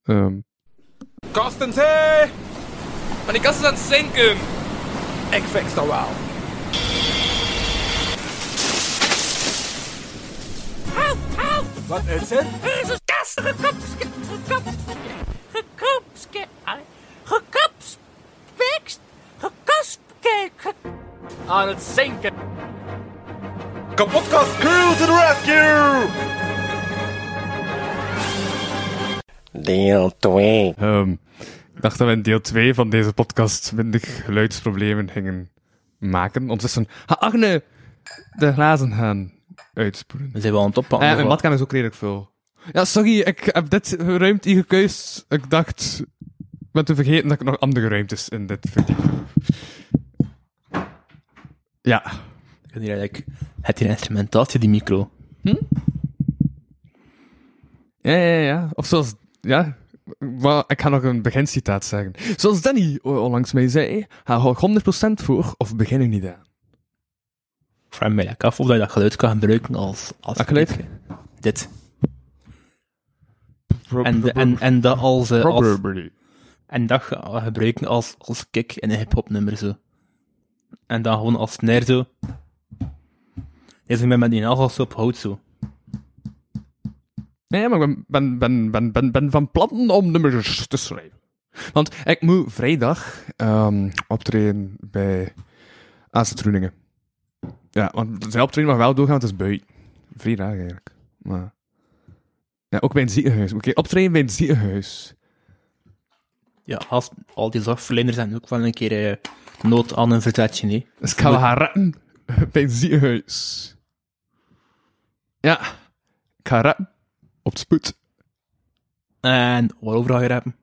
Ehm. Kastens, hé! Maar die kast is aan het zinken. Ik fix dat wel. Wat is het? Er is een kast gekopske, gekop, gekopske, gekopspekst, gekospke, aan het zinken. Kapotkast crew to the rescue! Deel 2. Ehm, ik dacht dat we in deel 2 van deze podcast minder geluidsproblemen gingen maken. Ondertussen, ga Agne de glazen gaan uitspoelen. Zijn we aan het oppakken. ja, mijn wat? badkamer is ook redelijk veel. Ja, sorry, ik heb dit ruimte hier. Ik dacht... Ik ben te vergeten dat ik nog andere ruimtes in dit verdiep. Ja. Ik heb hier eigenlijk... Het hier instrumentatie, die micro. Ja, ja, ja. Of zoals... Ja, maar ik ga nog een begincitaat zeggen. Zoals Danny onlangs mij zei, ga ik 100% voor of begin er niet aan. Ik vraag eigenlijk af of je dat geluid kan gebruiken als... als Dat geluid? Dit. En, de- en, en dat als... eh, als en dat ge- gebruiken als, als kick in een hip-hop nummer zo. En dan gewoon als snare zo. Deze met met die nagels op hout zo. Nee, maar ik ben, ben, ben, ben, ben, van plan om nummers te schrijven. Want ik moet vrijdag ehm, optreden bij AZ Groeningen. Ja, want zijn optreden mag wel doorgaan, want het is buiten. Vrijdag eigenlijk. Maar... Ja, ook bij een ziekenhuis. Oké, optreden bij een ziekenhuis. Ja, als, al die zorgverleners zijn ook wel een keer eh, nood aan een verzetje, nee. Dus ik ga gaan rappen bij een ziekenhuis. Ja, ik ga op spoed. En waarover ga je rappen?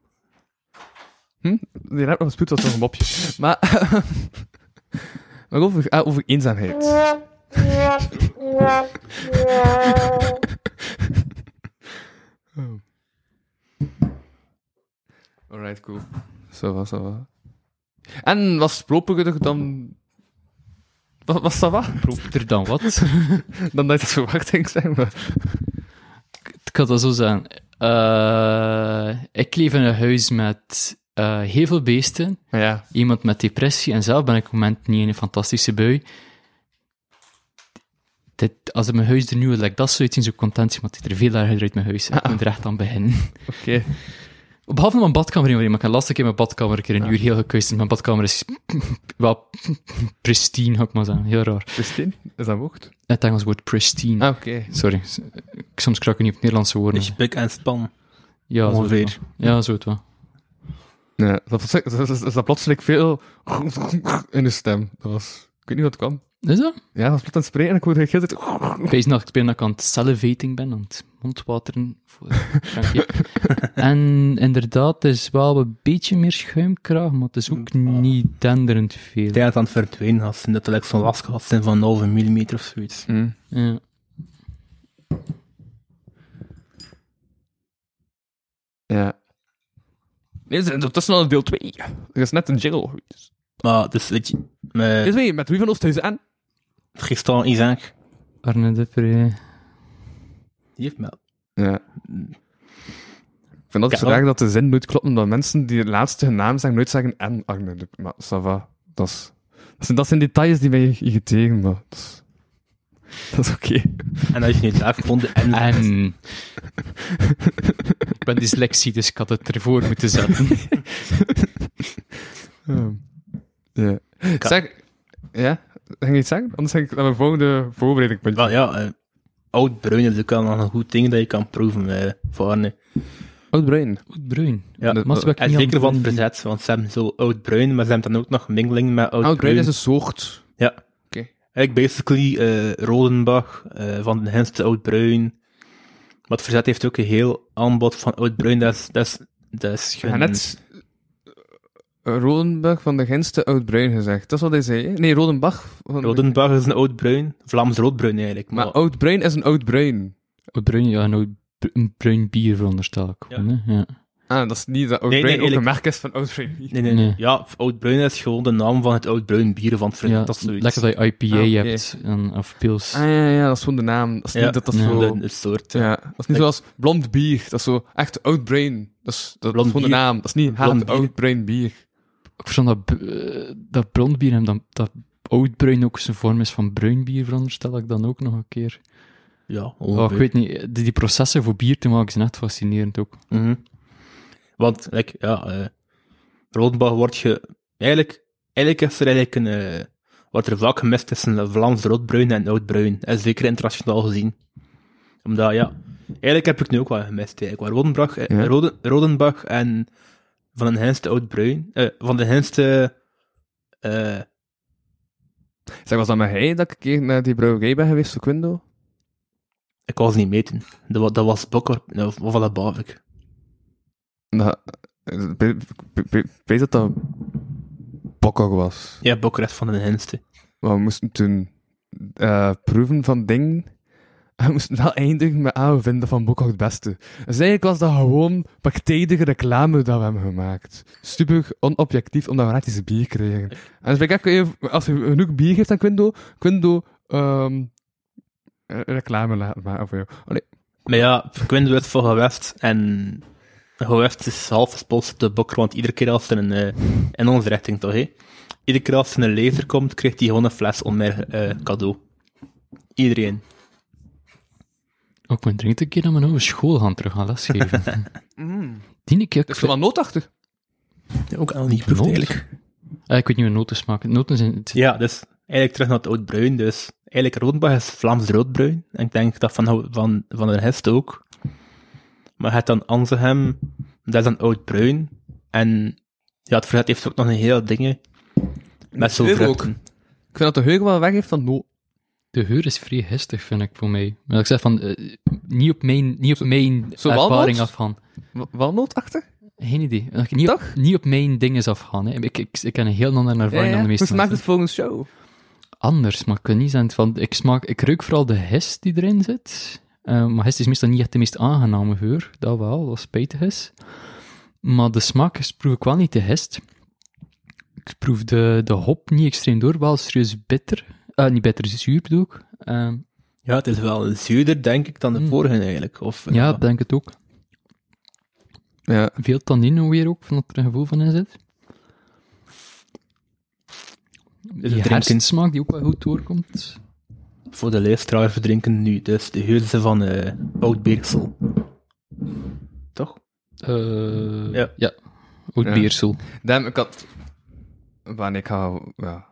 Hm? Die rap op spoed was nog een mopje. Maar, maar over, ah, over eenzaamheid. Oh. Alright, cool. Zo was zo was. En was proper dan... Was, was dat wat? Er dan wat? Dan dat je het verwacht, denk ik, zeg maar. Ik kan dat zo zeggen. Eh, ik leef in een huis met eh, heel veel beesten. Ja, Iemand met depressie. En zelf ben ik op het moment niet in een fantastische bui. Dit, als mijn huis er nu like dat zou uitzien, zou ik content zijn, maar het ziet er veel erger uit mijn huis. Ik moet er echt aan beginnen. oké. Behalve mijn badkamer, maar ik heb laatst een keer mijn badkamer een keer een uur heel gekuist. En mijn badkamer is wel pristine, ga ik maar zeggen. Heel raar. Christine, is dat woord? Het Engels woord pristine. Ah, oké. Sorry, soms krak ik niet op Nederlandse woorden. Spik en span. Ja, zo ongeveer. Ja, zo het wel. Ja, dat, was, dat, dat, dat plotseling veel in de stem. Dat was... Ik weet niet wat het kwam. Is dat? Ja, dat was plots aan het spreken en ik hoorde de hele tijd... Ik weet nog, ik ben dat ik aan het salivating ben, aan het mondwateren voor en inderdaad, het is wel een beetje meer schuimkraag, maar het is ook niet denderend veel. Ik denk dat het aan het verdwijnen was. En dat zo'n last gehad zijn van een halve millimeter of zoiets. Mm. Ja. Ja. Nee, er is al een deel 2. Er is net een jingle. Maar, dus weet je, met 2, met wie van ons thuis aan? Tristan Isaac, Arne Depree. die heeft me Ja. Ik vind altijd raar dat de zin nooit klopt, omdat mensen die het laatste hun naam zeggen, nooit zeggen en Arne. de- Maar ça va. Dat, is, dat, zijn, dat zijn details die mij irriteren, maar dat is, dat is oké. En als je niet daar gevonden en... En... ik ben dyslexie, dus ik had het ervoor moeten zetten. Ja. ja. Zeg, ja? Ging je iets zeggen? Anders denk ik naar mijn volgende voorbereiding. Wel ja, eh, oud bruin is ook wel nog een goed ding dat je kan proeven eh, voor. Oud bruin. Goed bruin. Ja, dat- Maar ik En niet zeker van het bruin- verzet, want ze hebben zo oud bruin, maar ze hebben dan ook nog mengeling met oud, Oud bruin is een soort. Ja. Oké. Eigenlijk basically eh Rodenbach, eh, van de Henste oud bruin. Maar het verzet heeft ook een heel aanbod van oud bruin, dat is... Dat is, dat is Rodenbach van de Genste oud bruin gezegd. Dat is wat hij zei. hè? Nee, Rodenbach. Van de- Rodenbach is een oud bruin, Vlaams roodbruin eigenlijk. Maar, Maar oud bruin is een oud bruin. Oud bruin, ja, en oud een bruin bier veronderstel ik. Ja. hè. Ja. Ah, dat is niet dat oud Nee, nee, ook een merk is van oud bruin. bier. nee, nee, nee. Nee. Ja, oud bruin is gewoon de naam van het oud bruin bier van het. Ja, dat is zoiets. lekker dat je IPA Ah, hebt, en, of pils. Ah ja, ja, dat is gewoon de naam. Dat is Ja, niet dat dat ja. zo... De, de soort. Ja, dat is niet zoals blond bier. Dat is zo echt oud bruin. Dat is, dat, is gewoon de bier. naam. Dat is niet Blond hard bier. Ik verstand dat, eh, dat blond bier en dat, dat oud bruin ook zijn vorm is van bruin bier, veronderstel ik dan ook nog een keer. Ja, Oh, ik weet niet, die, die processen voor bier te maken zijn echt fascinerend ook. Mhm. Want, like, ja, eh Rodenbach wordt je... Eigenlijk, eigenlijk is er eigenlijk een... eh, wordt er vaak gemist tussen Vlaams roodbruin en oudbruin. En zeker internationaal gezien. Omdat, ja... Eigenlijk heb ik nu ook wel gemist, eigenlijk. Rodenbach, Ja. Roden, Rodenbach en Van den Henste oudbruin... eh, van den Henste... eh Zeg, was dat met hij dat ik een keer naar die brouwerij ben geweest, voor Quindo? ik was niet meten. Dat, wa- dat was Bokker... nou, Of was dat Bavik? Dat, ik weet dat dat Bokkog was. Ja, Bokker is van den Henste. Maar we moesten toen eh, proeven van dingen. En we moesten wel eindigen met, ah, we vinden Van Boekhok het beste. Dus eigenlijk was dat gewoon partijdige reclame dat we hebben gemaakt. Stupig, onobjectief, omdat we gratis bier kregen. En dus ik even, als je genoeg bier geeft aan Quindo, Quindo, eh, reclame laten maken voor jou. Allee, Maar ja, Quinn werd voor gewest en gewest is half gesponsord door Bokker, want iedere keer als er een, eh, in onze richting toch, hè. Iedere keer als er een lezer komt, krijgt hij gewoon een fles onmer eh cadeau. Iedereen. Ook mijn drinkt een keer naar mijn oude school gaan terug gaan lesgeven. Die keer... dat is wel noodachtig. Ja, ook al niet eigenlijk. Eh, ik weet niet hoe noten smaken. Noten zijn... het- Ja, dus eigenlijk terug naar het oud-bruin. Dus eigenlijk Rodenbach is Vlaams roodbruin. En ik denk dat van, van, van de rest ook. Maar het dan Anzehem, dat is dan oud-bruin. En ja, het verzet heeft ook nog een heel dingen. Met zo'n ook. Ik vind dat de geur wel weg heeft van no. De geur is vrij hestig, vind ik, voor mij. Maar ik zeg van, eh, niet op mijn, niet op mijn zo ervaring afgaan. Wa- Walnootachtig? Geen idee. Eh, Niet op, niet op mijn dingen afgaan. Hè. Ik, ik, ik heb een heel andere ervaring dan de meeste Hoe smaakt het volgens jou? Anders, maar ik kan niet zeggen van... Ik, smaak, ik ruik vooral de hest die erin zit. Eh, maar hest is meestal niet echt de meest aangename geur. Dat wel, dat spijtig is. Maar de smaak is- proef ik wel niet de hest. Ik proef de, de hop niet extreem door, wel serieus bitter. Eh, niet bitter, zuur bedoel ik. Eh, Ja, het is wel zuurder, denk ik, dan de Mm. vorige eigenlijk. Of, ja, ik denk het ook. Ja. Veel tannine weer ook, van dat er een gevoel van in zit. Dus Die hersensmaak die ook wel goed doorkomt. voor de luisteraars, we drinken nu dus de geuze van eh Oud Beersel. Toch? Eh Ja. ja. Oud Ja. Beersel. Damn, ik had... Wanneer ik ga... Ja.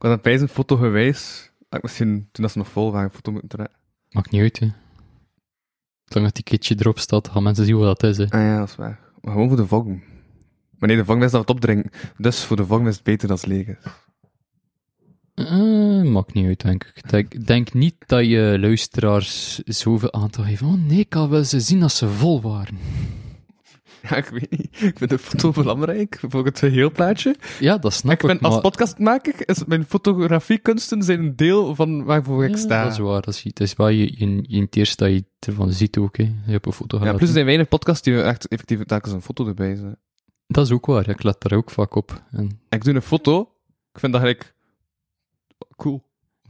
Ik had een een foto. Had ik misschien, toen dat ze nog vol waren, een foto moeten trekken. Maakt niet uit, hè. Zolang dat die kitje erop staat, gaan mensen zien wat dat is, hè. Ah ja, dat is waar. Maar gewoon voor de volgende. Maar nee, de volgende is dat het opdrinken. Dus voor de volgende is het beter dan het leeg is. Eh, maakt niet uit, denk ik. Ik denk, niet dat je luisteraars zoveel aantal geven. Oh nee, ik had wel ze zien als ze vol waren. Ja, ik weet niet. Ik vind de foto belangrijk voor het heelplaatje. Ja, dat snap Ik ik, ben als maar- podcastmaker, is mijn fotografiekunsten zijn een deel van waarvoor ik Ja, sta. dat is waar. Dat is, het is wel je, je, je het eerste dat je ervan ziet ook, hè. Je hebt een foto Ja, gelaten. plus er zijn weinig podcasts die echt effectief telkens een foto erbij zijn. Dat is ook waar, ja. ik let daar ook vaak op. En, Ik doe een foto, ik vind dat eigenlijk cool.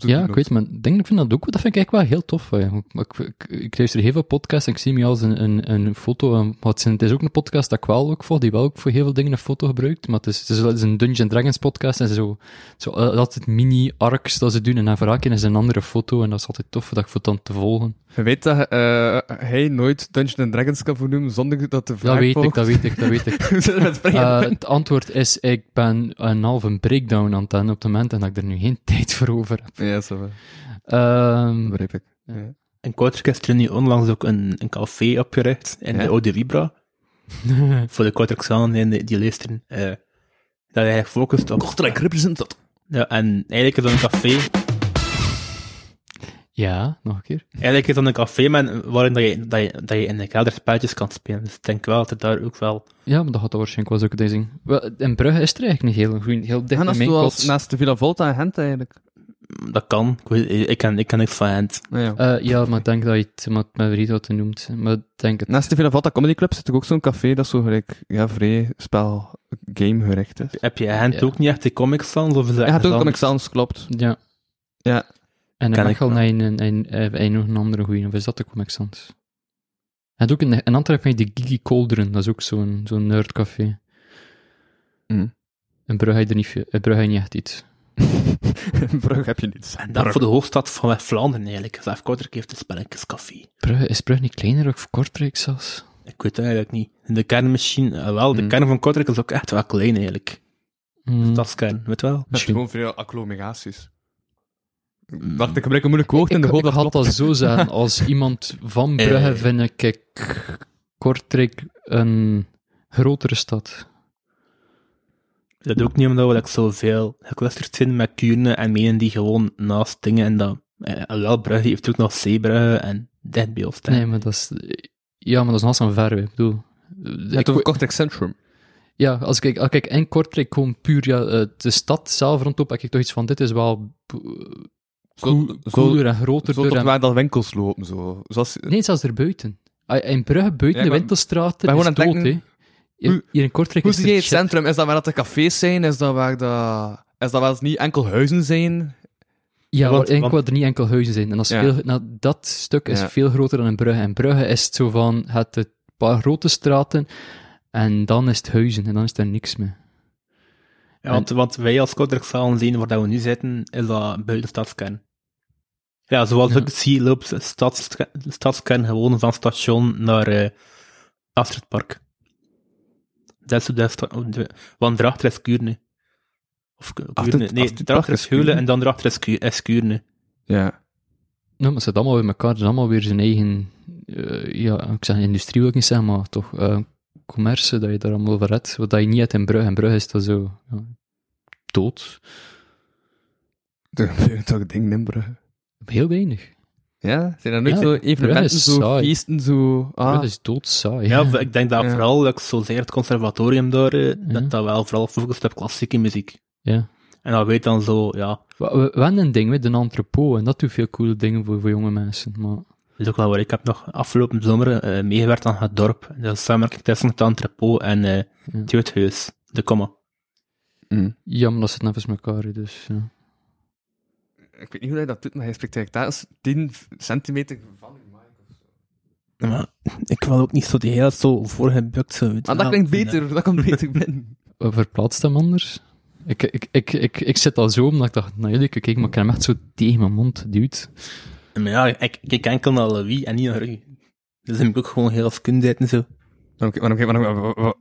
Ja, ik weet, maar ik denk, ik vind dat ook, dat vind ik eigenlijk wel heel tof. hè. Ik, ik, ik, luister heel veel podcasts en ik zie me als een, een, een foto. Maar het, zijn- het is ook een podcast dat ik wel ook volg, die wel ook voor heel veel dingen een foto gebruikt. Maar het is, het is, het een Dungeons Dragons podcast en zo, zo eh, altijd mini-arcs dat ze doen. En dan keer is een andere foto en dat is altijd tof dat ik voor dan te volgen. Je weet dat eh, hij nooit Dungeons Dragons kan vernoemen zonder dat de vraag Dat weet ik, dat weet ik, dat weet ik. Het? Eh, het antwoord is, ik ben een halve breakdown aan het op het moment en dat ik er nu geen tijd voor over heb. ja, zo. Dat Ehm, begrijp ik. Ja. Ja. In Kortrijk is er nu onlangs ook een, een café opgericht in Ja? de Oude Vibra. Voor de Kortrijksanen en die, die luisteren. eh dat eigenlijk focust op... Kortrijk representant. Ja, en eigenlijk is dat een café... ja, nog een keer. Eigenlijk is dat een café met, waarin dat je, dat, je, dat je in de kelder spelletjes kan spelen. Dus ik denk wel dat er daar ook wel... Ja, maar dat gaat waarschijnlijk wel zo deze. Wel, in Brugge is er eigenlijk een heel, heel dicht En kot. naast de Villa Volta en Gent eigenlijk. Dat kan. Ik, weet, ik, ken, ik ken niks van Gent. Ja. Eh, ja, maar ik denk dat je het maar met je noemt. Maar denk het. Naast de Villa Volta Comedy Club zit er ook zo'n café dat zo gelijk, ja, vrij spel, game gericht is. Heb je Gent Ja. ook niet echt de comics sans? Of is dat Ja, het ook Comic? Sans, klopt. Ja. Ja. En Ken ik je een, een, een, een, nog een andere goeie. Of is dat de Comic Sans? En ook in, in Antwerpen heb je de Gigi Cauldron. Dat is ook zo'n zo'n nerdcafé. Mm. In Brugge heb je er niet, in Brugge heb je niet echt iets. Brugge heb je niets. En dat voor de hoofdstad van West-Vlaanderen eigenlijk. Zelf Kortrijk heeft een spelletjescafé. Brugge, is Brugge niet kleiner of Kortrijk zelfs? Ik weet het eigenlijk niet. In de kern misschien... eh, wel, de Hmm. kern van Kortrijk is ook echt wel klein eigenlijk. Mm. Stadskern, weet wel. Je hebt Misschien. gewoon veel agglomeraties. Wacht, ik gebruik een moeilijk woord in de ik, hoop ik dat had dat zo zeggen. Als iemand van Brugge Eh. vind ik Kortrijk een grotere stad. Dat ook niet omdat we like, zoveel geclusterd zijn met Kuurne en Menen die gewoon naast dingen en dat... Eh, wel, Brugge heeft ook nog Zeebrugge en bij ons. Nee, maar dat is... Ja, maar dat is naast een verre. Ik bedoel... Je ik- hebt over Kortrijk Centrum. ja, als ik, als ik in Kortrijk gewoon puur ja, eh, de stad zelf rondop, heb ik toch iets van, dit is wel... cooler en groter. Zo tot en- waar dat winkels lopen, zo. Zoals, Nee, zelfs erbuiten. Ah, In Brugge, buiten Ja, de ben is gewoon aan het dood, hè. Hier, Hoe- hier in Kortrijk Hoe is zie je het shit. centrum? Is dat waar dat de cafés zijn? Is dat waar dat... Is dat waar het niet enkel huizen zijn? Ja, want- want, wil er niet enkel huizen zijn. En dat, is Ja. veel, nou, dat stuk is Ja. veel groter dan in Brugge. In Brugge is het zo van, het een paar grote straten, en dan is het huizen, en dan is er niks meer. Ja, want, want wij als Kortrijkzalen zien waar we nu zitten, is dat buiten de stadskern. Ja, zoals Ja. ik zie, loopt de stads, de stadskern gewoon van station naar eh Astridpark. Dat is dat de- Want daarachter is Kuurne. Of. Nee, daarachter is Heulen en dan daarachter is, Ku- is Kuurne. Ja. Nou, maar ze allemaal bij elkaar, ze allemaal weer zijn eigen, eh, ja, ik zeg industrie wil ik niet zeggen, maar toch, eh commerce, dat je daar allemaal over hebt. Wat dat je niet hebt in Brugge. In Brugge is dat zo, ja, dood. De- Toch ding in Brugge. Heel weinig. Ja? Zijn er nooit Ja, zo evenementen, zo saai. feesten, zo... Ah. Brugge is doodsaai. Ja, ik denk dat Ja. vooral, dat ik zo zeg, het conservatorium daar, eh, Ja. dat dat wel vooral focust op klassieke muziek. ja. En dat weet dan zo, ja, We, we, we hebben een ding met een entrepot, en dat doet veel coole dingen voor, voor jonge mensen. Maar Dat is ook wel waar. Ik heb nog afgelopen zomer eh, meegewerkt aan het dorp. Dat is samenwerking tussen het entrepot en eh het jeugdhuis, de Komma. Mm. ja, maar dat zit net eens met elkaar, dus ja. Ik weet niet hoe hij dat doet, maar hij spreekt eigenlijk daar is 10 centimeter van. Maar ik wil ook niet zo die heel zo voorgebukt zo. Maar dat klinkt beter, dat komt beter binnen. Wat verplaatst hem anders? Ik, ik, ik, ik, ik zit al zo, omdat ik dacht, nou jullie, kijk, maar ik heb hem echt zo tegen mijn mond duwt. Maar ja, ik ik kijk enkel naar Louis en niet naar u. Dus heb ik ook gewoon heel skundheid en zo. Waarom, waarom, waarom, waarom, waarom,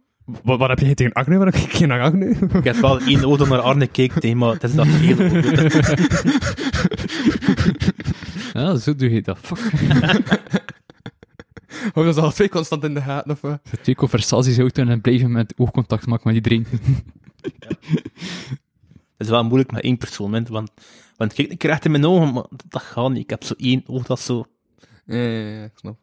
wat, wat heb jij tegen Agne? Waarom kijk je naar Agne? Ik heb wel één oog dat naar Arne keek, hè, maar het is dat heel. Ja, zo doe je dat. Fuck. Of dat al twee constant in de gaten, of wat? Twee conversaties houden en blijven met oogcontact maken met iedereen. Het is wel moeilijk met één persoon, want, want, want kijk, ik krijg in mijn ogen, maar dat gaat niet. Ik heb zo één oog dat zo... Ja, ja, ja, ik snap.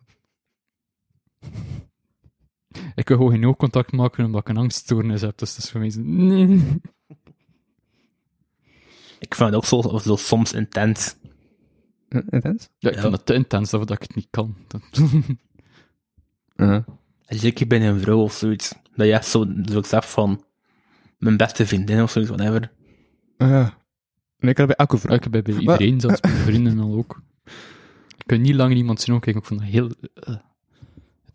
Ik wil gewoon geen oogcontact maken omdat ik een angststoornis heb, dus dat is voor mij zo... Nee. Ik vind het ook zo, zo soms intens. Ja, Intens? Ja, ik Ja. vind het te intens dat ik het niet kan. Dat- Ja. En Zeker bij een vrouw of zoiets. Dat je echt zo, zo ik zeg van, mijn beste vriendin of zoiets, whatever. Ja. Nee, ik had bij elke vrouw. Ik heb bij bij iedereen, zelfs bij mijn vrienden al ook. Ik kan niet lang iemand zijn ogen kijken, ik vond dat heel... eh.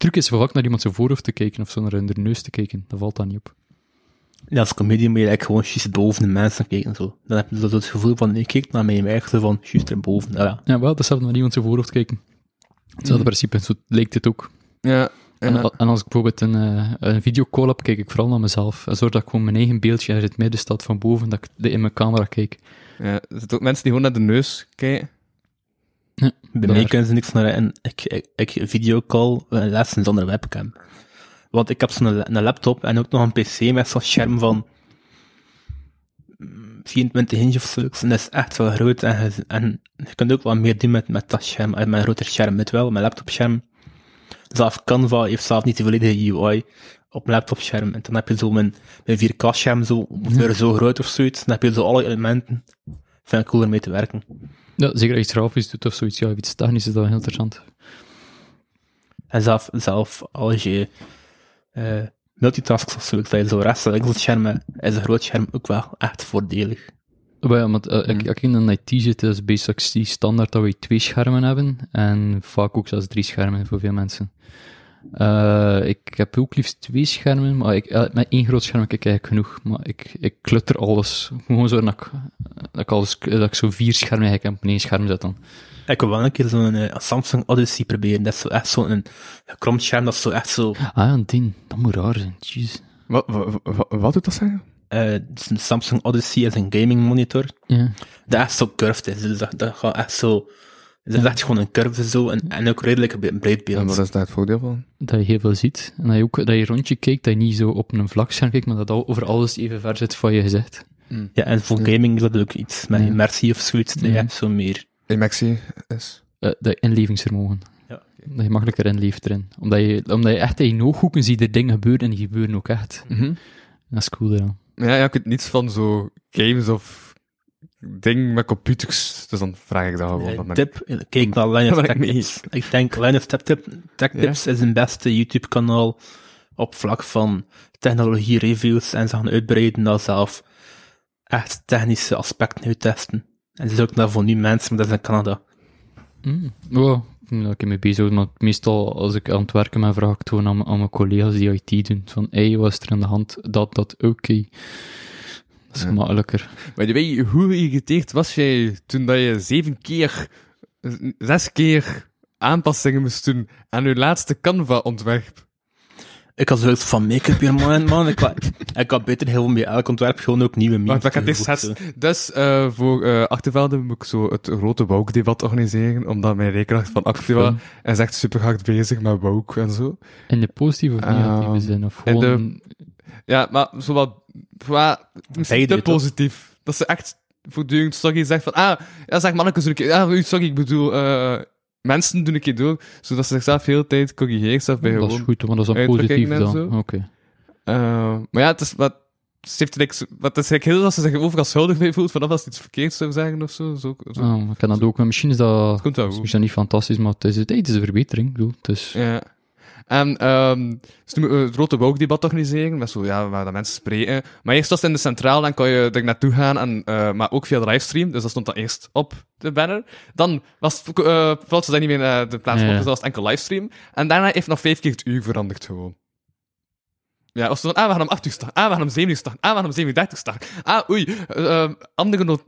Het truc is vaak naar iemand zijn voorhoofd te kijken, of zo naar hun neus te kijken. Dat valt dan niet op. Ja, als comedian moet je eigenlijk gewoon juist boven de mensen kijken, zo. Dan heb je zo het gevoel van, ik kijk naar mij zo van, juist erboven. Ja, ja. Ja, wel, dat naar iemand zijn voorhoofd kijken. Hetzelfde principe, zo lijkt het ook. Ja. En, ja. en als ik bijvoorbeeld een, eh, een videocall heb, kijk ik vooral naar mezelf. En zorg dat ik gewoon mijn eigen beeldje in het midden staat van boven, dat ik de- in mijn camera kijk. ja. Er zitten ook mensen die gewoon naar de neus kijken. Bij mij kunnen ze niks naar en ik, ik, videocall eh, lessen zonder webcam. Want ik heb zo'n een laptop en ook nog een pc met zo'n scherm van mm, 24 inch of zo. En dat is echt wel groot en, je- en je kunt ook wat meer doen met, met dat scherm, met mijn groter scherm. Met wel, mijn laptopscherm. Zelf Canva heeft zelf niet de volledige UI op mijn laptopscherm. En dan heb je zo mijn, mijn 4K-scherm zo, ongeveer zo groot of zoiets. Dan heb je zo alle elementen. Vind ik cool ermee te werken. Ja, zeker als je iets grafisch doet of zoiets, ja, iets technisch is dat wel heel interessant. En zelf, zelf als je eh multitasks of zoiets, dat je zo rechts en links het scherm hebt, is een groot scherm ook wel echt voordelig. Ja, want, eh, ik, ik in een IT zit, is basically standaard dat we twee schermen hebben. En vaak ook zelfs drie schermen voor veel mensen. Eh, ik heb ook liefst twee schermen, maar ik, eh, met één groot scherm heb ik eigenlijk genoeg. Maar ik, ik klutter alles. Gewoon zo dat ik, dat ik, alles, dat ik zo vier schermen eigenlijk op één scherm zet dan. Ik wil wel een keer zo'n eh, Samsung Odyssey proberen. Dat is zo echt zo'n gekromd scherm, dat is zo echt zo... Ah ja, een ding. Dat moet raar zijn. Jeez. Wat, wat, wat, wat doet dat zeggen? eh, het is een Samsung Odyssey is een gaming monitor. Ja. Dat echt zo curved is. Dus dat, dat gaat echt zo... Het is echt gewoon een curve zo, en, en ook redelijk een breed En beeld. wat is daar het voordeel van? Dat je heel veel ziet. En dat je ook dat je rondje kijkt, dat je niet zo op een vlak scherm kijkt, maar dat al over alles even ver zit van je gezicht. Ja, en voor gaming is dat ook iets met Ja. immersie of zoiets. Dat Ja. zo meer... Imexie is... Eh, dat inlevingsvermogen. Ja. Dat je makkelijker inleeft erin. Omdat je, omdat je echt in je ooghoeken ziet er dingen gebeuren en die gebeuren ook echt. Dat is cool, ja. Ja, ja, ik weet niets van zo games of ding met computers. Dus dan vraag ik dat gewoon. Men- tip, kijk naar Linus Tech Tips. Ik denk Linus Tech, Tip, Tech Tips is een beste YouTube-kanaal op vlak van technologie-reviews en ze gaan uitbreiden naar zelf echt technische aspecten uittesten. En ze zoeken daar voor nu mensen, maar dat is in Canada. Mm. Ja, daar ik mee bezig, maar meestal als ik aan het werken ben, vraag ik het gewoon aan, mijn- aan mijn collega's die IT doen. Van, hé, wat is er aan de hand? Dat, dat, oké. Dat is Ja. gemakkelijker. Maar je weet, hoe geïrriteerd was jij toen dat je zeven keer, zes keer aanpassingen moest doen aan je laatste Canva-ontwerp? Ik had zoiets van make-up hier, man. man. Ik, had, ik had beter heel bij elk ontwerp gewoon ook nieuwe memes. Wacht, ik had. Dus eh, voor eh Achtervelde moet ik zo het grote woke-debat organiseren, omdat mijn rekenkracht van Activa is echt super hard bezig met woke en zo. In de positieve of negatieve Ehm, zin? Of in de- gewoon... Ja, maar zo wat, wat misschien te positief. Dat ze echt voortdurend sorry zegt van, ah, ja, zeg mannetjes, doe ik, ja, sorry, ik bedoel, eh, mensen doen een keer door, zodat ze zichzelf de hele tijd corrigeert, zelf bij dat is gewoon. goed, maar dat is dan positief dan. zo. Oké. Eh, maar ja, het is wat, ze heeft zo- wat het is like heel dat ze zich overal schuldig mee voelt, vanaf als ze iets verkeerd zou zeggen of zo. zo, zo. Ah, ik kan dat ook, misschien is dat, Het komt wel misschien goed. is dat niet fantastisch, maar het is, hey, het is een verbetering. Ik bedoel, het is, Ja. En ehm dus toen moeten we het grote woke-debat organiseren, met zo, ja, waar de mensen spreken. Maar eerst was het in de centraal, dan kon je er naartoe gaan, en, eh, maar ook via de livestream, dus dat stond dan eerst op de banner. Dan was het, uh, ze dat niet meer naar de plaats Ja. was het enkel livestream. En daarna heeft nog vijf keer het uur veranderd gewoon. Ja, of ze dan, ah, we gaan om 8 uur starten, ah, we gaan om 7 uur starten, ah, we gaan om 7 uur 30 starten. Ah, oei, eh, eh, andere not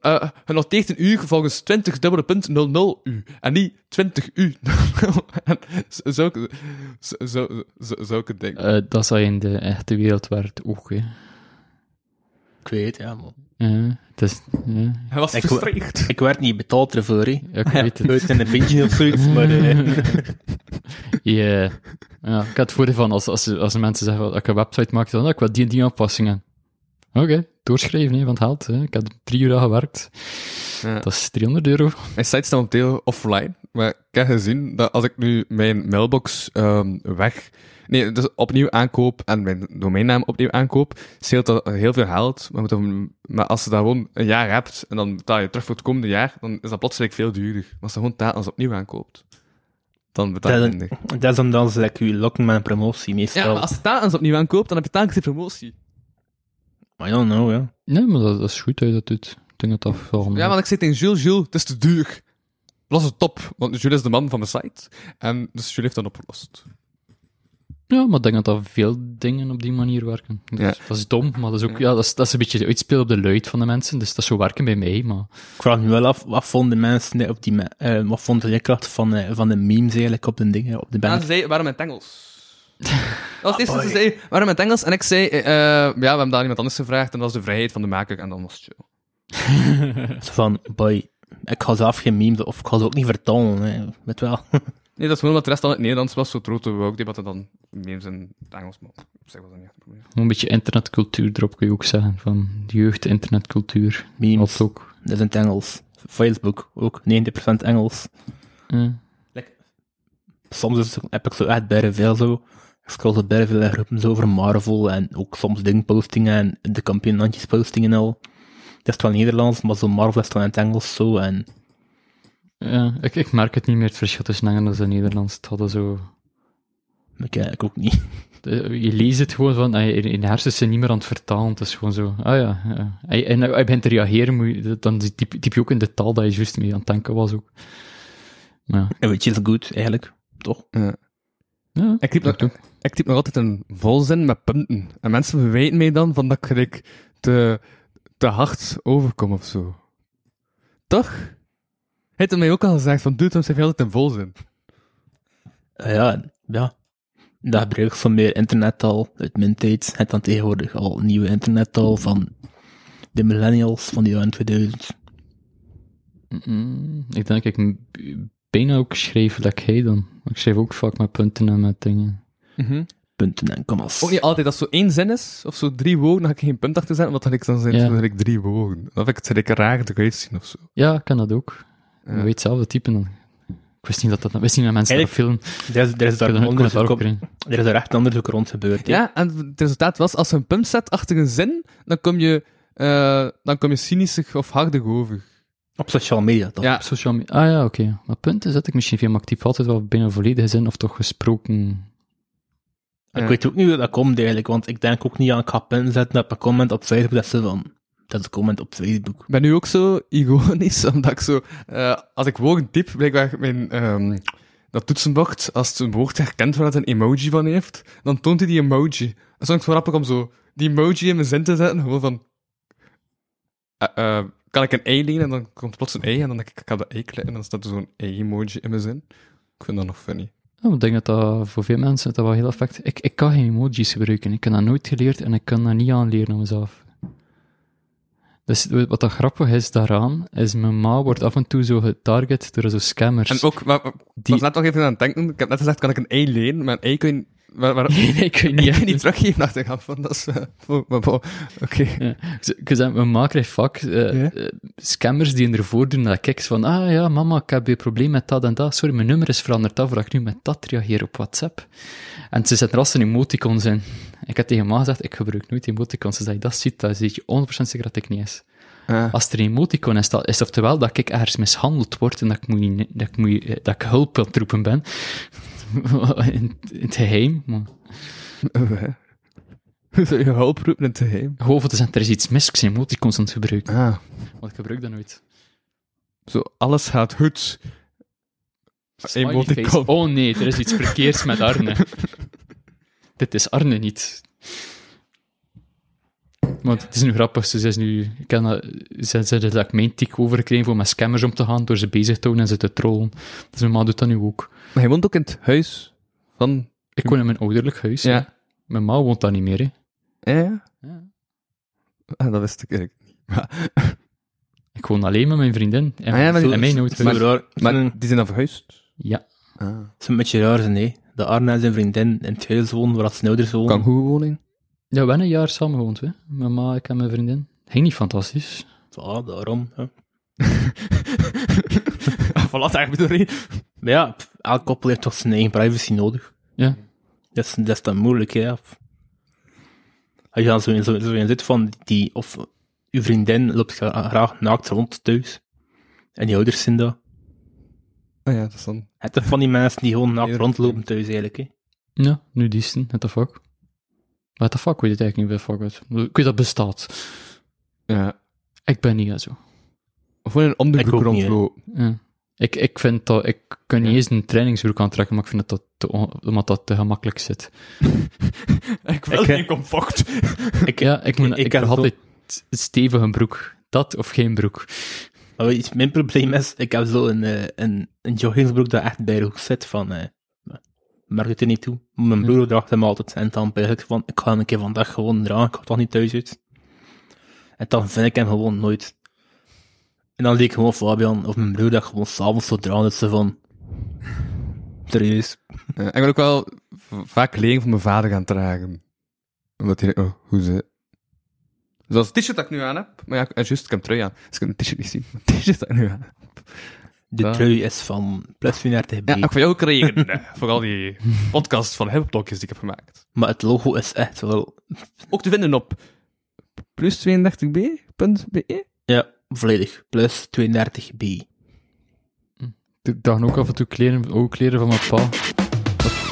eh genoteerd een uur volgens 20 dubbele punt 00 u. En niet 20 u. En z- zulke, z- zo, zo, zulke dingen. eh, dat zou je in de echte wereld werkt ook, hè. Ik weet, ja, man. Het is, Hij was Ik-. Ik werd niet betaald ervoor, hè. ja, ik weet het. Uit in een beetje of zoiets, maar... eh, Ja, ja, ik had het voordeel van als, als, als mensen zeggen dat ik een website maak, dan "Ah, ik wil die en die aanpassingen. Oké, doorschrijven, hè, want het helpt. Hè. Ik heb drie uur aan gewerkt. Ja. Dat is 300 euro. Mijn site staat momenteel offline, maar ik heb gezien dat als ik nu mijn mailbox ehm, weg... Nee, dus opnieuw aankoop en mijn domeinnaam opnieuw aankoop, scheelt dat heel veel geld. Maar, moet dan- maar als je dat gewoon een jaar hebt en dan betaal je terug voor het komende jaar, dan is dat plotseling veel duurder. Maar als je gewoon telkens opnieuw aankoopt, dan betaal je Dat is- minder. Dat is omdat ze like, u lokken met een promotie, meestal. Ja, maar als je telkens opnieuw aankoopt, dan heb je telkens die promotie. I don't know, ja. Nee, maar dat, dat is goed dat je dat doet. Ik denk dat dat wel... Ja, want ik zei tegen Jules, Jules, het is te duur. Dat is het top, want Jules is de man van mijn site. En dus Jules heeft dat opgelost. Ja, maar ik denk dat dat veel dingen op die manier werken. Dus Ja. Dat is dom, maar dat is ook, ja, dat is, dat is een beetje de uitspelen op de luid van de mensen. Dus dat is zo werken bij mij, maar... Ik vraag me wel af, wat vonden mensen op die, eh, wat vond de leerkracht van, eh, van de memes eigenlijk op de dingen, op de En banner? ze zei, waarom in het Engels? Dat was het eerste wat ze zei, waarom in het Engels? En ik zei, eh, ja, we hebben daar iemand anders gevraagd, en dat was de vrijheid van de maker, en dan was het chill. Zo van, boy, ik ga zelf geen memes, of ik ga ze ook niet vertalen, hè. weet wel. Nee, dat is gewoon omdat de rest in het Nederlands was, zo trote ook debatten dan memes in het Engels, maar op zich was dat niet echt een probleem. Een beetje internetcultuur erop kun je ook zeggen. Van de jeugd, internetcultuur. Memes, Dat ook. dat is in het Engels. Facebook, ook 90% Engels. Ja. Soms is, heb ik zo echt bijna veel zo. Ik scroll zo bijna veel groepen zo over Marvel en ook soms dingpostingen en de kampioenantjes postingen en al. Dat is wel Nederlands, maar zo Marvel is dan in het Engels zo en Ja, ik, ik merk het niet meer, het verschil tussen Engels en Nederlands. Het hadden zo... ik, ik ook niet. de- je leest het gewoon van, ah, je- in je hersens zijn niet meer aan het vertalen. Het is gewoon zo, ah ja. ja. En, en hij begint te reageren, moet je, dan typ, typ je ook in de taal dat je juist mee aan het denken was ook. Maar ja. En weet je, is goed eigenlijk, toch? ja, Ik typ, nog, ik typ nog altijd een volzin met punten. En mensen verwijten mij dan van dat ik gelijk te, te hard overkom of zo. Toch? Hij heeft mij ook al gezegd van, doe het, zeg je altijd een volzin. Eh, ja, ja. Dat gebruik van meer internettaal uit mijn tijd. Het dan tegenwoordig al nieuwe internettaal van de millennials van die jaren 2000. Mm, ik denk ik bijna ook schreef dat hij dan. Ik schreef ook vaak met punten en met dingen. Punten en commas. Ook niet altijd, als zo één zin is, of zo drie woorden, dan ga ik geen punt achter zetten, want dan, dan zijn het Ja. zo gelijk drie woorden. Dan vind ik het gelijk raar eruit zien of zo. Ja, ik kan dat ook. Ja. Je weet zelf de typen dan. Ik wist niet dat dat, wist niet dat mensen dat Eigenlijk- film. Er is, er is daar Ik een onderzoek op, er is daar echt een onderzoek rond gebeurd. Ja, en het resultaat was, als je een punt zet achter een zin, dan kom je eh, dan kom je cynisch of hardig over. Op social media toch? Ja, Op social media. Ah ja, oké. Maar het punt is dat ik misschien via mijn actief altijd wel bijna volledige zin of toch gesproken. Ik Ja. weet ook niet hoe dat komt eigenlijk, want ik denk ook niet aan ik ga pinnen zetten op een comment op Facebook dat ze van, dat is een comment op Facebook. Ik ben nu ook zo ironisch, omdat ik zo... eh, als ik woorden typ, blijkbaar mijn... ehm, dat toetsenbord, als het een woord herkent waar het een emoji van heeft, dan toont hij die emoji. Dat is ook zo grappig om zo die emoji in mijn zin te zetten, gewoon van... eh, kan ik een ei lenen en dan komt plots een ei en dan denk ik, ik ga de ei klikken en dan staat er zo'n ei-emoji in mijn zin. Ik vind dat nog funny. Ja, ik denk dat dat voor veel mensen dat wel heel effect... Ik, ik kan geen emojis gebruiken. Ik heb dat nooit geleerd en ik kan dat niet aanleren aan mezelf. Dus wat dat grappig is daaraan, is mijn ma wordt af en toe zo getarget door zo scammers. En ook, maar, maar, ik Die- was net nog even aan het denken, ik heb net gezegd, kan ik een ei lenen, maar een ei kun je... Waar, waar, Nee, nee, ik weet niet, niet. niet teruggeven gang van, dat is... maar bon, oké. Ja. Ik ik zei, mijn ma krijgt vaak eh, eh, scammers die ervoor doen dat ik van, ah ja, mama, ik heb een probleem met dat en dat. Sorry, mijn nummer is veranderd af, dat ik nu met dat reageer op WhatsApp. En ze zetten er als een emoticons in. Ik heb tegen ma gezegd, ik gebruik nooit emoticons. Dus als je dat ziet, dan zie je 100% zeker dat ik niet is. Als er een emoticon is, dat is oftewel dat ik ergens mishandeld word en dat ik, moet, dat ik, moet, dat ik hulp aan het roepen ben. In, in het geheim. Maar zou je hulp roepen in het geheim? gewoon voor te zeggen, er is iets mis, ik ben emoticons aan het gebruiken. Ah, Want ik gebruik dat nooit. zo, alles gaat goed. Emoticon. Oh nee, er is iets verkeerds met Arne. Dit is Arne niet. Want het is nu grappig, ze is nu, ik ken dat, ze ze dat ik mijn tik overgekregen voor met scammers om te gaan, door ze bezig te houden en ze te trollen. Dus mijn ma doet dat nu ook. Maar hij woont ook in het huis van... Ik woon in mijn ouderlijk huis. Ja. hè. Mijn ma woont daar niet meer, hè. Ja, ja. Ja. Ah, dat wist ik eigenlijk niet. Maar, Ik woon alleen met mijn vriendin. En, Ah ja, maar- en mijn oud Het is huis. raar. Het is maar een- die zijn dan verhuisd? Ja. Ah. het is een beetje raar, nee. De Arne en zijn vriendin in het huis wonen, waar zijn ouders wonen. Kangoo-woning? Ja, we hebben een jaar samen gewoond, hè. Mijn ma, ik en mijn vriendin. Ging niet fantastisch. Ja, daarom. Ja. voilà, daar bedoel je. Maar ja, pff, elk koppel heeft toch zijn eigen privacy nodig. Ja. Dat is, dat is dan moeilijk, hè. Of- Als je dan zo in, zo, zo in zit van die, of uw vriendin loopt gra- graag naakt rond thuis. En die ouders zien dat. Ah ja, dat is dan... Het is van die mensen die gewoon naakt rondlopen thuis, eigenlijk, hè. Ja, nudisten, what the fuck. What the fuck, ik weet het eigenlijk niet fuck is. Ik weet dat bestaat. Ja. Ik ben niet zo. Of gewoon een Ik ook onderbroek rondlopen. Ja. Ik, ik vind dat, ik kan niet Ja. eens een trainingsbroek aantrekken, maar ik vind dat dat te, omdat dat te gemakkelijk zit. Ik wil geen comfort. Ik, Ja, ik, moet, ik ik, heb altijd een stevige broek. Dat of geen broek. Mijn probleem is, ik heb zo een, eh, een, een joggingsbroek dat echt bij de hoek zit van, eh, merk het er niet toe. Mijn Ja. broer draagt hem altijd. En dan ben ik van, ik ga hem een keer vandaag gewoon dragen, ik ga toch niet thuis uit. En dan vind ik hem gewoon nooit. En dan leek gewoon Fabian of mijn broer dat gewoon s'avonds zo dragen, dat ze van, serieus. Ja, ik ben ook wel vaak kleding van mijn vader gaan dragen. Omdat hij, oh, hoe ze... Zoals het t-shirt dat ik nu aan heb. Maar ja, juist, ik heb een trui aan. Dus ik kan het t-shirt niet zien. Het t-shirt dat ik nu aan heb. De Ja. trui is van plus 34 b Ja, ook voor jou kregen. eh, voor al die podcasts van hipblokjes die ik heb gemaakt. Maar het logo is echt wel, Ook te vinden op plus32b.be. ja, volledig. Plus 32b. Ik draag ook af en toe kleren, ook kleren van mijn pa. Dat,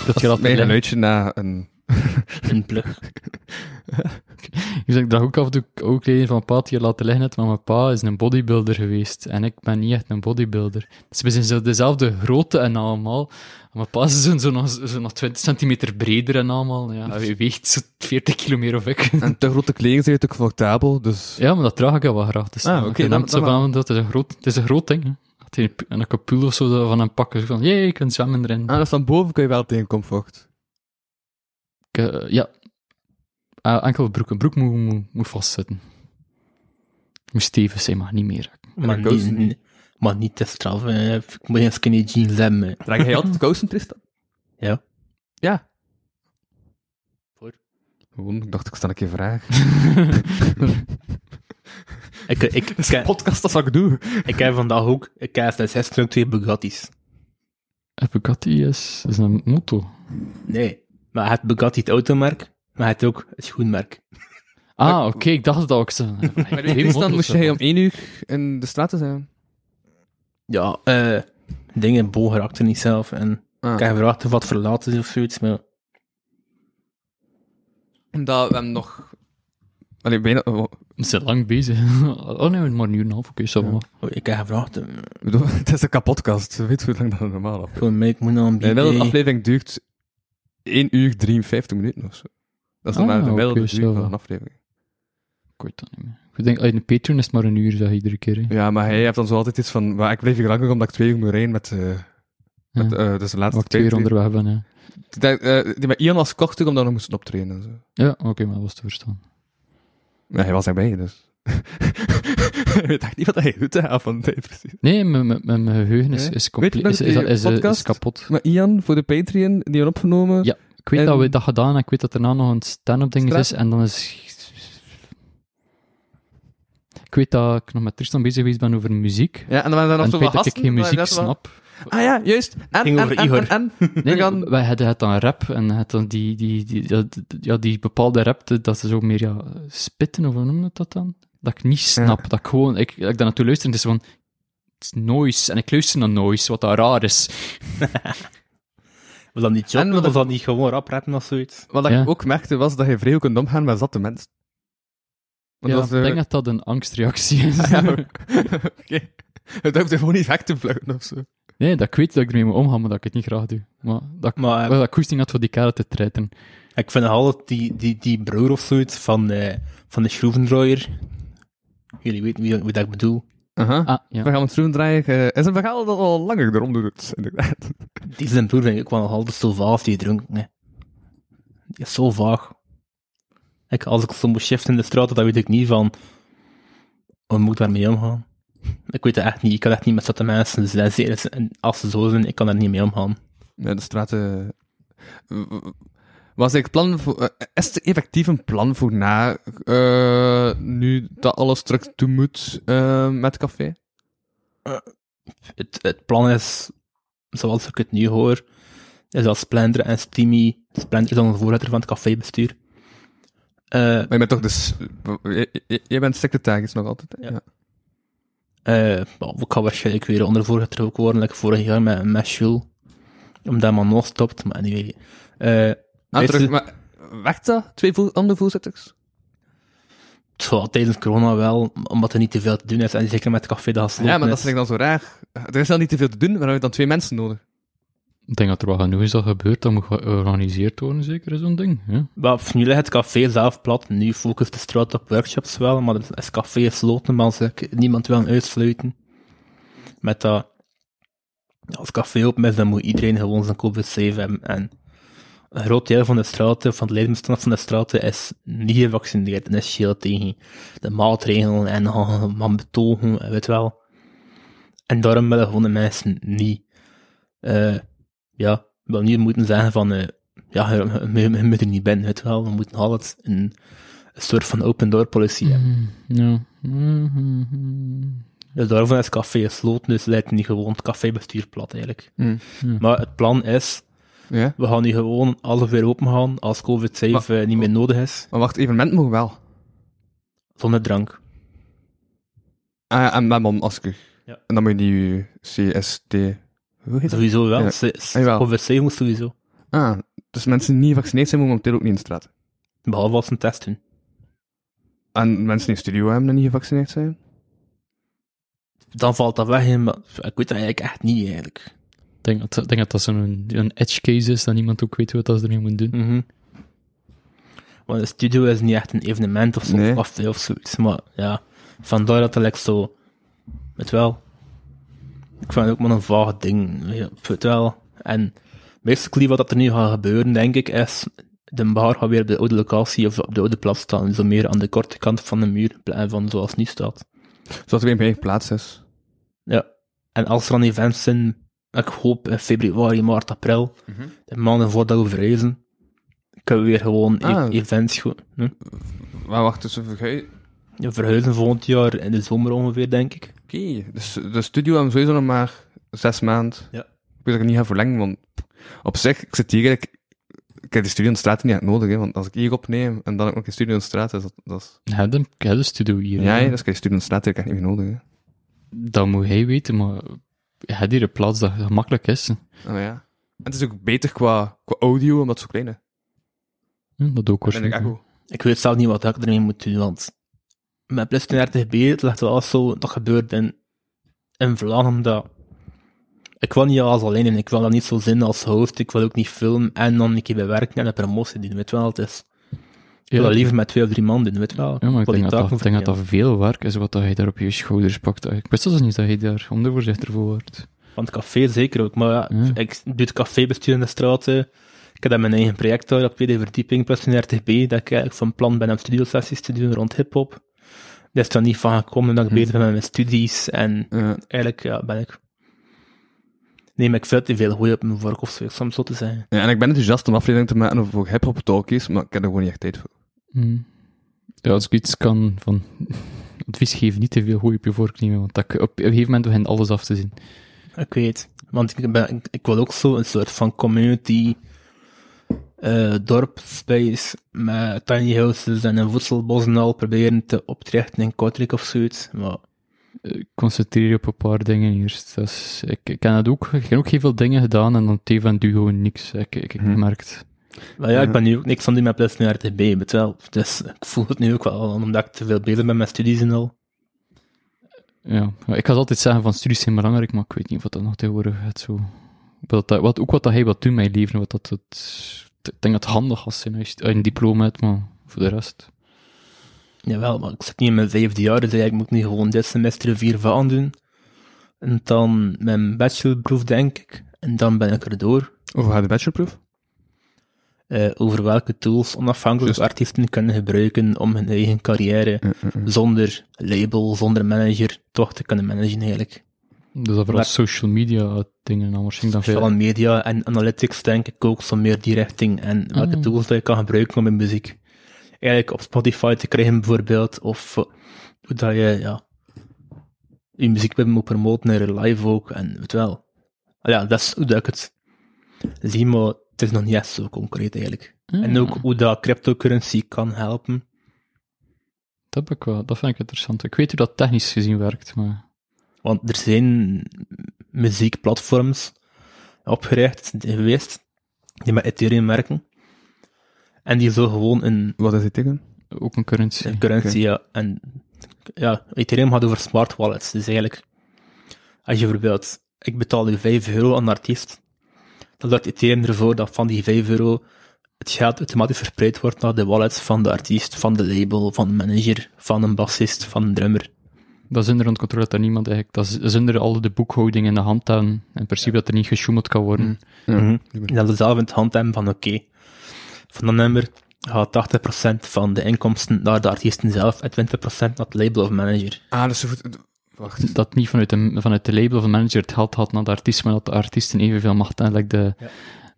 dat je Dat mijn liggen. geluidje na een... Een plug. Dus ik draag ook af en toe ook kleding van mijn pa je laten liggen hebt, maar mijn pa is een bodybuilder geweest en ik ben niet echt een bodybuilder. Dus we zijn zo dezelfde grootte en allemaal. En mijn pa is zo, zo, nog, zo nog 20 centimeter breder en allemaal. Ja, hij weegt zo 40 kilo meer of ik. En te grote kleding zijn ook comfortabel, dus... Ja, maar dat draag ik wel graag. Dus, Ah, oké, dan- dan dat is een groot, het is een groot ding. Hè. Dat hij een, een kapoel of zo van hem pakken. Van, jee, je kunt zwemmen erin. Ah, dus van boven kun je wel tegen comfort. Ik, eh, ja. Ah, enkel broek. Een broek moet, moet, moet vastzitten. Moet stevig zijn, maar niet meer. Maar niet, niet. maar niet te straf. hè. Ik moet geen skinny jeans hebben. Draag jij altijd kousen, Tristan? Ja. Ja. Voor? Gewoon, ik dacht, ik stel een keer vraag. Ik, ik, ik, ik, Podcast, dat zou ik doen. ik heb vandaag ook, ik heb een 6 twee Bugattis. Een Bugatti is, is een motor. Nee. Maar het Bugatti het automerk, maar het ook het schoenmerk. Ah, oké, ik dacht dat ook zo. Maar weet dan moest jij om één uur in de straat zijn. Ja, eh dingen, Bo raakte niet zelf. En Ah. ik heb gevraagd of wat verlaten is of zoiets, maar Dat we hem nog... Allee, bijna... oh, We zijn lang bezig. Oh nee, maar een uur en een half, oké, zo oh, ik heb gevraagd, eh, ik bedoel, het is een kapotkast. Weet je hoe lang dat normaal is? gewoon mee, ik moet nou een De BB. aflevering duurt 1 uur 53 minuten of zo. Dat is Ah, normaal de gemiddelde oké, duur zo. van een aflevering. Ik weet dat niet meer. Ik denk, een Patreon is het maar een uur, zeg iedere keer. hè. Ja, maar hij heeft dan zo altijd iets van... Maar ik blijf hier langer omdat ik twee uur moet rijden met... eh met Ja. eh, dus de laatste twee uur onderweg ben, ja. Met Ian was korter omdat we nog moesten optreden en zo. Ja, oké, maar dat was te verstaan. Ja, hij was erbij, dus... ik weet echt niet wat hij doet, hè, van tijd, precies. Nee, mijn- mijn mijn geheugen is, is, compleet, is, is, is, kapot. Maar Ian, voor de Patreon, die we opgenomen... Ja. Ik weet En- dat we dat gedaan hebben, ik weet dat daarna nog een stand-up ding is, en dan is... Ik weet dat ik nog met Tristan bezig geweest ben over muziek. Ja, en dan waren er nog En zo wat dat ik geen muziek dat is wel- snap. Ah ja, juist. En, Ging en, over en, Igor. en, en. Nee, nee, wij hadden het dan rap, en het dan die, die, die, ja, die bepaalde rap, dat dat ze zo meer ja, spitten, of hoe noem je dat dan? Dat ik niet snap, dat ik gewoon, ik, ik daar naartoe luister en het is van, het is noise, en ik luister naar noise, wat dat raar is. Was dat niet En job, ik- dat niet gewoon rap rappen of zoiets? Wat Ja. ik ook merkte, was dat je vrij kunt omgaan met zatte mensen. Want Ja, dat ik eh, denk dat dat een angstreactie is. ja, Oké. Het hoeft er gewoon niet weg te vluchten of zo. Nee, dat ik weet dat ik ermee moet omgaan, maar dat ik het niet graag doe. Maar dat ik, Maar eh, wel dat ik goesting had voor die karren te treiten. ik vind nog altijd die, die, die broer of zoiets van, eh, van de schroevendraaier. Jullie weten wie, wie dat ik bedoel. Aha. Ah, We ja. gaan het schroeven draaien. eh, is een verhaal dat al langer eronder doet, inderdaad. Die zijn broer vind ik wel nog altijd zo vaag die dronken. hè. Die is zo vaag. Ik, als ik zo moet shiften in de straat, dan weet ik niet van... Hoe moet ik daarmee omgaan? Ik weet het echt niet. Ik kan echt niet met zatte mensen zijn. Zeer- en Als ze zo zijn, ik kan daar niet mee omgaan. Ja, de straten... Was ik plan voor... eh, is het effectief een plan voor na... eh, nu dat alles terug toe moet eh, met café? Het, het plan is, zoals ik het nu hoor, is dat Splendor en Steamy... Splendor is dan de voorzitter van het cafébestuur. Maar je bent toch dus... Jij- jij bent secretaris nog altijd, hè? Ja. Wel, ik ga waarschijnlijk weer ondervoorzitter ook worden, like vorig jaar met, met Jules. Omdat man nog stopt, maar anyway. Ah, weet terug, maar werkt dat? Twee andere voorzitters? zo, tijdens corona wel, omdat er niet te veel te doen is. En zeker met het café dat gesloten Ja, maar dat is. is dan zo raar. Er is dan niet te veel te doen, maar dan heb je dan twee mensen nodig. Ik denk dat er wel genoeg is dat gebeurt, dat moet georganiseerd worden, zeker, zo'n ding. Ja. Nu ligt het café zelf plat. Nu focust de straat op workshops wel, maar het is café gesloten, maar ze niemand wil uitsluiten. Met dat, als het café open is, dan moet iedereen gewoon zijn COVID-safe hebben. En een groot deel van de straten, van het ledenbestand van de straten, is niet gevaccineerd en is scheel tegen de maatregelen en gaan betogen, weet wel. En daarom willen gewoon de mensen niet, eh, ja, wel niet moeten zeggen van, eh, ja, je, moet er niet binnen, weet wel. We moeten altijd een, een soort van open door policy hebben. Ja. Mhm. Dus daarvan is het café gesloten, dus leidt niet gewoon het cafébestuur plat eigenlijk. Ja. Maar het plan is, Ja. we gaan nu gewoon alles weer open gaan als COVID-safe Maar- eh, niet meer nodig is, Maar wacht, evenement mogen wel. zonder drank. Ah, en met mondmasker. Ja. En dan moet je die CST... Hoe heet dat? Sowieso wel. Ja. Jawel. COVID-safe moet sowieso. Ah, dus mensen die niet gevaccineerd zijn, mogen momenteel ook niet in de straat. Behalve als ze een test doen. En mensen die studio hebben en niet gevaccineerd zijn? Dan valt dat weg, maar ik weet dat eigenlijk echt niet, eigenlijk. Ik denk dat, denk dat dat zo'n een edge case is, dat niemand ook weet wat dat ze ermee moet doen. Mhm. Want een studio is niet echt een evenement of zo, Nee. of of zoiets, maar ja, vandaar dat het zo, weet wel, ik vind het ook maar een vaag ding, weet wel, en basically wat dat er nu gaat gebeuren, denk ik, is, de bar gaat weer op de oude locatie of op de oude plaats staan, zo meer aan de korte kant van de muur, van zoals het nu staat. Zodat er weer een eigen plaats is. Ja, en als er dan events zijn, ik hoop in februari, maart, april, de maanden voordat we verreizen, kunnen we weer gewoon e- Ah. events hm? Maar wacht, dus we vergeten... Ja, verhuizen volgend jaar in de zomer ongeveer, denk ik. Oké, dus de studio hebben we sowieso nog maar zes maanden. Ja. Ik weet dat ik niet ga verlengen, want op zich, ik zit hier eigenlijk ik heb die studio in de straat niet echt nodig, hè, want als ik hier opneem en dan ook nog een studio in de straat, is dat, dat is... Je hebt een, je een studio hier. Ja, ja, dus ik heb studio in de straat heb echt niet meer nodig, hè. Dat moet hij weten, maar je hebt hier een plaats dat gemakkelijk is. Oh ja. En het is ook beter qua, qua audio, omdat het zo klein is. Ja, dat ook ik waarschijnlijk. goed. Ik weet zelf niet wat ik ermee moet doen, want met plus 30 b het ligt wel zo, dat gebeurt in, in Vlaanderen, dat ik wil niet als alleen en ik wil dat niet zo zin als host, ik wil ook niet filmen en dan een keer bewerken en een promotie doen, weet je wel, het is, ik Ja, dat liever met twee of drie man doen, weet je wel. Ja, maar ik denk dat, dat, taken ik denk dat verdelen. dat veel werk is wat dat hij daar op je schouders pakt. Ik wist dus niet dat hij daar ondervoorzitter voor wordt. Van het café zeker ook, maar ja, Ja. ik doe het cafébestuur in de straat, eh. ik heb dan mijn eigen project daar op tweede verdieping, plus 30b, dat ik eigenlijk van plan ben om studiosessies te doen rond hip-hop. Dat is er niet van gekomen dat ik Hm. bezig ben met mijn studies en Ja. eigenlijk ja, ben ik. Neem ik veel te veel goeie op mijn voorkop, zou ik soms zo te zeggen. Ja, en ik ben enthousiast om aflevering te maken over hip-hop talkies, maar ik heb er gewoon niet echt tijd voor. Hm. Ja, als ik iets kan van advies geven, niet te veel gooi op je vork nemen, want dat, op, een gegeven moment begint alles af te zien. Ik weet. Want ik, ben, ik, ik wil ook zo een soort van community, eh dorp, space, met tiny houses en een voedselbos en al proberen te optrichten in Kortrijk of zoiets. Maar concentreer je op een paar dingen eerst. Dat is, ik, ik ken het ook. Ik heb ook heel veel dingen gedaan en dan het een van du gewoon niks. Ik, ik, ik Hm. gemerkt. Maar ja, ik ben nu ook niks aan doen met plus 30b, weet je wel. Dus ik voel het nu ook wel, omdat ik te veel bezig ben met studies en al. Ja, ik had altijd zeggen van studies zijn belangrijk, maar ik weet niet of dat nog tegenwoordig gaat zo. Wat, dat, wat, ook wat dat hij wat doet in mijn leven, wat dat, het, ik denk dat het handig als je een diploma hebt, maar voor de rest. Jawel, maar ik zit niet in mijn vijfde jaar, dus ik moet nu gewoon dit semester vier van doen. En dan mijn bachelorproef, denk ik. En dan ben ik er door. Over gaat de bachelorproef? eh, over welke tools onafhankelijke Juist. artiesten kunnen gebruiken om hun eigen carrière Ja, ja, ja. zonder label, zonder manager, toch te kunnen managen eigenlijk. Dus dat vooral Maar- social media dingen, dan waarschijnlijk dan veel. Social media en analytics denk ik ook zo meer die richting en welke tools dat je kan gebruiken om je muziek eigenlijk op Spotify te krijgen bijvoorbeeld, of eh, hoe dat je, ja, je muziek moet promoten naar live ook, en je wel. Ah Ja, dat is hoe dat ik het zie, maar het is nog niet echt zo concreet eigenlijk. En ook hoe dat cryptocurrency kan helpen. Dat, heb ik wel, dat vind ik interessant. Ik weet hoe dat technisch gezien werkt, maar... Want er zijn muziekplatforms opgericht geweest die met Ethereum werken. En die zo gewoon een, Wat is het tegen? Ook een currency. een currency, ja. En ja, Ethereum gaat over smart wallets. Dus eigenlijk, als je bijvoorbeeld, ik betaal nu 5 euro aan een artiest, dan zorgt Ethereum ervoor dat van die 5 euro het geld automatisch verspreid wordt naar de wallets van de artiest, van de label, van de manager, van een bassist, van een drummer. Dat is onder controle dat niemand eigenlijk... Dat is zonder alle de boekhouding in de hand hebben. In principe dat er niet gesjoemeld kan worden. Ja. Mhm. En dat ze zelf in het hand hebben van oké, van dat nummer gaat 80% van de inkomsten naar de artiesten zelf en 20% naar het label of manager. Ah, dus zo goed. Wacht. Dat niet vanuit de, vanuit de label of manager het geld had naar de artiest, maar dat de artiesten evenveel macht hebben, like de, Ja.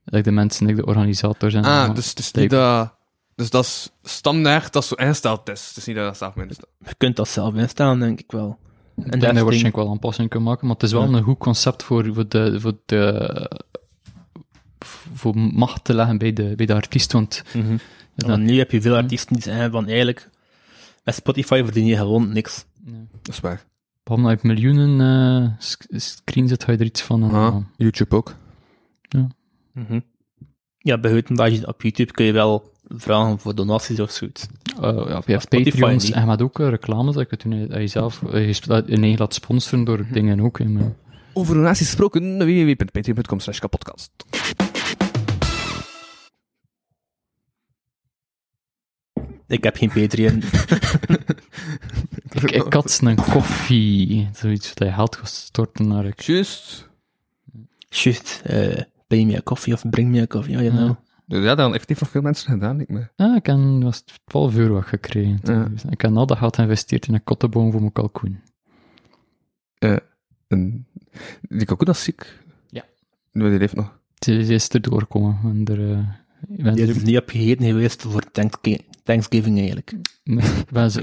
like de mensen, like de organisators. En Ah, dus is niet dat... Dus dat is standaard dat zo ingesteld is. Het is niet dat dat zelf instellen. Je kunt dat zelf instellen, denk ik wel. En is waarschijnlijk wel aanpassingen kunnen maken, maar het is wel Ja. een goed concept voor, voor, de, voor, de, voor macht te leggen bij de, bij de artiest, want Mhm. Ja. Want nu heb je veel artiesten die zeggen van eigenlijk, met Spotify verdien je gewoon niks. Dat is waar. behalve dat je miljoenen eh, sc- screens zit, ga je er iets van. en, Ah, ja. YouTube ook. Mhm. Ja, buiten dat je op YouTube kun je wel vragen voor donaties of zoiets. Eh, ja, Spotify Patreons en je hebt ook eh, reclames dat je, toen, dat je zelf eh, je eigen laat sponsoren door dingen ook. hè, maar- Over donaties gesproken, www.patreon.com slash kapodcast. Ik heb geen Patreon. Ik, ik had een koffie, zoiets dat je geld gaat storten naar ik. Juist. Juist, eh pay me a coffee of bring me a coffee, ja, you know. Ja. Dus ja, dat hebben effectief nog veel mensen gedaan, ik me. Ja, ik heb was 12 euro gekregen. Ja. Ik heb al dat geld geïnvesteerd in een kotteboom voor mijn kalkoen. En die kalkoen is ziek. Ja. Nu, die leeft nog. Ze ze is er doorkomen. En er, eh, ik ben- Die is niet opgegeten geweest voor denk ik Thanksgiving eigenlijk. Nee, we, ze-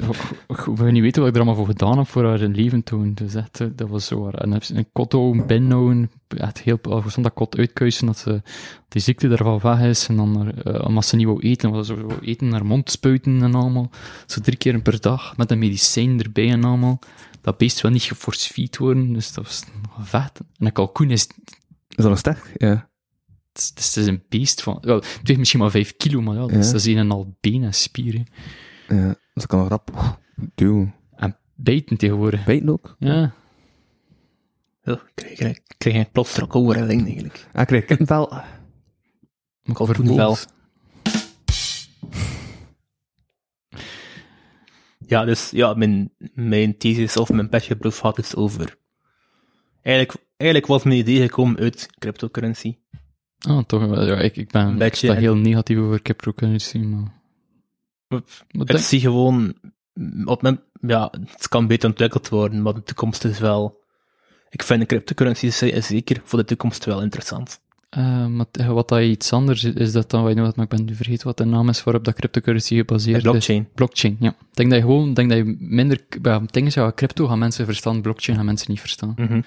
wil niet weten wat ik er allemaal voor gedaan heb voor haar in leven toen. Dus echt, eh, dat was zo. En heb ze een kot houden, binnenhouden, echt heel, stond dat kot uitkuisen, dat ze, die ziekte ervan weg is. En dan, eh omdat ze niet wou eten, was ze wou eten naar mond spuiten en allemaal. Zo drie keer per dag, met een medicijn erbij en allemaal. Dat beest wil niet geforce-feed worden, dus dat was vet. En een kalkoen is, Is dat nog sterk? Ja. Het is, het is een beest van, wel, het weegt misschien maar vijf kilo, maar dat is, Ja. dat is een en al benen en spieren. ja. Ik kan rap duwen. En bijten tegenwoordig. Bijten ook? Ja. Ik krijg, krijg, krijg ik plots ook over een ding eigenlijk. Ah, ik krijg kippenvel. Maar Kalkoenvel. Ja, dus ja, mijn, mijn thesis of mijn passionproof had het over. Eigenlijk, eigenlijk was mijn idee gekomen uit cryptocurrency. Ah, toch wel. Ja, ik, ik ben ik sta heel negatief over cryptocurrency, maar... maar Ik zie gewoon, op mijn, ja, het kan beter ontwikkeld worden, maar de toekomst is wel, ik vind de cryptocurrency zeker voor de toekomst wel interessant. eh, maar wat dat iets anders is, is dat dan, wat je nou, maar ik ben nu vergeten wat de naam is waarop dat cryptocurrency gebaseerd blockchain. is. Blockchain, ja. Ik denk dat je gewoon, denk dat je minder, ja, dingen zou crypto gaan mensen verstaan, blockchain gaan mensen niet verstaan. Mhm.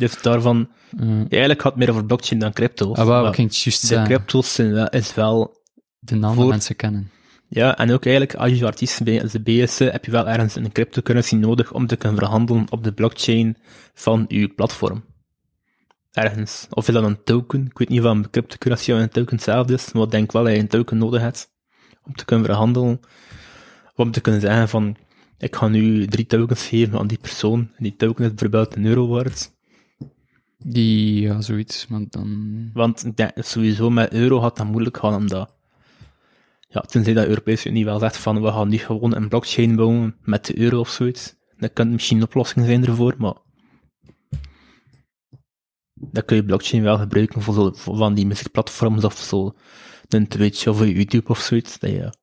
Dus daarvan, Eh, eigenlijk gaat het meer over blockchain dan crypto's. ah, ik ging het juist de zeggen, crypto's zijn wel, is wel, de naam voor- mensen kennen. ja, en ook eigenlijk, als je artiest bij de BS, heb je wel ergens een cryptocurrency nodig om te kunnen verhandelen op de blockchain van je platform. Ergens. Of is dat een token? Ik weet niet of een cryptocurrency of een token hetzelfde is, maar ik denk wel dat je een token nodig hebt om te kunnen verhandelen. Om te kunnen zeggen van, ik ga nu drie tokens geven aan die persoon, en die token is bijvoorbeeld een euro waard. Die, ja, zoiets, maar dan... Want sowieso met euro gaat dat moeilijk gaan, omdat, ja, tenzij dat de Europese Unie wel zegt van, we gaan niet gewoon een blockchain bouwen met de euro of zoiets. Dat kan misschien een oplossing zijn ervoor, maar dan kun je blockchain wel gebruiken voor, zo, van die muziekplatforms of zo, een Twitch of YouTube of zoiets. Dat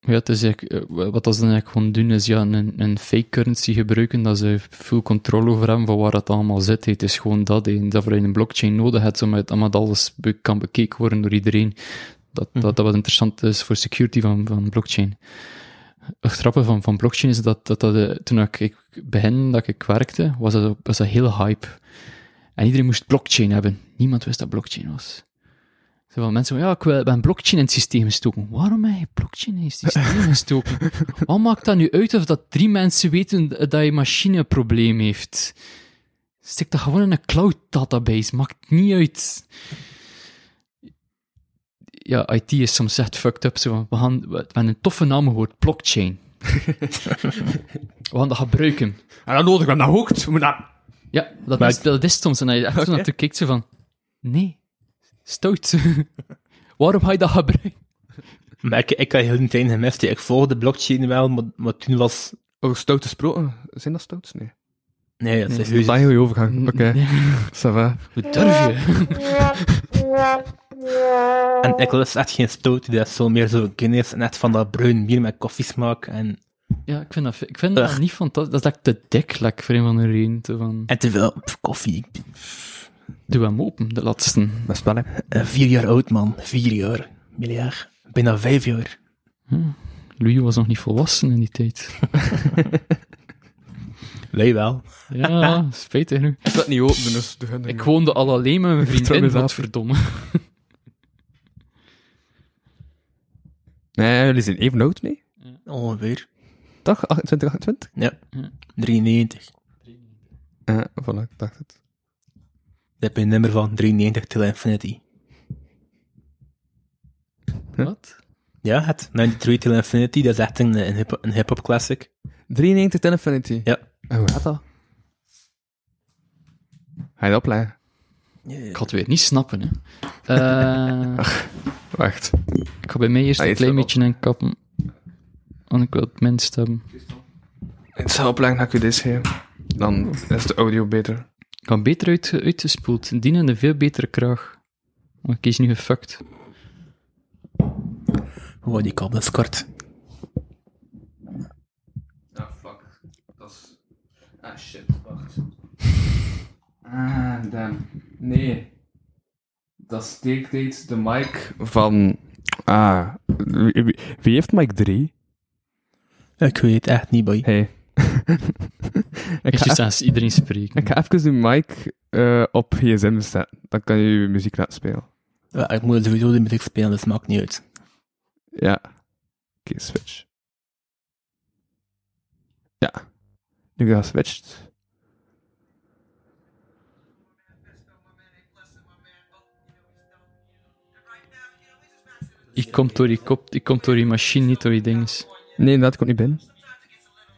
Ja, het is eh, wat dat ze dan eigenlijk gewoon doen, is ja, een, een fake currency gebruiken, dat ze full controle over hebben van waar het allemaal zit. Het is gewoon dat, hè. dat je een blockchain nodig hebt, zodat omdat alles kan bekeken worden door iedereen. Dat, dat, dat wat interessant is voor security van, van blockchain. Het grappige van, van blockchain is dat, dat, dat eh, toen ik, ik begin dat ik werkte, was dat, was dat heel hype. En iedereen moest blockchain hebben. Niemand wist dat blockchain was. Zo van mensen van, ja, ik wil, ben blockchain in het systeem gestoken. Waarom heb je blockchain in het systeem gestoken? Wat maakt dat nu uit of dat drie mensen weten dat je machine een probleem heeft? Stik dat gewoon in een cloud database, maakt niet uit. Ja, IT is soms echt fucked up. Zo van, we, gaan, we hebben een toffe naam gehoord, blockchain. we gaan dat gebruiken. En dan nodig we dat dat... Ja, dat, Maar is, dat is soms. En hij echt zo naartoe kijkt, zo van... Nee, stout. Waarom ga je dat gebruiken? maar ik, ik had heel een tijd gemist. Ik volgde blockchain wel, maar, maar toen was, Oh, stoute sproken. Zijn dat stouts? Nee. nee, dat is Dat is een heel overgang. Oké. Nee. Ça va. Hoe durf je? En ik was echt geen stout, dat is zo meer zo Guinness, net van dat bruin bier met koffiesmaak. En, Ja, ik vind dat, ik vind dat Ugh. niet fantastisch. Dat is echt te dik, like, voor een van de reden. Zo Van, en te veel pff, koffie. Doe hem open, de laatste. Dat is wel, hè. Eh, vier jaar oud, man. Vier jaar. Miljard. Bijna vijf jaar. Louis was nog niet volwassen in die tijd. Wij wel. Ja, spijtig genoeg. Ik dat niet open, dus. Ik woonde al alleen met mijn vriendin, wat verdomme. Nee, jullie zijn even oud, nee? Ongeveer. Toch? 28, 28? Ja. Ja. 93. Ja, voilà, ik dacht het. Heb je een nummer van 93 till infinity. Wat? Ja, het 93 till infinity, dat is echt een, een, hip- een hip-hop classic. 93 ten Infinity. Ja. En hoe gaat dat? Ga je dat opleggen? Ik ga het weer niet snappen, hè. Eh, Wacht. ik ga bij mij eerst Ah, een je klein beetje in kappen. Want ik wil het minst hebben. Ik zal opleggen dat ik u dit geef. Dan is de audio beter. Ik kan beter uit, uitgespoeld. Dienen een veel betere kraag. Maar ik is nu gefucked. Oh, die kabel is kort. Ah, fuck. Dat is... Ah, shit. Wacht. Ah, damn. Nee. Dat steekt uit de mic van... Ah, Wie, heeft Mike 3? Ik weet het echt niet, boy. Hey. ik, ga even, iedereen spreken. ik ga even de mic eh, op gsm zetten. Dan kan je je muziek laten spelen. Ja, ik moet sowieso de muziek spelen, dus maakt niet uit. Ja. Oké, switch. Ja. Nu ga switched. Ik kom door die kop, ik kom door die machine, niet door die dinges. Nee, inderdaad, ik kom niet binnen.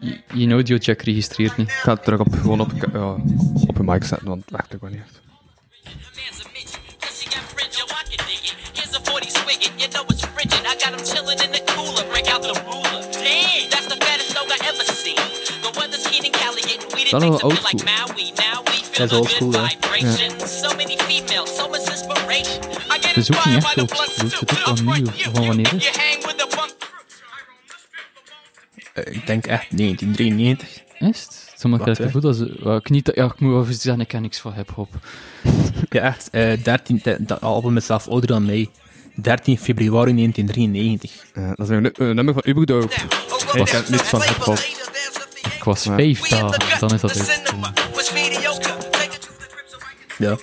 Je, je audiojack registreert niet. Ik ga het terug op, gewoon op, ja, op een mic zetten, want het werkt ook wel niet echt. man's a midget. Plus he got fringe, yo, I can dig it. Here's a 40 swigget, you know it's frigid. I got him chilling in the cooler, break out the ruler. Damn, that's the fattest dog I ever seen. The weather's keen in Cali, and we Dan didn't nog take old to like school. Maui. Now we feel That's the old good school, hè? vibrations. So many females, so much inspiration. I get Het is ook niet inspired echt by the old school, het is ook wel nieuw. You- Van wanneer is ik denk echt 1993. Is het? Zo, maar ik heb het ze... wel, ik, niet, ja, ik moet wel even zeggen, ik ken niks van hip-hop. Ja, echt. eh 13, dat, album is zelfs ouder dan mij. 13 februari 1993. Ja, dat is een, nu- een nummer van Uberdoop. Ik ken niets van hip-hop. Ik was Ja. vijf dagen, dan is dat uitgekomen. Ja.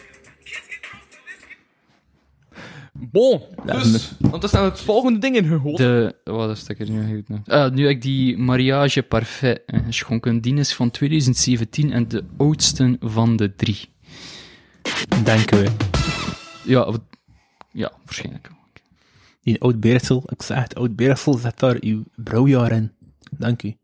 Bon, Ja, dus, want er staan het volgende ding in gehoord. De, wat is dat ik er nu goed? Ah, nu heb ik die Mariage Parfait eh, geschonken. Die is van 2017 en de oudste van de drie. Denken we. Ja, wat- ja waarschijnlijk. Die oud Beersel, ik zeg het, oud Beersel, zet daar uw brouwjaar in. Dank u.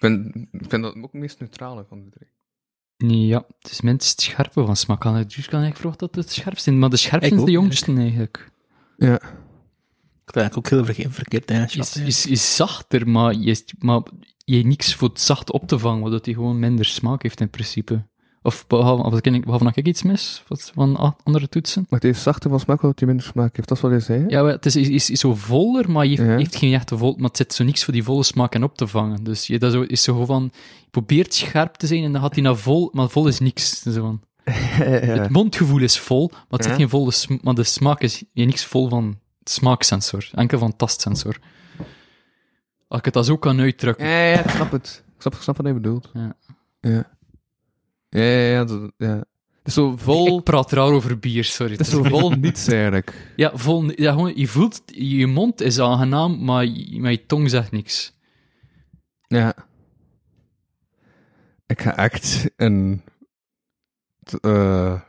vind, ik vind dat ook het meest neutrale van de drie. Nee, ja, het is minst scherpe van smaak. Kan het juist kan ik verwachten dat het scherpste is, maar de scherpste is de jongste eigenlijk. Ja. Ik heb ook heel verge- verkeerd ingeschat. Is, is, is zachter, maar je, maar je hebt niks voor het zacht op te vangen, waardoor hij gewoon minder smaak heeft in principe. Of behalve, of ken ik, behalve dat ik iets mis wat, van andere toetsen. Maar het is zachter van smaak, omdat hij minder smaak heeft. Dat is wat je zei, hè? Ja, het is, is, is, zo voller, maar je heeft, Ja. heeft geen echte vol, maar het zit zo niks voor die volle smaak in op te vangen. Dus je, dat is zo, is zo van, je probeert scherp te zijn en dan gaat hij naar vol, maar vol is niks. Zo van. Het mondgevoel is vol, maar het zit Ja. geen volle sm- maar de smaak is je niks vol van smaaksensor, enkel van tastsensor. Als ik het dat zo kan uitdrukken. Ja, ja, ik snap het. Ik snap, ik snap wat je bedoelt. Ja. Ja. Ja, ja, ja. dat- ja. Het is zo vol... Ik praat raar over bier, sorry. Het is zo vol niets, eigenlijk. Ja, vol, ja, gewoon, je voelt, je mond is aangenaam, maar je, maar je tong zegt niks. Ja. Ik ga echt een... eh,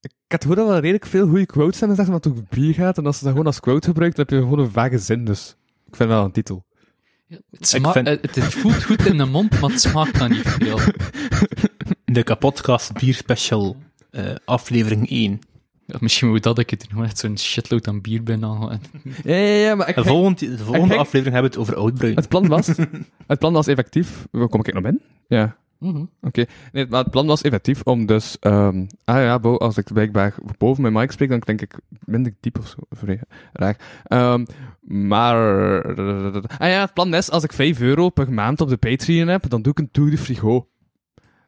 ik had gewoon wel redelijk veel goede quotes gezegd, wat het bier gaat. En als ze dat gewoon als quote gebruikt, dan heb je gewoon een vage zin. Dus ik vind wel een titel. Het, sma- vind- het, het voelt goed in de mond, maar het smaakt dan niet veel. De kapotkast bier special eh, aflevering 1. Ja, misschien moet dat ik het gewoon echt zo'n shitload aan bier ben. al- Ja, ja, ja, maar ik De volgende, de volgende aflevering hebben we het over oudbruin. Het plan was... het plan was effectief... Kom ik nog in? Ja. Oké. Nee, maar het plan was effectief om dus... ehm, ah ja, bo, als ik blijkbaar boven mijn mic spreek, dan denk ik minder diep of zo. Vrij raar. Ehm, maar... Ah ja, het plan is, als ik 5 euro per maand op de Patreon heb, dan doe ik een Tour de Frigo.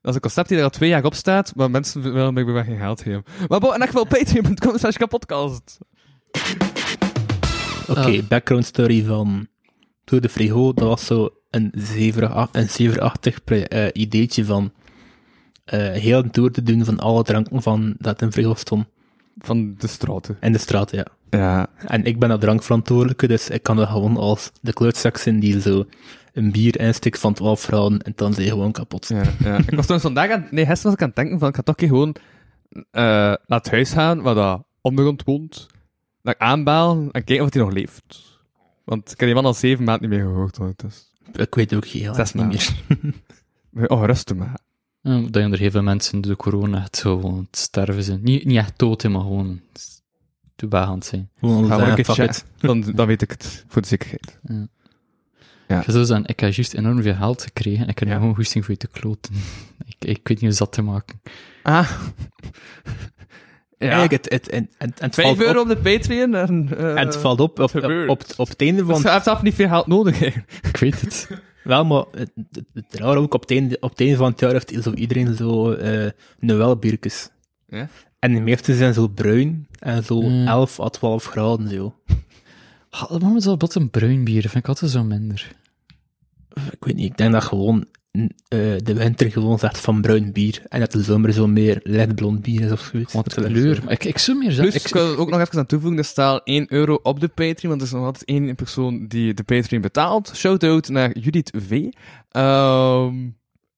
Dat is een concept die er al twee jaar op staat, maar mensen willen mij weer geen geld geven. Maar bo, en echt wel patreon.com slash kapodcast. Oké, background story van Tour de Frigo. Dat was zo een zeverig- een zeverachtig eh, ideetje van eh, heel een tour te doen van alle dranken van dat in Frigo stond. Van de straten. In de straat, ja. Ja, En ik ben dat drankverantwoordelijke, dus ik kan er gewoon als de kleutzak zijn die zo een bier instikt van 12 graden en dan zijn je gewoon kapot. Ja, ja. ik was toen vandaag aan... Nee, gisteren was ik aan het denken van, ik ga toch een keer gewoon eh, naar het huis gaan, waar dat ondergrond woont, naar aanbellen en kijken of hij nog leeft. Want ik heb die man al zeven maanden niet meer gehoord. hoor, Dus. Ik weet ook heel Zes erg niet meer. Oh, rustig maar. Ja, dat er heel veel mensen door corona echt zo gewoon het sterven zijn. Niet, niet echt dood, maar gewoon te aan zijn. Gewoon Ga maar zeggen, een keer. Dan, dan weet ik het, voor de zekerheid. Ja. Zo zeggen, ik heb juist enorm veel geld gekregen. Ik heb nu Ja. gewoon goesting voor je te kloten. ik, ik weet niet hoe dat te maken. Ah. Eigenlijk, het, het, en, en, en het 5 valt euro op, op de Patreon en... eh, en het valt op, op, op, op, op het einde van... hebt zelf niet veel geld nodig, eigenlijk. Ik weet het. Wel, maar het, het, het raar ook, op het, einde, op het einde van het jaar heeft zo iedereen zo eh Noël-biertjes. Ja? En de meeste zijn zo bruin en zo Mm. 11 à 12 graden zo. Ah, Waarom is dat wat een bruin bier? Vind ik altijd zo minder. Ik weet niet, ik denk dat gewoon de winter gewoon zegt van bruin bier en dat de zomer zo meer lichtblond bier is of zoiets. Wat Dat kleur. Maar Ik, ik zou meer Plus, ik wil er ook nog even aan toevoegen, er staat 1 euro op de Patreon, want er is nog altijd één persoon die de Patreon betaalt. Shout-out naar Judith V. Ehm,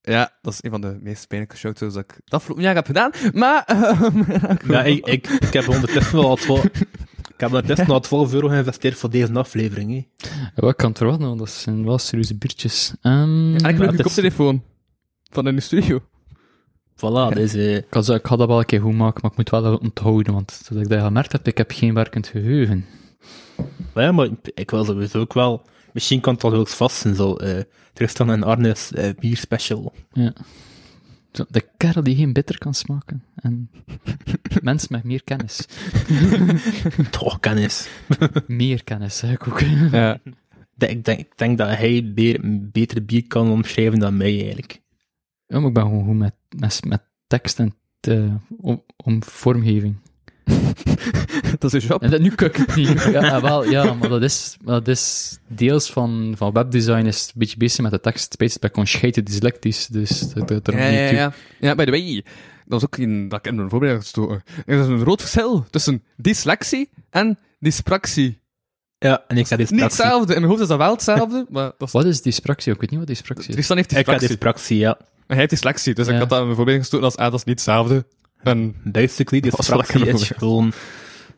ja, dat is een van de meest pijnlijke shout-outs dat ik het afgelopen jaar heb gedaan. Maar, ehm, Ja, ik, ik, ik heb ondertussen wel al 12, ik heb ondertussen al 12 euro geïnvesteerd voor deze aflevering. Hè. Ja, wat kan het er wel nog? Dat zijn wel serieuze biertjes. Ehm, en ik heb een koptelefoon van in de studio. Voilà, eh, ik, had, ik had dat wel een keer goed maken, maar ik moet wel onthouden, want zoals ik dat gemerkt heb, ik heb geen werkend geheugen. ja, maar ik wil sowieso ook wel, misschien kan het al wel vast zijn, zo, eh Tristan en Arnes eh bier special. Ja. De kerel die geen bitter kan smaken. En mensen met meer kennis. Toch, kennis. Meer kennis, zeg ik ook. Ja. Ik denk, ik denk dat hij beer, beter bier kan omschrijven dan mij, eigenlijk. Ja, maar ik ben gewoon goed met, met, met tekst en om, om vormgeving. dat is een job. En dat, nu kuk ik niet. Ja, wel, ja, maar dat is, dat is deels van, van webdesign is een beetje bezig met de tekst. Spijt bij kon scheiden dyslectisch, dus dat, dat, dat Ja, niet ja, ja. Ja, by the way, dat was ook in, dat ik in mijn voorbereiding gestoken. Er is een groot verschil tussen dyslexie en dyspraxie. Ja, en ik Niet dyspraxie. hetzelfde, in mijn hoofd is dat wel hetzelfde, maar dat is... Wat is dyspraxie? Ik weet niet wat dyspraxie is. Tristan heeft Ik heb dyspraxie. dyspraxie, ja. Hij heeft dyslexie, dus ik had dat in mijn voorbereiding gestoken als, ah, dat is niet hetzelfde. En, Basically, dyspraxie lekker is gewoon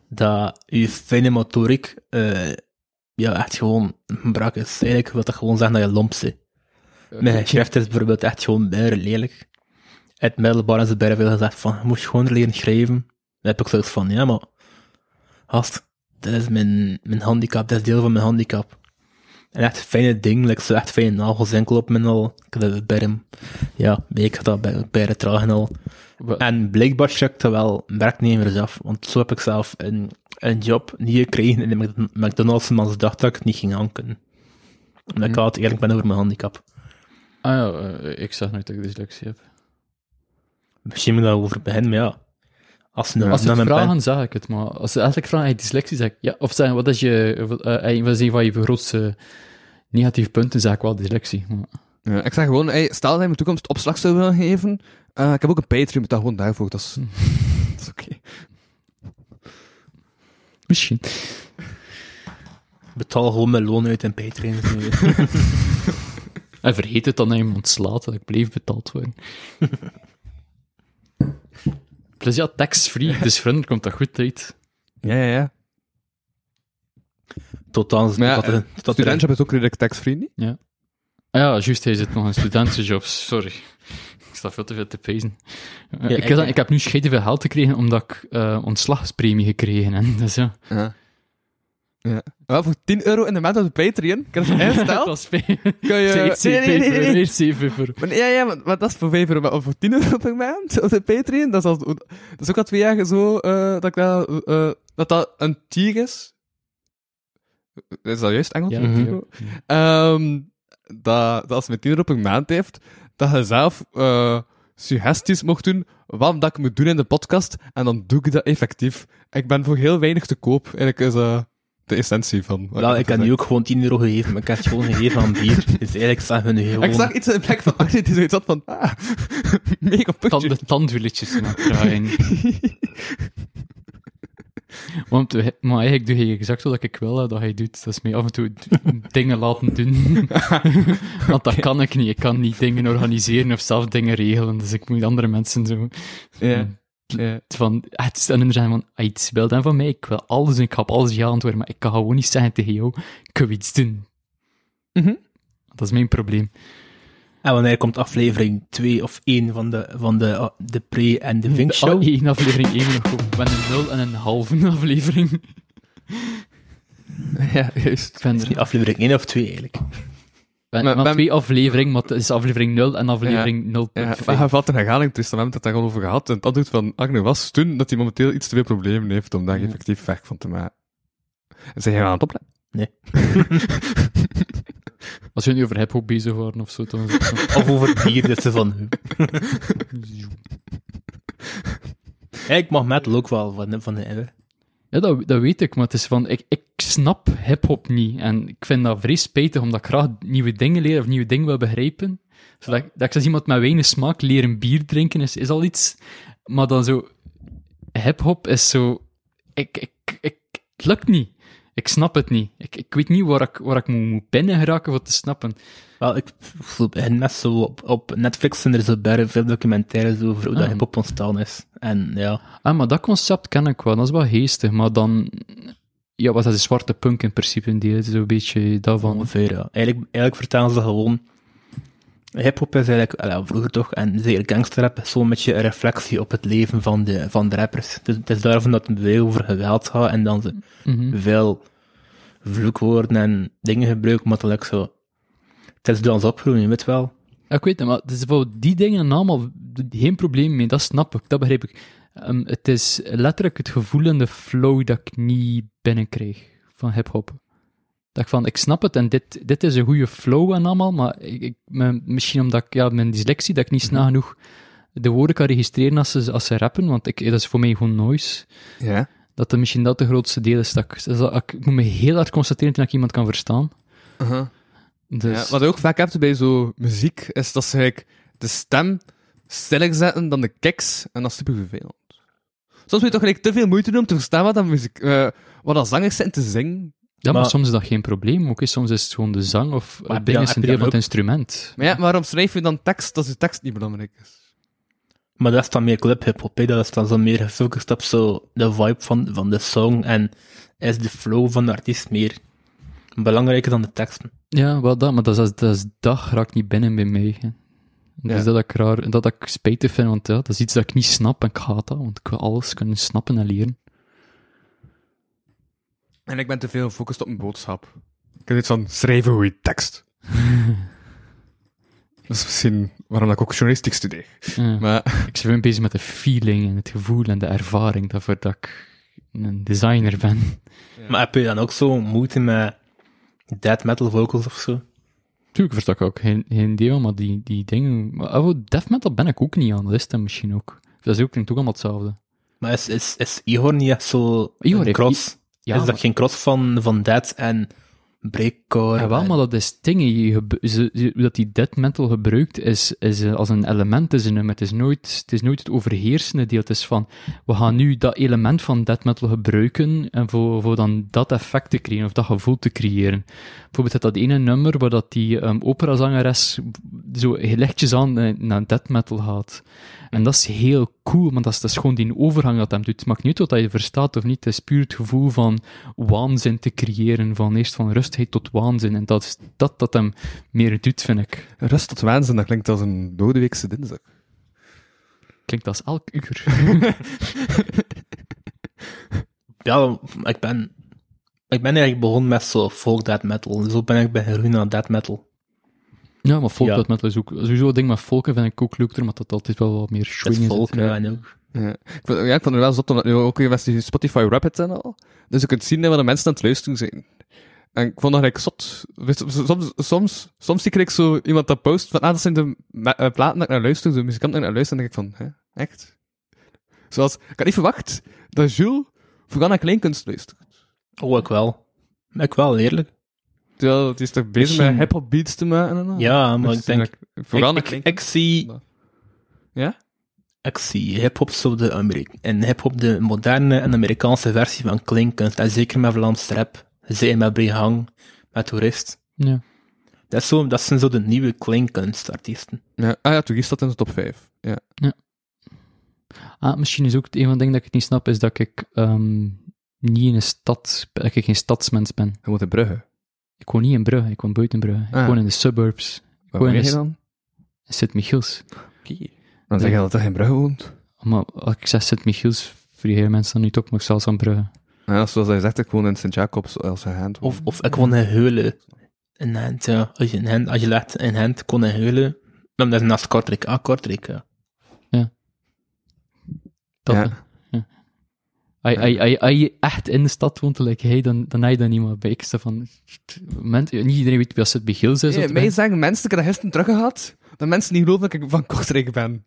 dat je fijne motoriek eh, ja, echt gewoon brak is. Eigenlijk wil dat gewoon zeggen dat je lomp zit. Mijn schrift is bijvoorbeeld echt gewoon bijna lelijk. Het middelbaar is het bijna veel gezegd van, je moet gewoon leren schrijven. Dan heb ik zoiets van, ja, maar gast, dat is mijn, mijn handicap, dat is deel van mijn handicap. En echt fijne dingen, like zo echt fijne nagels enkel op mijn al. Ik heb dat bij hem, ja, ik ga dat bij, bij het tragen al. En blijkbaar er wel werknemers af, want zo heb ik zelf een, een job niet gekregen in de Mc- McDonald's, maar ze dacht dat ik het niet ging aankunnen. Omdat ik altijd eerlijk ben over mijn handicap. Ah ja, eh, ik zeg nooit dat ik dyslexie heb. Misschien moet ik daarover beginnen, maar ja. Als ze, Als ze vragen, zeg ik het, maar als ze eigenlijk vragen, je dyslexie, zeg ik ja. Of zeggen, wat is je, eh, wat is een van je grootste negatieve punten, zeg ik wel dyslexie. Maar, ja, ik zeg gewoon, hey, stel dat in de toekomst opslag zou willen geven, eh, ik heb ook een Patreon, met dat gewoon daarvoor, dat is, dat is oké. misschien. betaal gewoon mijn loon uit en Patreon. En vergeet het dan dat je hem ontslaat, dat ik bleef betaald worden. Plus ja, tax-free, dus voor hen komt dat goed uit. Ja, ja, ja. tot dan, ja, tot, tot, tot, Studentjob is ook redelijk tax-free, niet? Ah ja, juist, hij zit nog in studentenjob, sorry. Ik sta veel te veel te pezen. Eh, Ja, ik, heb, ik heb nu scheiden veel geld gekregen, omdat ik eh ontslagspremie gekregen heb. Dus ja. Ja. Ja. Wel, voor 10 euro in de maand op de Patreon, kan je dat instellen? was fijn. Kan je... Nee, nee, nee. Eerst 7 voor. Maar, ja, ja, maar, maar dat is voor 5 euro. Maar voor 10 euro per maand op de Patreon, dat is, al, dat is ook al twee jaar zo, eh, dat, ik dat, eh, dat dat een tier is. Is dat juist Engels? Ja, Mhm. ja. Ehm, dat, dat als je met 10 euro per maand heeft, dat je zelf eh, suggesties mocht doen wat dat ik moet doen in de podcast, en dan doe ik dat effectief. Ik ben voor heel weinig te koop. Eigenlijk is eh, de essentie van... wat Wel, ik heb nu ook gewoon 10 euro gegeven, maar ik heb het gewoon gegeven aan bier. Dus eigenlijk zeggen we nu gewoon... Ik zag iets in de plek van Arne die zoiets had van, ah, mega putje. Tand, het draaien. Want, we- maar eigenlijk doe je exact wat ik wil dat hij doet. Dat is mij af en toe dingen laten doen. Want dat kan ik niet. Ik kan niet dingen organiseren of zelf dingen regelen. Dus ik moet andere mensen zo... Ja. Ja. Van, het is dan inderdaad van, ah, iets wil dan van mij, ik wil alles en ik ga op alles ja antwoorden, maar ik kan gewoon niet zeggen tegen jou, ik wil iets doen. Mhm. Dat is mijn probleem. En wanneer komt aflevering 2 of 1 van de, van de, uh, de pre- en de Vink Show? Oh, één aflevering, één nog op. met een nul en een halve aflevering. ja, juist. Ik ben Is die er... aflevering 1 of 2 eigenlijk? We Maar- twee afleveringen, maar het is aflevering 0 en aflevering 0.5. Ja, maar hij valt in herhaling, Tristan. We hebben het daar al over gehad. En het antwoord van Agne was toen dat hij momenteel iets te veel problemen heeft om daar effectief weg van te maken. En zeg je aan het opletten? Als we nu over hip-hop bezig waren of zo, dan. Of over bier, dat ze van... Ja, ik mag metal ook wel van, van de ever. Ja, dat, dat weet ik, maar het is van, ik, ik snap hip-hop niet. En ik vind dat vrij spijtig, omdat ik graag nieuwe dingen leer of nieuwe dingen wil begrijpen. Zodat ik, dat ik als iemand met weinig smaak leren bier drinken is, is al iets. Maar dan zo, hip-hop is zo, ik, ik, ik, het lukt niet. Ik snap het niet. Ik, ik weet niet waar ik, waar ik moet, moet binnen geraken voor te snappen. Wel, ik begin met zo op, op Netflix zijn er zo bij veel documentaires over hoe dat Ah. hip-hop ontstaan is. En ja, Ah, maar dat concept ken ik wel, dat is wel geestig. Maar dan, ja, wat is de zwarte punk in principe een deel? Zo'n beetje daarvan. ongeveer, ja. Eigenlijk, eigenlijk vertellen ze gewoon... Hip-hop is eigenlijk, allee, vroeger toch, en zeker gangsterrap, is zo'n beetje een reflectie op het leven van de, van de rappers. Dus het is daarvan dat het veel over geweld gaat en dan ze Mhm. veel vloekwoorden en dingen gebruiken, maar tegelijk zo... Het is dan opgroeien, je weet wel. Ja, ik weet het, maar het is voor die dingen allemaal geen probleem mee, dat snap ik, dat begrijp ik. Ehm, het is letterlijk het gevoel en de flow dat ik niet binnenkrijg van hip-hop. Dat ik van, ik snap het en dit, dit is een goede flow en allemaal, maar ik, ik, misschien omdat ik, ja, mijn dyslexie, dat ik niet snel genoeg de woorden kan registreren als ze, als ze rappen, want ik, dat is voor mij gewoon noise. Ja. Dat dat misschien dat de grootste deel is. Dat ik, dus dat ik, ik moet me heel hard constateren dat ik iemand kan verstaan. Dus, Ja, wat je ook vaak hebt bij zo muziek, is dat ze eigenlijk de stem stellig zetten dan de kicks, en dat is super vervelend. Soms moet je toch gelijk te veel moeite doen om te verstaan wat dat muziek, eh, wat dat zangers te zingen. Ja, maar, Maar- soms is dat geen probleem. Ook, hè. soms is het gewoon de zang of Maar het heb je ding dan- is een heb je deel dan van het instrument. Maar ja, waarom schrijf je dan tekst als je tekst niet belangrijk is? Maar dat is dan meer club hip-hop, hè. dat is dan zo meer gefocust op zo de vibe van, van de song en is de flow van de artiest meer belangrijker dan de teksten. Ja, wel dat, maar dat, is, dat, is, dat raakt niet binnen bij mij. hè. Dus Ja. dat ik raar, dat ik spijtig vind, want ja, dat is iets dat ik niet snap en ik haat dat, want ik wil alles kunnen snappen en leren. En ik ben te veel gefocust op een boodschap. Ik heb iets van schrijven goede tekst. dat is misschien waarom ik ook journalistiek studeer. Ja. Maar Ik ben bezig met de feeling en het gevoel en de ervaring daarvoor dat ik een designer ben. Maar heb je dan ook zo moeite met death metal vocals of zo? Tuurlijk versta ik ook geen, geen deel, maar die, die dingen... Maar oh, death metal ben ik ook niet aan, dat is misschien ook. Dat is ook, klinkt ook allemaal hetzelfde. Maar is, is, is Ihor niet echt zo Ihor een heeft- cross? Ja, is dat geen cross van, van death en breakcore? Ja, wel, en- maar dat is dingen. Dat die death metal gebruikt, is, is eh, als een element, is een nummer. Het is, nooit, het is nooit het overheersende deel. Het is van, we gaan nu dat element van death metal gebruiken en voor, voor dan dat effect te creëren, of dat gevoel te creëren. Bijvoorbeeld dat ene nummer waar dat die um, operazangeres zo lichtjes aan naar death metal gaat. En dat is heel cool, maar dat is, dat is gewoon die overgang dat hem doet. Het maakt niet uit wat je verstaat of niet. Het is puur het gevoel van waanzin te creëren. Van eerst van rustigheid tot waanzin. En dat is dat dat hem meer doet, vind ik. rust tot waanzin, dat klinkt als een dodeweekse dinsdag. Klinkt als elk uur. Ja, ik ben, ik ben eigenlijk begonnen met zo folk death metal. Zo ben ik bij naar death metal. Ja, maar folk Ja. death metal is ook... Sowieso het ding met volken vind ik ook leuker, maar dat altijd wel wat meer swing is folk, ja. ja, en ook. Ja. Ik vond, ja, ik vond het wel zot, omdat nu ook weer met die Spotify Rapid en al. Dus je kunt zien wat de mensen aan het luisteren zijn. En ik vond dat eigenlijk zot. Soms, soms, soms zie ik zo iemand dat post van, ah, dat zijn de eh, platen dat ik naar luister, de muzikanten dat ik naar luister, en dan denk ik van, hè, echt? Zoals, ik had niet verwacht dat Jules vooral naar kleinkunst luistert. Oh, ik wel. Ik wel, eerlijk. Terwijl het is toch bezig met hip-hop beats te maken en. Ja, maar Dus ik denk... dat- Vooral ik, ik, ik zie... Ja? Ik zie hip-hop zo de Ameri- en hip-hop de moderne en Amerikaanse versie van klinkkunst. En zeker met Vlaams rap. Zeker met Brihang, met Toerist. Ja. Dat, is zo, dat zijn zo de nieuwe klinkkunstartiesten. Ja, ah ja, toen is dat in de top 5. Ja. Ah, misschien is ook het een van de dingen dat ik niet snap, is dat ik ehm, niet in een stad... Dat ik geen stadsmens ben. Je moet in Brugge. Ik woon niet in Brugge, ik woon buiten Brugge. Ik Ah. woon in de suburbs. Waar woon je is- dan? In Sint-Michiels. Dan zeg je dat je in Brugge woont. Maar als ik zeg Sint-Michiels, vrije mensen dan niet op, maar ik zelfs aan Brugge. Ja, zoals hij zegt, ik woon in Sint-Jacobs als hij hand. Of, of ik woon in Heulen. in Gent, ja. Als je in Gent, als je legt in Gent kon in Heulen, dan is het naast Kortrijk. Ah, Kortrijk, ja. Ja. ja. Als, je echt in de stad woont, like hij, dan, dan heb je dat niet meer bij. Van, men, niet iedereen weet wie als het bij Gils is. Nee, of mij zeggen mensen, ik heb dat gisteren teruggehad, dat mensen niet geloven dat ik van Kortrijk ben.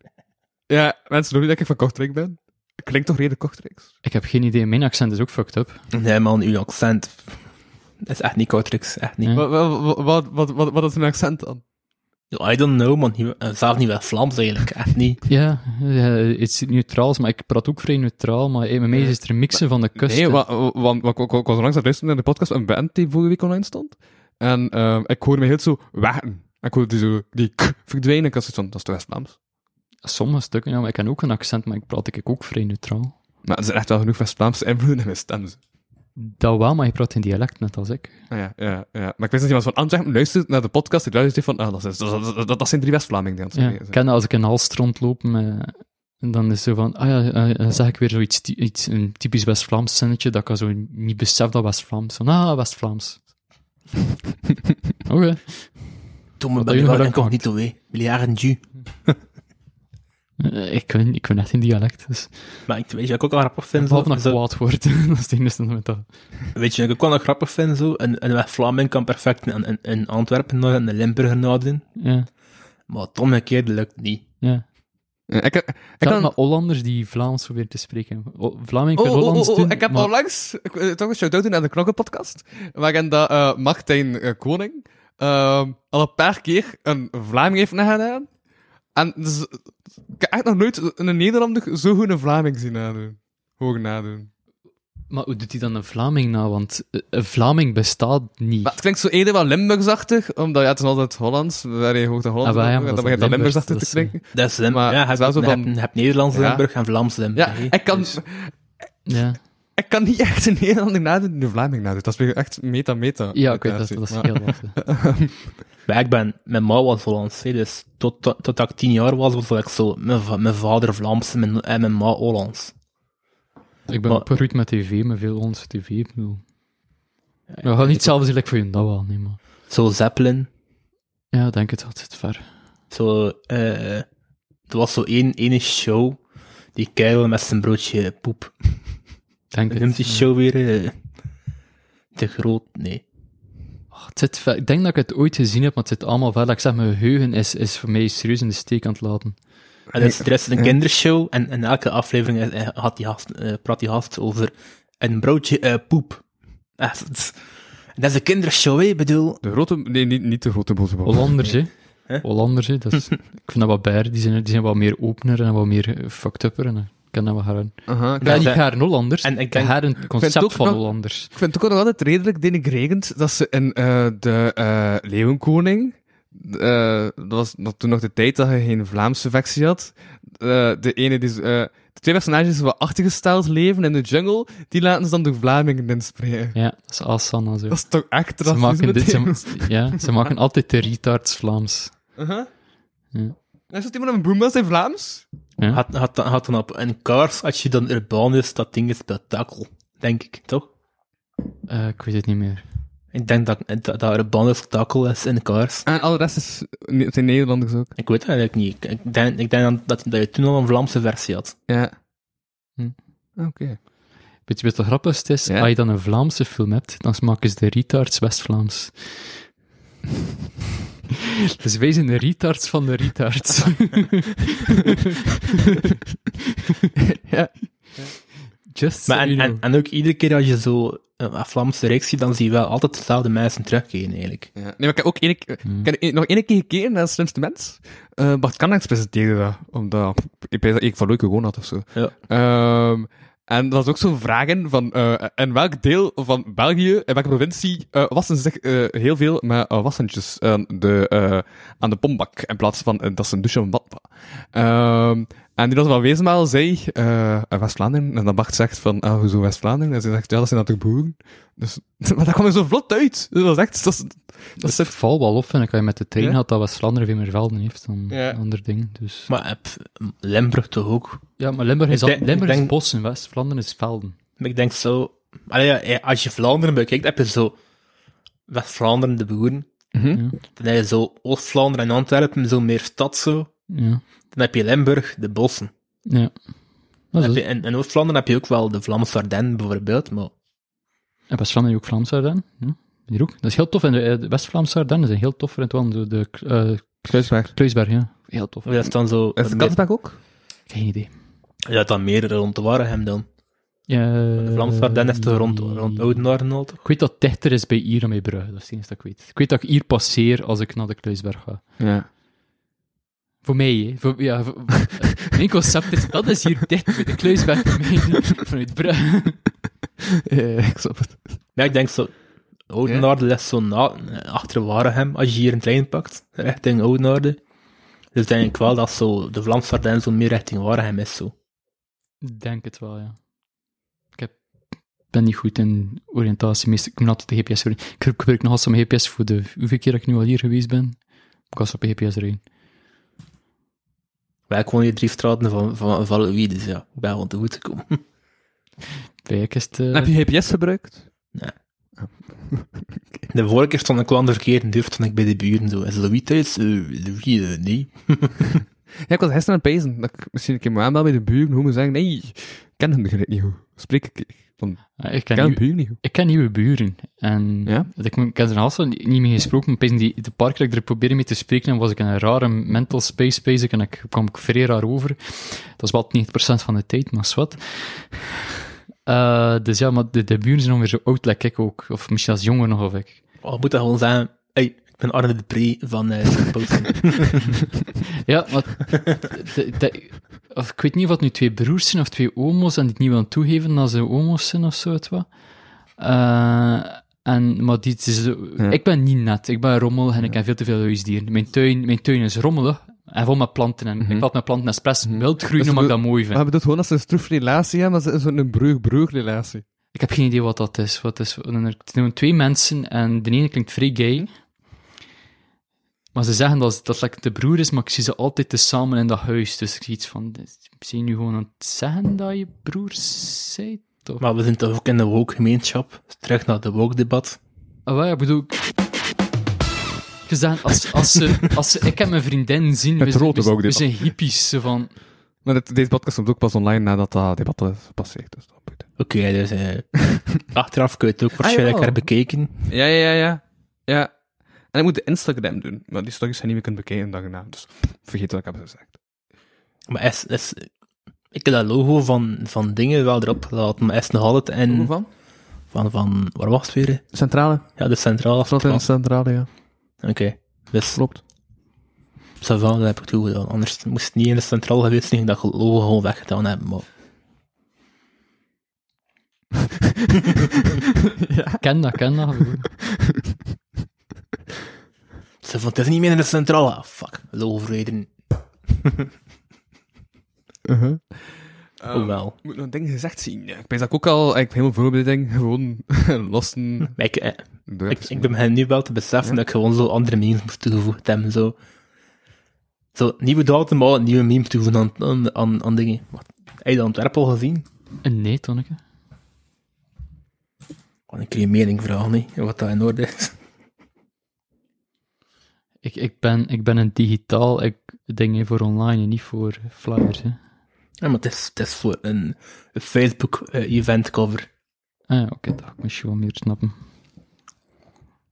Ja, mensen geloven niet dat ik van Kortrijk ben. Klinkt toch redelijk Kortrijks? Ik heb geen idee, mijn accent is ook fucked up. Nee, man, uw accent is echt niet Kortrijks, echt niet. Ja. Wat, wat, wat, wat, wat, wat is mijn accent dan? I don't know, man. Je- eh, Zelf niet wel Vlaams eigenlijk, echt niet. Ja, het is neutraals, maar ik praat ook vrij neutraal, maar bij mij is er een mixen van de kust. Nee, wa- wa- want wa- ik, was langs aan het luisteren naar de podcast van Band die vorige week online stond. En ehm, ik hoorde me heel zo wachten. Ik hoorde die zo, die k verdwijnen. Ik was zoiets van, dat is toch West-Vlaams? Sommige stukken, ja, maar ik heb ook een accent, maar ik praat ik ook vrij neutraal. Maar er zijn echt wel genoeg West-Vlaamse invloeden in mijn stem. Dat wel, maar je praat in dialect, net als ik. Ah, ja, ja, ja. Maar ik wist dat iemand van Antwerpen luistert naar de podcast. Die luistert van, ah, dat, is, dat, dat, dat, dat zijn drie West-Vlamingen die aan het Ja, ik ken dat als ik in Halst rondloop, en dan is zo van, ah ja, eh, dan zeg ik weer zoiets, iets, een typisch West-Vlaams zinnetje, dat ik zo niet besef dat West-Vlaams. Van, ah, West-Vlaams. Oké. Toen me je je wel nog incognito, hé. Miljarden Jew. Eh, Ik ben, ik ben echt in dialect, dus. Maar ik, weet je wat ik ook al grappig vind? Zo, Behalve dat ik Zo- kwaad word. dat is het enige met dat. weet je wat ik ook wel nog grappig vind? Zo? Een, een West-Vlaming kan perfect in, in, in Antwerpen nog een Limburger nadoen. Ja, Maar het omgekeerd lukt niet. ja. Ik, ik, ik kan... met Hollanders die Vlaams proberen te spreken. O- Vlaming Oh, kan oh, oh, Hollands oh, doen, ik heb maar- onlangs toch een shout-out doen aan de Knokkenpodcast, waarin dat, eh, Martijn eh, Koning ehm, al een paar keer een Vlaming heeft nagedaan. En dus, ik heb echt nog nooit een Nederlander zo goed een Vlaming zien nadoen. Hoog nadoen. Maar hoe doet hij dan een Vlaming na? Want eh, een Vlaming bestaat niet. Maar het klinkt zo eerder wel Limburgsachtig, omdat ja, het is altijd Hollands, waar je hoort de Hollands, Ah, ja, dan begint dat Limburgsachtig Limburgs, te klinken. Dat is Lim- Maar ja, het je is wel hebt, Nederlands Ja. Limburg en Vlaams Limburg. Ja, ik kan, Dus- Ja, ik kan niet echt een Nederlander nadoen die een Vlaming nadoet. Dat is weer echt meta-meta. ja ik weet dat, dat is heel lastig. Maar ik ben, mijn ma was Hollands, hè, dus tot, tot, tot ik tien jaar was, was ik zo, mijn, mijn vader Vlaams en mijn, en mijn ma Hollands. Ik ben Maar- met tv, met veel Hollandse tv. Ik bedoel. We gaan niet hetzelfde zijn voor je dat wel, nee, maar... Zo Zeppelin, Ja, denk het, dat zit ver. zo, eh, er was zo één, ene show, die kerel met zijn broodje poep. Denk noemt die show weer? eh, te groot, nee. Oh, het zit ver. Ik denk dat ik het ooit gezien heb, maar het zit allemaal ver. Dat ik zeg, mijn geheugen is, is voor mij serieus in de steek aan het laten. En dus, er is een kindershow, en in elke aflevering eh, had die gast, eh, praat die gast over een broodje eh, poep. Echt, is- dat is een kindershow, hè, ik bedoel. De grote, nee, niet, niet de grote boze. Hollanders, hè. Hè? Hollanders, hè. Dat is, ik vind dat wat bij. Die zijn, die zijn wat meer opener en wat meer eh, fucked upper. En ik kan dat wel gaan. Aha, Ik ben niet haar Hollanders. en ik denk- haar een concept ook van Hollanders. Ik vind het ook nog altijd redelijk denigrerend dat ze in eh, de eh Leeuwenkoning, eh, dat was nog toen nog de tijd dat je geen Vlaamse versie had, de ene die, de twee personages die wat achtergesteld leven in de jungle, die laten ze dan door Vlamingen inspreken. Ja, dat is en zo. Dat is toch echt Ze racisme maken, dit, ze, ja, ze maken altijd de retards Vlaams. Uh-huh. Ja. Er zit iemand een boombaas in Vlaams? Ja. Had, had, had dan op een kaars, als je dan urbaan is, dat ding is spektakel. Denk ik, toch? Eh, ik weet het niet meer. Ik denk dat dat, dat urbaan spektakel is in kaars. En al de rest is, zijn Nederlanders ook. Ik weet het eigenlijk niet. Ik, ik denk, ik denk dan dat, dat je toen al een Vlaamse versie had. Ja. Hm. Oké. Weet je wat het grappigste is? Ja. Als je dan een Vlaamse film hebt, dan maken ze de retards West-Vlaams. dus wij zijn de retards van de retards. Ja. Just Maar so en, you en, know. en ook iedere keer als je zo een Vlaamse reeks ziet, dan zie je wel altijd dezelfde mensen terugkeren, eigenlijk. Ja. Nee, maar ik heb ook keer- Hmm. ik heb één- nog één keer gekeken naar de slimste mens. Eh Bart Kannings presenteerde dat, omdat ik weet dat ik van leuke gewoon had of zo. Ja. Ehm, en dat was ook zo'n vragen van, eh in welk deel van België, in welke provincie, eh wassen ze zich eh, heel veel met wassentjes aan de, eh, aan de pombak, in plaats van dat ze een douche bad Ehm en die dat wel wezenmaal zei, eh West-Vlaanderen, en dan Bart zegt van, ah, hoezo West-Vlaanderen? En ze zegt, ja, dat zijn natuurlijk boeren. Dus, maar dat kwam er zo vlot uit. Dat was echt, dat is, dat is Het valt wel op, vind ik, als je met de trein Ja? had dat West-Vlaanderen veel meer velden heeft dan Ja. ander dingen. Dus. Maar heb Limburg toch ook? Ja, maar Limburg is, Ik al, denk- Limburg is denk- bos en West-Vlaanderen is velden. Maar ik denk zo... Allee, ja, als je Vlaanderen bekijkt, heb je zo... West-Vlaanderen, de boeren. Mhm. Dan heb je zo Oost-Vlaanderen en Antwerpen, zo meer stad zo. Ja. Dan heb je Limburg, de bossen. Ja. Heb is, je, in, in Oost-Vlaanderen heb je ook wel de Vlaamse Ardennen bijvoorbeeld, maar en West-Vlaanderen ook Vlaamse Ardennen. Ja. Hier ook. Dat is heel tof. En de, eh, de West-Vlaamse Ardennen zijn heel tof. het wandelen. De eh Kruisberg. Kluisberg, ja. Heel tof. dat is dan zo... Is ook? Geen idee. Ja, dan meer rond de Waregem dan. Ja, De Vlaamse Ardennen is toch rond, rond Oudenaarde al, toch? Ik weet dat het dichter is bij hier dan bij Brugge. Dat is het enige dat ik weet. Ik weet dat ik hier passeer als ik naar de Kluisberg ga. Ja. Voor mij, hè. Voor, ja, voor- mijn concept is, dat is hier dicht bij de Kluisberg voor mij, vanuit Brugge. ja, ik snap het. Ja, ik denk zo... Oudenaarde ligt zo na, achter Waregem, als je hier een trein pakt, richting Oudenaarde. Dus denk ik wel dat zo de Vlaamse Ardennen zo meer richting Waregem is, zo. Ik denk het wel, ja. Ik heb, ben niet goed in oriëntatie. Meestal, ik moet altijd de GPS. Ik gebruik nog altijd mijn GPS voor de hoeveel keer dat ik nu al hier geweest ben. Ik was op de GPS rijden. Wij wonen hier drie straten van, van, van Louis, dus ja, ik ben gewoon te goed gekomen. Bij is het... eh, Heb je GPS gebruikt? De vorige keer stond ik wel aan de verkeerde deur, stond ik bij de buren zo. Is Louis thuis? Eh, Louis, nee. Ja, ik was gisteren aan het pezen. Dat ik misschien een keer moet aanbellen bij de buren. Hoe moet zeggen, nee, ik ken hem niet goed. Spreek ik. Van, ja, ik, ik ken ken buren niet goed. ik ken nieuwe buren. En Ja? ik, ik heb er al zo niet mee gesproken. Maar die, de paar keer dat ik er probeerde mee te spreken, was ik in een rare mental space bezig en ik kwam ik vrij raar over. Dat is wel 90% van de tijd, maar wat. Eh, dus ja, maar de, de buren zijn ongeveer zo oud, like ik ook. Of misschien als jonger nog, of ik. Oh, moet dat gewoon zeggen. Hey, ben Arne de Pre van eh Posten. Ja, maar de- de- of, ik weet niet of het nu twee broers zijn of twee omo's en die het niet willen toegeven dat ze omo's zijn of zo, het wat. Eh, en, maar die, is Ja. ik ben niet net, ik ben rommel en ik heb veel te veel huisdieren. Mijn tuin, mijn tuin is rommelig en vol met planten en ik laat mijn planten expres wild groeien Dus omdat ik dat mooi vind. Maar bedoelt gewoon dat ze een stroefrelatie hebben, maar ze is zo'n broer-broer-relatie. Ik heb geen idee wat dat is. Wat is er zijn twee mensen en de ene klinkt vrij gay. Maar ze zeggen dat, dat het de broer is, maar ik zie ze altijd tezamen in dat huis. Dus ik zie iets van, zie je nu gewoon aan het zeggen dat je broer bent? Of? maar we zijn toch ook in de woke-gemeenschap. Terug naar de woke-debat. Ah, wel, ik bedoel... Gezegd, als, als, ze, als ze... Ik heb mijn vriendin zien, we, zijn- rode we, zijn- woke we zijn hippies, van... Maar dit- deze podcast komt ook pas online nadat dat debat is gepasseerd. Dus. Oké, dus eh, achteraf kun je het ook waarschijnlijk jawel. herbekeken. Ja, ja, ja, ja. Ja. En ik moet de Instagram doen, maar die stories zijn niet meer kunnen bekijken dag erna. Dus vergeet wat ik heb gezegd. Maar is, is, ik heb dat logo van, van dingen wel erop gelaten, maar is nog altijd. Hoe van? Van, van, waar was het weer? Centrale. Ja, de centrale in de centrale, ja. Oké, dus Klopt. ça va, dat heb ik toegedaan. Anders moest het niet in de centrale geweest zijn, dat logo gewoon weggedaan hebben, maar... Ken dat, ken dat. Ze vond het is niet meer in de centrale. Fuck, logo verwijderen. Uh-huh. Oh wel. Ik moet nog dingen gezegd zien. Ja, ik ben dat ook al, ik helemaal voorbereiding, gewoon lossen. Ik, eh, ik, ik ben nu wel te beseffen dat ik gewoon zo andere memes moest toegevoegd hebben, zo... Zo, nieuwe datum, maar nieuwe memes toevoegen aan, aan, aan, aan dingen. Wat, heb je dat ontwerp al gezien? Nee, Tonneke. Kan ik je mening vragen, hè, wat dat in orde is? Ik, ik, ben, ik ben een digitaal ik, ding voor online en niet voor flyers. Hè. Ja, maar het is, het is voor een, een Facebook-event cover. Ah, ja, oké, dat moet je wel meer snappen.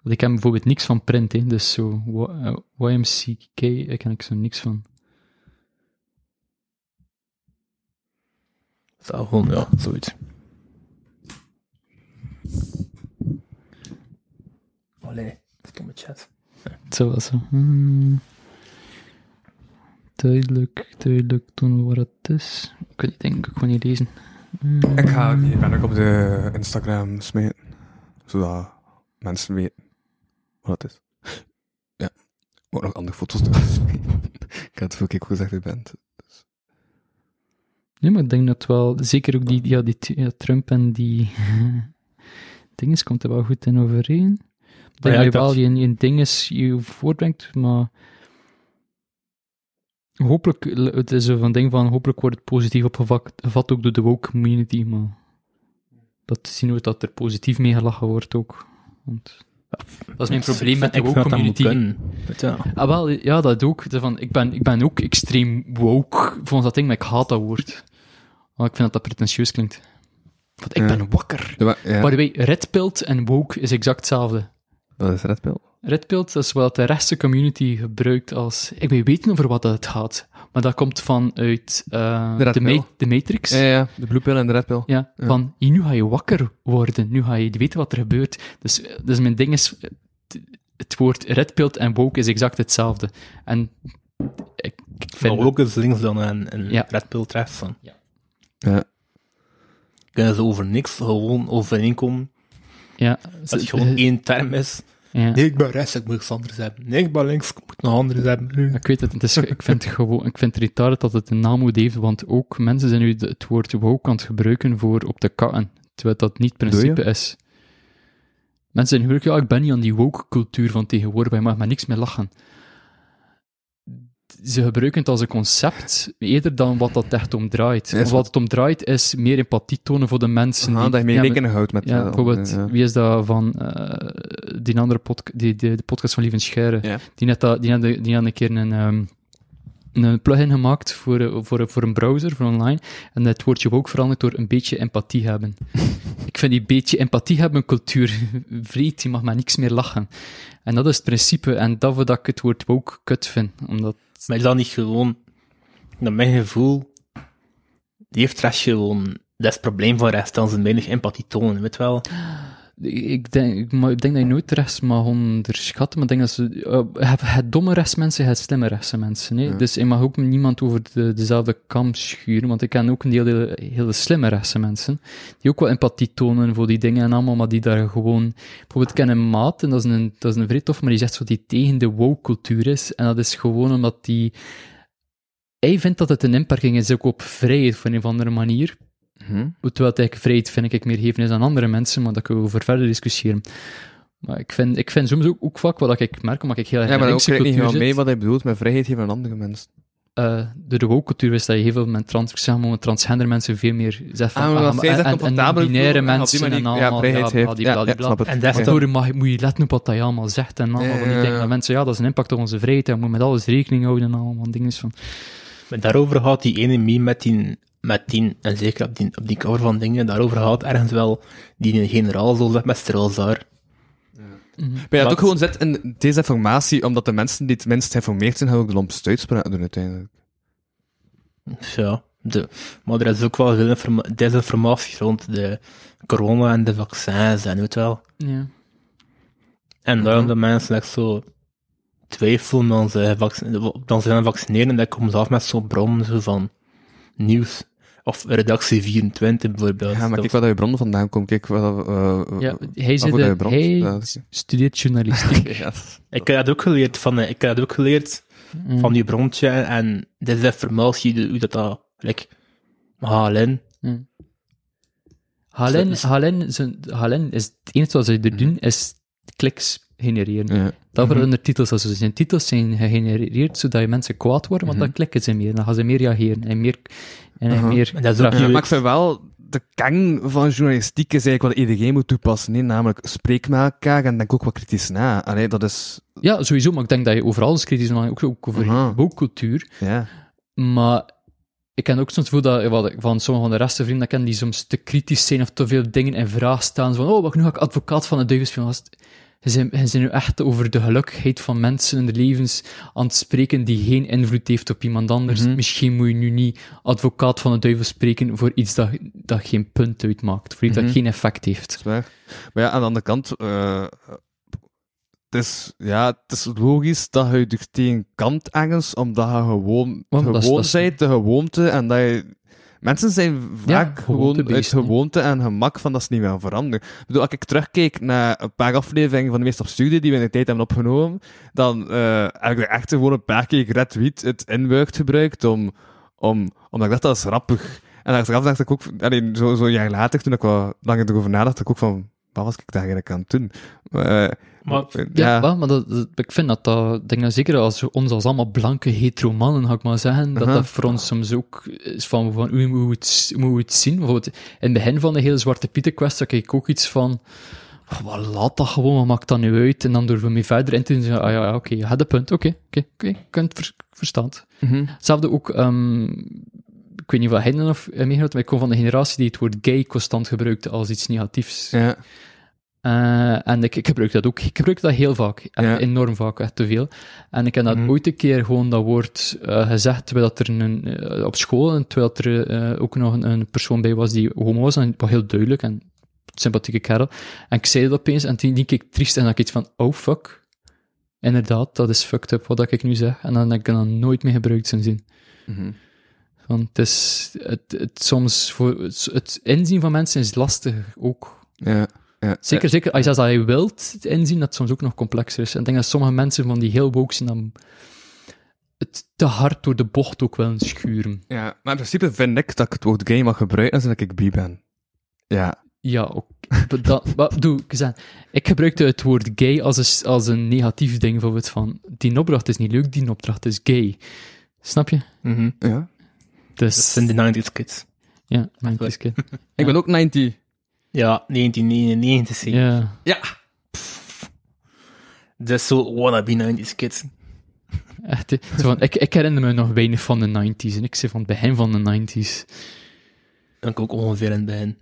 Want ik heb bijvoorbeeld niks van print, hè, dus zo eh, YMCK, daar ken ik zo niks van. Zo, gewoon, ja, zoiets. Allee, stomme chat. Zo was zo. Hmm. Duidelijk, duidelijk doen wat het is. Ik kan niet denken, ik kan niet lezen. Hmm. Ik ga die ben ook op de Instagram smeten, zodat mensen weten wat het is. Ja, ik moet nog andere foto's doen. ik had het vorige keer ook gezegd, u bent. Nee, maar ik denk dat wel, zeker ook die, ja, die ja, Trump en die dinges komt er wel goed in overeen. Denk ja, dat ik je wel je, je dinges je voortbrengt, maar hopelijk, het is van ding van, hopelijk wordt het positief opgevat gevat ook door de woke community, maar dat zien we dat er positief mee gelachen wordt ook. Want Dat is mijn probleem met de woke community. wel. Ah, wel, ja, dat ook. Van, ik, ben, ik ben ook extreem woke volgens dat ding, maar ik haat dat woord. Want ik vind dat dat pretentieus klinkt. Want ik Ja. ben wakker. Ja, maar- ja, By the way, redpilt en woke is exact hetzelfde. Dat is Red Pill. Redpilt is wat de rechtse community gebruikt als... Ik weet weten over wat het gaat, maar dat komt vanuit uh, De de, Ma- de Matrix. Ja, ja, de Blue Pill en de Red Pill. Ja, van hier, nu ga je wakker worden, nu ga je weten wat er gebeurt. Dus, dus mijn ding is, het, woord redpilt en woke is exact hetzelfde. En ik, ik vind... Maar ook eens links dan een, een Ja. Red Pill rechts dan. Ja. Kunnen ze over niks gewoon overeenkomen ja, dat het gewoon één term is. ja. Nee, ik ben rechts, ik moet iets anders hebben. Nee, ik ben links, ik moet nog anders hebben. Ik weet het, het is, ik vind gewoon, ik vind het retarded dat het een naam heeft, want ook mensen zijn nu het woord woke aan het gebruiken voor op de katten, terwijl dat niet het principe is. Mensen zijn heel ja, ik ben niet aan die woke cultuur van tegenwoordig, maar je mag maar niks meer lachen. Ze gebruiken het als een concept, eerder dan wat dat echt om draait. Ja, wat het om draait is meer empathie tonen voor de mensen. Aha, die, dat je mee rekening houdt met... ja, eh, bijvoorbeeld, ja. wie is dat van eh, die andere podcast, die, die, de podcast van Lieven Scheire? Ja. Die net, dat, die, had, die had een keer een, ehm, een plugin gemaakt voor, eh, voor, voor een browser, voor online. En het woordje ook veranderd door een beetje empathie hebben. ik vind die beetje empathie hebben cultuur vreed, die mag maar niks meer lachen. En dat is het principe, en dat dat ik het woord woke kut vind. Omdat, Maar dat niet gewoon, naar mijn gevoel, die heeft rechts gewoon, dat is het probleem van rechts, dan ze weinig empathie tonen, weet wel. Ik denk, maar ik denk dat je nooit rechts mag onderschatten, maar ik denk dat ze, uh, het, het domme rechtsmensen, het slimme rechtse mensen. Hè? Dus je mag ook niemand over de, dezelfde kam schuren, want ik ken ook een deel hele, hele slimme rechtse mensen, die ook wel empathie tonen voor die dingen en allemaal, maar die daar gewoon, bijvoorbeeld ik ken een maat, en dat is een, dat is een vrij tof, maar die zegt zo die tegen de woke-cultuur is, en dat is gewoon omdat die, hij vindt dat het een inperking is ook op vrijheid, op een of andere manier, Hm? Terwijl het eigenlijk vrijheid vind ik meer geven is aan andere mensen, maar dat kunnen we over verder discussiëren. Maar ik vind, ik vind soms ook, ook vaak wat ik merk, omdat ik heel erg Ja, in maar de krijg niet helemaal mee wat hij bedoelt met vrijheid geven aan andere mensen. Eh, door de woke-cultuur is dat je heel veel met, trans, ik zeg maar, met transgender mensen veel meer zegt van, Ah, maar ah, en, en, binaire mensen en ja, allemaal, vrijheid Ja, snap het. En Daardoor mag, moet je letten op wat hij allemaal zegt en allemaal van die Ja. dingen. Dat mensen, ja, dat is een impact op onze vrijheid, en we moeten met alles rekening houden en allemaal dingen van. Maar daarover gaat die ene meme met die, met die, en zeker op die, op die cover van dingen, daarover gaat ergens wel die generaal zo zegt met Strelzaar. Maar ja, het Wat? ook gewoon zit in desinformatie, omdat de mensen die het minst geïnformeerd zijn, gaan ook de lompste uitspraken doen uiteindelijk. Ja, de, maar er is ook wel veel informa- desinformatie rond de corona en de vaccins en je wel. Ja. En daarom dat mensen echt zo twijfelen dan ze, dan ze gaan vaccineren, dan komen ze af met zo'n bron zo van nieuws. Of redactie 24 bijvoorbeeld. Ja, maar Dat- kijk waar dat je bron vandaan komt. Kijk wat... eh Ja, hij, de, bron- hij ja, studeert journalistiek. ja. Ik heb dat ook geleerd van, eh, ik heb dat ook geleerd Mm. van die brontje en desinformatie, de- hoe dat dat, like, HLN. HLN, Zo- HLN, zijn- HLN is het enige wat ze er doen, is kliks genereren. Ja. Dat verandert titels. Also zijn titels zijn gegenereerd zodat je mensen kwaad worden, want dan klikken ze meer. Dan gaan ze meer reageren en meer... En Aha. meer En dat is maar ik vind wel, de kern van journalistiek is eigenlijk wat iedereen moet toepassen. hè. Namelijk, spreek met elkaar en denk ook wat kritisch na. Allee, dat is... Ja, sowieso, maar ik denk dat je overal is kritisch, maar ook, ook over Aha. woke-cultuur. Ja. Maar ik ken ook soms het gevoel dat, wat ik van sommige van de resten vrienden ken, die soms te kritisch zijn of te veel dingen in vraag stellen. Zo van, oh, wacht, nu ga ik advocaat van de duivel spelen. Je zijn, nu echt over de gelukkigheid van mensen in de levens aan het spreken die geen invloed heeft op iemand anders. Mhm. Misschien moet je nu niet advocaat van de duivel spreken voor iets dat, dat geen punt uitmaakt, voor iets Mhm. dat geen effect heeft. Dat is waar. Maar ja, aan de andere kant, eh, het, is, ja, het is logisch dat je er tegen kant ergens, omdat je gewoon, Want dat is- gewoon dat is- bent, de gewoonte, en dat je... Mensen zijn vaak gewoon uit gewoonte en gemak van dat ze niet meer veranderen. Ik bedoel, als ik terugkijk naar een paar afleveringen van de meest op studie die we in de tijd hebben opgenomen, dan eh, heb ik er echt gewoon een paar keer Red Wheat het inwerkt gebruikt om, om, omdat ik dacht dat is grappig. En achteraf dacht ik ook, allee, zo, zo een jaar later, toen ik wat langer erover nadacht, dacht ik ook van, wat was ik daar eigenlijk aan het doen? Eh, Maar- eh, Ja, ja, wel, maar dat, dat- ik vind dat dat, denk dat zeker als ons als allemaal blanke hetero mannen, ga ik maar zeggen, dat dat voor ons soms ook is van, van hoe moet het, hoe moet het zien? Bijvoorbeeld, in het begin van de hele Zwarte Pieten quest had ik ook iets van, Oh, wat laat dat gewoon, wat maakt dat nu uit? En dan durven we mee verder in te doen. Ah ja, ja oké, je hebt een punt. Oké, oké, het ver- verstaan. Hetzelfde ook, ehm, ik weet niet wat hij of eh, meegenomen, maar ik kom van de generatie die het woord gay constant gebruikte als iets negatiefs. Ja. Eh, en ik, ik gebruik dat ook. Ik gebruik dat heel vaak. Ja. enorm vaak, echt te veel. En ik heb dat Mhm. ooit een keer gewoon dat woord eh, gezegd, terwijl dat er een, eh, op school, en terwijl er eh, ook nog een, een persoon bij was die homo was, en het was heel duidelijk, en sympathieke kerel. En ik zei dat opeens, en toen die keek triest, en dan ik iets van, oh fuck. Inderdaad, dat is fucked up wat ik nu zeg. En dan heb ik dat nooit meer gebruikt sindsdien. Mhm. Want het is, het, het, soms, voor, het, het inzien van mensen is lastig ook. Ja. Ja. Zeker, zeker als je dat je wilt inzien, dat het soms ook nog complexer is. En ik denk dat sommige mensen van die heel woke zijn, dan het te hard door de bocht ook willen schuren. Ja, maar in principe vind ik dat ik het woord gay mag gebruiken als dat ik bi ben. Ja. Ja, ook. Dat, wat doe ik? Ik gebruikte het woord gay als een, als een negatief ding, bijvoorbeeld van, die opdracht is niet leuk, die opdracht is gay. Snap je? Mhm. ja. Dat Dus, zijn de 90s kids. ja, 90s kid. Ik ben ook 90. Ja, 1999. zie. Ja. Ja. Dat is zo wannabe 90s kids. Echt, van, ik, ik herinner me nog weinig van de 90s, en ik zei van het begin van de 90s. En ik ook ongeveer in het begin,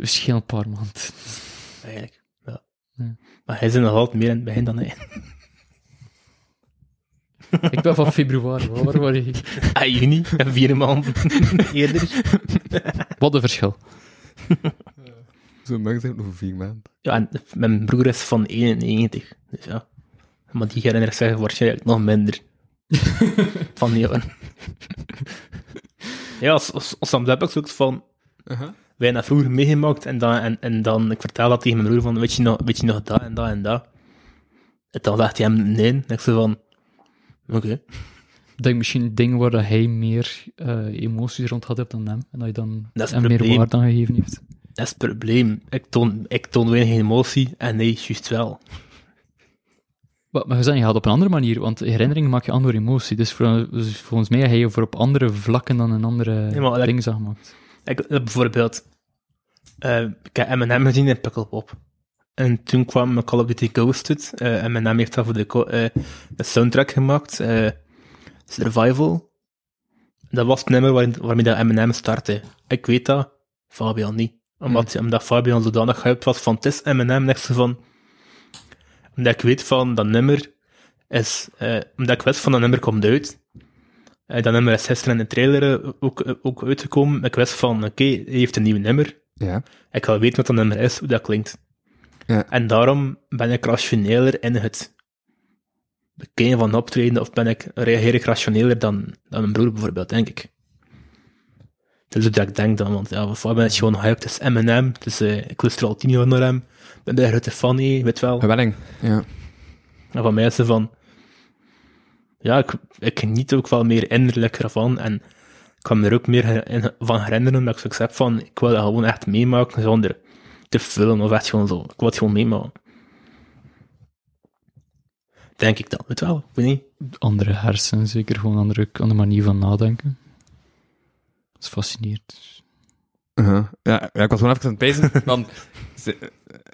Misschien een paar maanden. eigenlijk. Ja. Ja. Maar hij is er nog altijd meer in het begin dan hij. Ik ben van februari, waar waar je? Ah, juni, en vier maanden eerder. Wat een verschil. Zijn over vier maanden. Ja, en mijn broer is van 91, dus ja. Maar die herinnert zich waarschijnlijk nog minder. van die jaren. ja, soms heb ik zoiets van... Wij hebben dat vroeger meegemaakt en dan, en, en dan ik vertel dat tegen mijn broer van, weet je nog, weet je nog dat en dat en dat? En dan zegt hij hem nee. En ik zo van, oké. Ik denk misschien dingen waar dat hij meer eh, emoties rond had hebt dan hem. En dat je dan Dat hem meer waarde aan gegeven heeft. Dat is het probleem. Ik toon, ik toon weinig emotie en hij juist wel. Maar, maar je zei, je gaat op een andere manier, want herinneringen maak je aan door emotie. Dus, voor, dus volgens mij heb je voor op andere vlakken dan een andere Nee, ding gemaakt. Ik, eh, bijvoorbeeld, eh, ik heb M&M gezien in Pukkelpop. En toen kwam Call of Duty Ghosted. eh M&M heeft daarvoor de, soundtrack gemaakt. Survival. Dat was het nummer waar, waarmee dat M&M startte. Ik weet dat, Fabian niet. Omdat, omdat Fabian zodanig hyped was van, het is M&M, niks van... Omdat ik weet van, dat nummer is... eh, omdat ik wist van, dat nummer komt uit. Eh, dat nummer is gisteren in de trailer eh, ook, eh, ook uitgekomen. Ik wist van, oké, hij heeft een nieuw nummer. Ja. Ik wil weten wat dat nummer is, hoe dat klinkt. Ja. En daarom ben ik rationeler in het bekijken van optreden, of ben ik, reageer ik rationeler dan, dan mijn broer bijvoorbeeld, denk ik. Dat is hoe dat ik denk dan, want ja, voor mij is het gewoon hype, het is M&M, dus eh, ik luister al tien jaar naar hem, ik ben de grote fan, hè, weet wel. Gewelling. Ja. En van mij is het van, ja, ik, ik geniet ook wel meer innerlijk ervan en ik kan me er ook meer in- van herinneren dat ik zoiets heb van, ik wil dat gewoon echt meemaken zonder te vullen of echt gewoon zo. Ik wil het gewoon meemaken. Denk ik dan, weet wel, ik weet niet. Andere hersenen, zeker gewoon andere, andere manier van nadenken. Dat is fascinerend. Uh-huh. ja, ja, ik was gewoon even aan het pezen. van, z-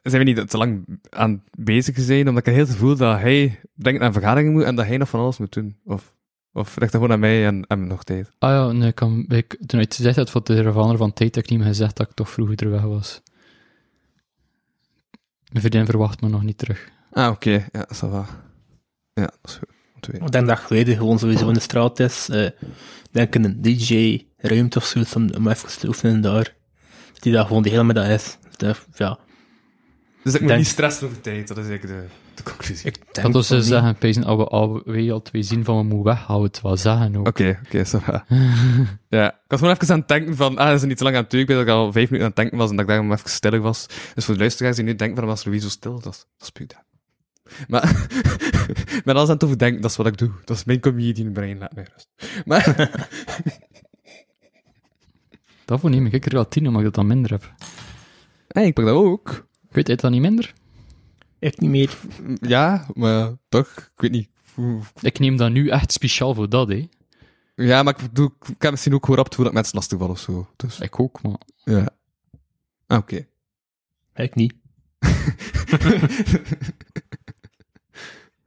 zijn we niet te lang aan bezig zijn, omdat ik heel het gevoel dat hij denkt aan vergaderingen moet en dat hij nog van alles moet doen. Of, of ligt dat gewoon aan mij en hem nog tijd? Ah ja, nee, ik kan, ik, toen ik gezegd had van de Ravaner van tijd, heb ik niet meer gezegd dat ik toch vroeger er weg was. Mijn vriendin verwacht me nog niet terug. Ah, oké. Ja, ça va. Ja, dat is goed. Weten. Ik denk dat geleden gewoon sowieso in de straat is. eh, ik denk in een DJ-ruimte of zoiets om, om even te oefenen daar. Die dat gewoon de hele middag is. Ja, Dus ik moet Denk- niet stressen over tijd, dat is eigenlijk de, de conclusie. ik denk Dat ze niet. zeggen, pezen, als we al twee zien van we moeten weghouden, het wel zeggen ook. Oké, oké, va. ja, ik was gewoon even aan het denken van, ah, dat is niet te lang aan het doen. Ik weet dat ik al vijf minuten aan het denken was en dat ik daarom even stiller was. Dus voor de luisteraars die nu denken van, was Louis zo stil? Dat is, dat is puur dat. Maar, ik ben alles aan het overdenken, dat is wat ik doe. Dat is mijn comedian brein, laat mij rust. Maar, Daarvoor neem ik er wel tien, omdat ik dat dan minder heb. hey, ik pak dat ook. Ik weet het dan niet minder? Echt niet meer. Ja, maar toch, ik weet niet. Ik neem dat nu echt speciaal voor dat, hè. Ja, maar ik, doe, ik heb misschien ook gewoon rap gevoel dat mensen lastig vallen of zo. Dus, Ik ook, maar... ja. Ah, oké. Ik niet.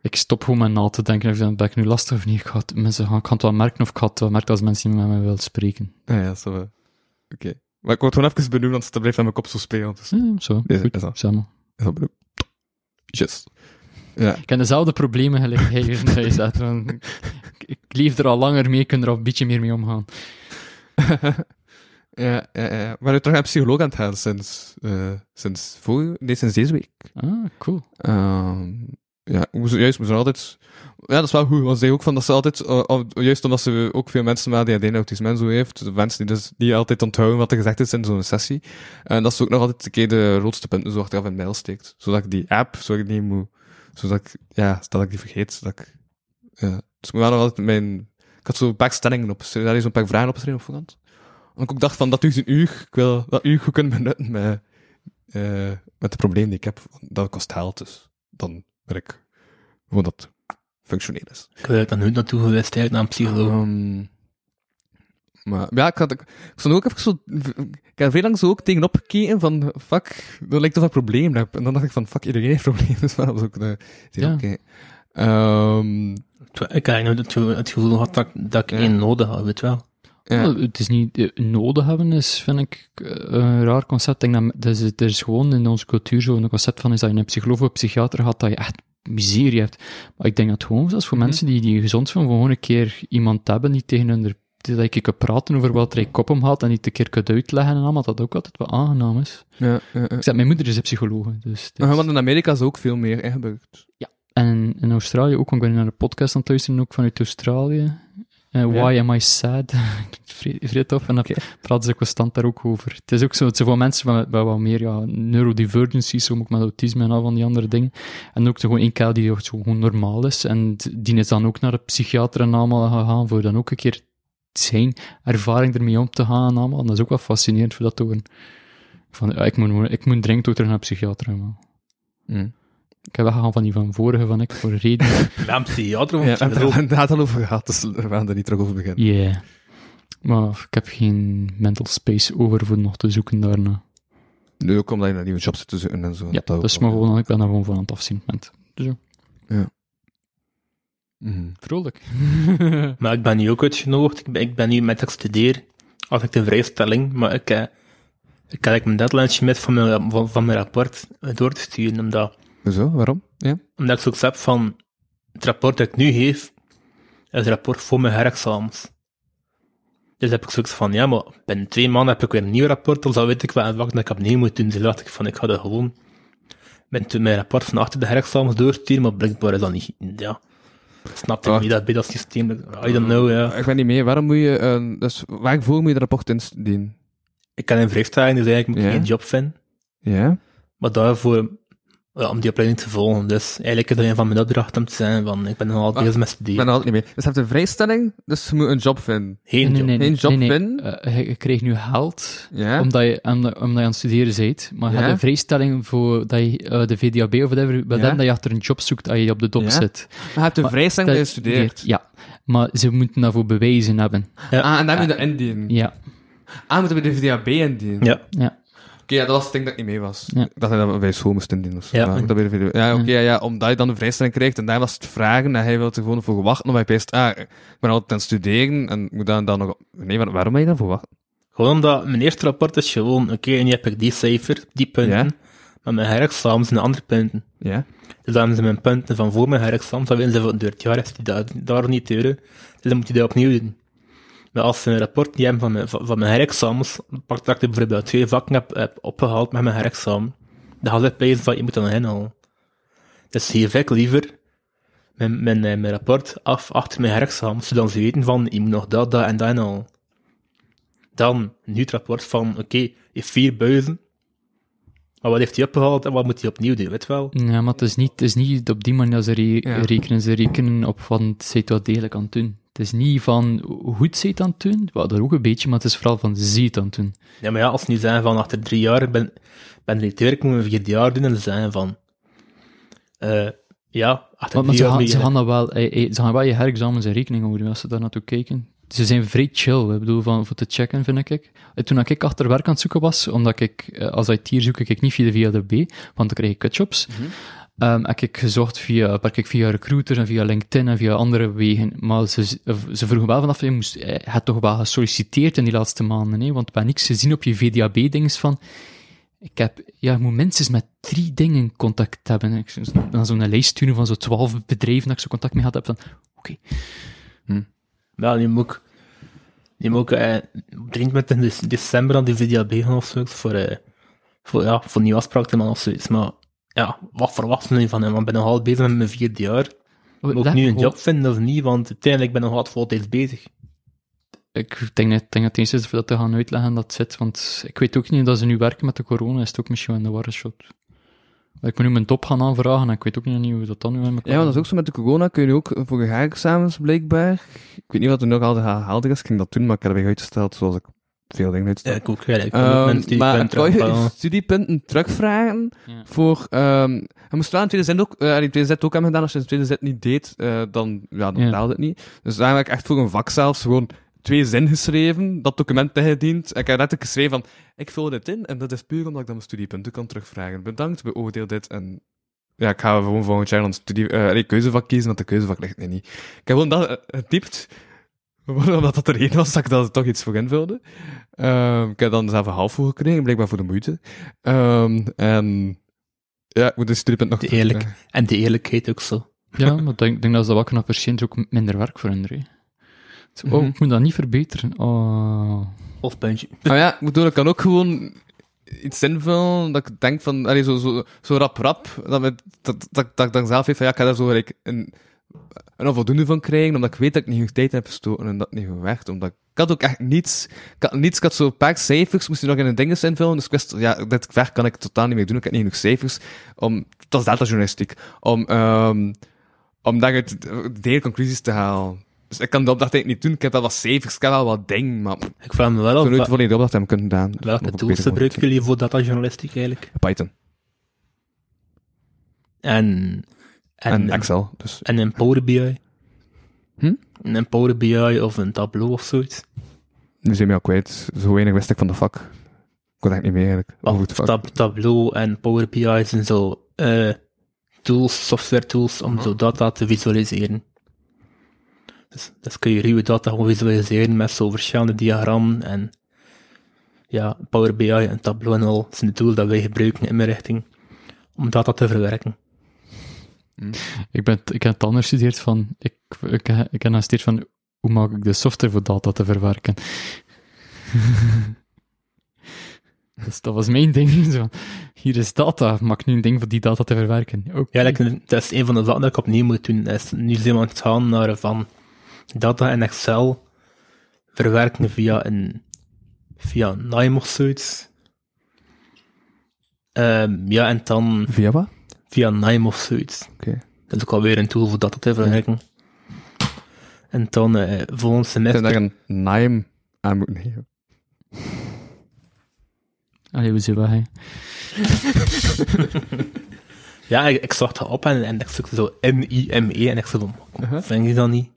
Ik stop gewoon met na te denken of dat ben ik nu lastig of niet. Ik, ga het, mensen gaan, ik kan het wel merken of ik ga het wel merken als mensen niet met mij willen spreken. Ah ja, zo. Oké. Maar ik word gewoon even benoemd, want het blijft aan mijn kop zo spelen. Dus Ja, zo, Is- goed, is dat? samen. is dat benoemd? Just. Ja. Ik heb dezelfde problemen gelijk hier ik, ik leef er al langer mee, ik kan er al een beetje meer mee omgaan. ja, ja, ja. Maar terug naar een psycholoog aan het gaan sinds, eh sinds voor, nee, sinds deze week. Ah, cool. Ehm ja, ze- juist, we zijn altijd... Ja, dat is wel goed, want ze ook van dat ze altijd, eh, juist omdat ze ook veel mensen met ADHD en autisme en zo heeft, de mensen die dus niet altijd onthouden wat er gezegd is in zo'n sessie, en dat ze ook nog altijd een keer de roodste punten zo achteraf in mail steekt. Zodat ik die app, zodat ik niet moet, zodat ik, ja, dat ik die vergeet, zodat ik, ja. Dus ik moet wel nog altijd mijn, ik had zo'n paar stellingen op, daar is zo'n paar vragen opgeschreven op voorhand. En ik ook dacht van, dat duurt een uur, ik wil dat uur goed kunnen benutten met, eh met de problemen die ik heb, dat kost geld, dus dan ik gewoon dat functioneel is. Ik wil er nooit naartoe geweest, eigenlijk, naar een psycholoog. Ehm, maar ja, ik had, ik, ik stond ook even zo, ik heb veel lang zo ook tegenop gekeken van, fuck, dat lijkt of ik een probleem heb. En dan dacht ik van, fuck, iedereen heeft problemen, dus waarom zou ik uh, Ja. oké. Ehm, Ik heb het, gevoel- gehad dat, ik- dat ik één nodig had, weet je wel. Ja. Het is niet eh, nodig hebben, is, vind ik, eh, een raar concept. Ik denk dat, dat is, er is gewoon in onze cultuur zo'n concept van, is dat je een psycholoog of een psychiater gaat, dat je echt miserie hebt. Maar ik denk dat gewoon, zelfs voor Mhm. mensen die, die gezond zijn, gewoon een keer iemand hebben die tegen hun, dat ik kan praten over wat er in kop om gaat en die het een keer kunt uitleggen en allemaal, dat ook altijd wel aangenaam is. ja, ja, ja. Ik zeg, mijn moeder is een psycholoog, dus... is- want in Amerika is ook veel meer ingebukt. En in Australië ook, want ik ben naar een podcast aan het luisteren, ook vanuit Australië. Eh, Why am I sad? vrij, vrij tof. En dan praten ze constant daar ook over. Het is ook zo, het zijn voor mensen met, met wat meer ja, neurodivergencies, zo ook met autisme en al van die andere dingen. En ook gewoon één kerel die gewoon normaal is. En die is dan ook naar de psychiater en allemaal gegaan, voor dan ook een keer zijn ervaring ermee om te gaan en allemaal. En dat is ook wel fascinerend voor dat te horen. Van, ja, ik, moet, ik moet dringend ook terug naar de psychiater. gaan. Mm. Ik heb weggegaan van die van vorige, van ik, voor een reden. Ja, psychiater of Ja, een en psycholoog. daar daar het al over gehad, dus we gaan er niet terug over beginnen. Ja. Maar ik heb geen mental space over voor nog te zoeken daarna. Nu ook omdat je naar nieuwe jobs zit te zoeken en zo. Ja, dat is maar gewoon, ik ben daar gewoon van aan het afzien. Moment. Dus zo. Mhm. Vrolijk. Maar ik ben nu ook uitgenodigd. Ik ben, ik ben nu met het studeren. Had ik de vrijstelling, maar ik, eh, ik heb mijn deadline met van mijn, van, van mijn rapport door te sturen. Omdat, Zo, waarom? Ja? omdat ik zoiets heb van, het rapport dat ik nu geef, is een rapport voor mijn herexamens. Dus heb ik zoiets van, ja, maar binnen twee maanden heb ik weer een nieuw rapport, dus dan weet ik wel wat ik opnieuw moet doen. Dus dacht ik van, ik ga dat gewoon met mijn rapport van achter de herexamens doorsturen, maar blijkbaar is dat niet, ja. Snap ik niet dat bij dat systeem, I don't know, ja. Ik ben niet mee. Waarom moet je... eh, dus waarvoor moet je de rapport indienen? Ik kan een vrijstelling, dus eigenlijk moet ik geen job vinden. Ja? Maar daarvoor, ja, om die opleiding te volgen. Dus eigenlijk is dat een van mijn opdrachten om te zijn van, ik ben al Ah, bezig met Ik studeren. ben er altijd niet mee. Dus je hebt een vrijstelling, dus je moet een job vinden. Geen job. Geen job vinden? Eh, je, je krijgt nu geld, omdat, je, omdat, omdat je aan het studeren bent. Maar je hebt een vrijstelling voor dat je eh, de VDAB of whatever, bij dan dat je achter een job zoekt als je op de dop zit. Maar je hebt een Maar vrijstelling dat Dat- je studeert. Ja. Maar ze moeten daarvoor bewijzen hebben. Ah, en dan moet je dat indienen. Ja. Ah, moeten we de VDAB indienen? Ja, Ja. Oké, ja, dat was het ding dat ik niet mee was. Ja. Ik dacht dat bij school moesten indienen. of zo. Ja. Dat de. Ja, oké, ja, ja, omdat je dan een vrijstelling krijgt en daar was het vragen en hij wil er gewoon voor wachten, omdat hij peest, ah, ik ben altijd aan het studeren en ik moet dan, dan nog... Nee, maar waarom ben je dan voor wachten? gewoon omdat mijn eerste rapport is gewoon, oké, en nu heb ik die cijfer, die punten, Ja. maar mijn herexamens zijn andere punten. Ja? Dus dan hebben ze mijn punten van voor mijn herexamens, dan weten ze het jaar is die daar, daar niet teuren. Dus dan moet je dat opnieuw doen. Maar als ze een rapport niet hebben van mijn, van, mijn herexamens, pak dat ik bijvoorbeeld twee vakken heb, heb opgehaald met mijn herexamen, dan gaan ze prijzen van, je moet dan nog inhalen. Dus geef ik liever mijn, mijn, eh, mijn rapport af achter mijn herexamen, zodat ze weten van, je moet nog dat, dat en dat inhalen. Dan nu het rapport van, oké, je heeft vier buizen, maar wat heeft hij opgehaald en wat moet hij opnieuw doen, weet je wel? Ja, maar het is niet, het is niet op die manier dat ze re- Ja. rekenen. Ze rekenen op van, zij het wel degelijk aan het doen. Het is niet van, hoe goed zij het aan het doen, wel, dat ook een beetje, maar het is vooral van, zij het aan het doen. Ja, maar ja, als ze nu zeggen van achter drie jaar ben, ben ik werk, moeten we vier jaar doen, en ze zeggen van, eh ja, achter maar drie ze, jaar gaan, ze, gaan dat wel, eh, eh, ze gaan wel je herexamens en rekening houden als ze daar naartoe kijken. ze zijn vrij chill. Ik bedoel, van, voor te checken, vind ik. En Toen ik achter werk aan het zoeken was, omdat ik, als IT'er zoek ik niet via de VLDB, want dan krijg ik kutjobs. Ehm, heb ik gezocht via, heb ik via recruiters en via LinkedIn en via andere wegen. Maar ze, ze vroegen wel vanaf, je moest, je had toch wel gesolliciteerd in die laatste maanden, hè? want ik ben niks gezien op je VDAB-dings van, ik heb, ja, je moet minstens met drie dingen contact hebben. Ik dan zo'n lijst sturen van zo'n twaalf bedrijven dat ik zo contact mee had heb, van, oké, Ja, die moet ook, die moet ook, eh, 23 dec- december aan die VDAB gaan opzoeken voor, eh, voor, ja, voor nieuwe afspraken te maken of zoiets. Maar, ja, wat verwachten je van hem? Want ik ben nog altijd bezig met mijn vierde jaar. Oh, Moet ik nu een job vinden of niet? Want uiteindelijk ben ik nog altijd voltijds bezig. Ik denk, net- denk dat het eens is voor dat te gaan uitleggen dat zit, want ik weet ook niet dat ze nu werken met de corona, is het ook misschien wel in de warre shot. Ik moet nu mijn top gaan aanvragen en ik weet ook niet hoe dat dan nu in elkaar Ja, want dat is ook zo met de corona, kun je ook voor je examens blijkbaar. Ik weet niet wat er nog altijd helder is, ik ging dat doen, maar ik heb dat weer uitgesteld, zoals ik veel dingen Ja, uitstel. ik ook. Ja, ik wil Ehm, maar kan je studiepunten terugvragen Ja. voor... ehm je moest wel in tweede zin ook, eh, in tweede zet ook hebben gedaan. Als je in tweede zet niet deed, eh, dan, ja, dan Ja. het niet. Dus daar heb ik echt voor een vak zelfs gewoon twee zin geschreven, dat document ingediend. En ik heb letterlijk geschreven van, ik vul dit in, en dat is puur omdat ik dan mijn studiepunten kan terugvragen. Bedankt, beoordeel dit, en ja, ik ga gewoon volgend jaar een studie, eh, nee, keuzevak kiezen, want de keuzevak ligt er niet. Ik heb gewoon dat getypt, gewoon omdat dat er één was, dat ik daar toch iets voor invulde. Ehm, ik heb dan zelf een half voor gekregen, blijkbaar voor de moeite. Ehm, en ja, ik moet de studiepunt nog De terug- eerlijk. En de eerlijkheid ook zo. Ja, maar ik denk, denk dat ze dat wel kunnen appreciëren, ook minder werk voor hen. Oh, Mhm. ik moet dat niet verbeteren. Oh. Of puntje. Maar ja, ik bedoel, ik kan ook gewoon iets invullen dat ik denk van, allee, zo, zo, zo rap rap, dat, met, dat, dat, dat ik dan zelf van, ja, ik ga daar zo gelijk een, een onvoldoende van krijgen, omdat ik weet dat ik niet genoeg tijd heb gestoken en dat niet werkt, omdat ik had ook echt niets, ik had niets, ik had zo een paar cijfers, moest je nog in een dinges invullen, dus ik wist, ja, dit werk kan ik totaal niet meer doen, ik heb niet genoeg cijfers, om, dat is datajournalistiek, om, um, om daaruit de hele conclusies te halen. Dus ik kan de opdracht eigenlijk niet doen, ik heb wel wat cijfers, ik heb wel wat dingen, maar Ik vraag me wel ik af, zou nooit voor die opdracht hebben kunnen gedaan. welke tools gebruiken jullie voor datajournalistiek eigenlijk? Python. En, en, En, Excel, dus. en een Power BI? Hm? Een Power BI of een Tableau of zoiets? Nu zijn we al kwijt. Zo weinig wist ik van de vak. Ik kon echt niet meer eigenlijk. Over het vak. Tab Tableau en Power BI zijn zo eh, tools, software tools om zo data te visualiseren. Dus, dus kun je ruwe data gewoon visualiseren met zo verschillende diagrammen en ja, Power BI en Tableau en al zijn de tools dat wij gebruiken in mijn richting om data te verwerken. Ik, ben, ik heb het anders gestudeerd van, ik, ik, ik heb gestudeerd van, hoe maak ik de software voor data te verwerken? dus dat was mijn ding. Zo, hier is data, maak nu een ding voor die data te verwerken. Ja, like, dat is een van de zaken dat ik opnieuw moet doen. Is, nu zijn we aan het gaan naar van data in Excel verwerken via een via Nime of zoiets. Ehm, ja, en dan Via wat? Via Nime of zoiets. Oké. Dat is ook alweer een tool voor data te verwerken. En dan eh volgend semester... daar een Nime aan moeten geven. Allee, we zijn weg, hè. Ja, ik, ik zag dat op en, en ik zoekte zo N-I-M-E en ik zei van, Uh-huh. vind je dat niet?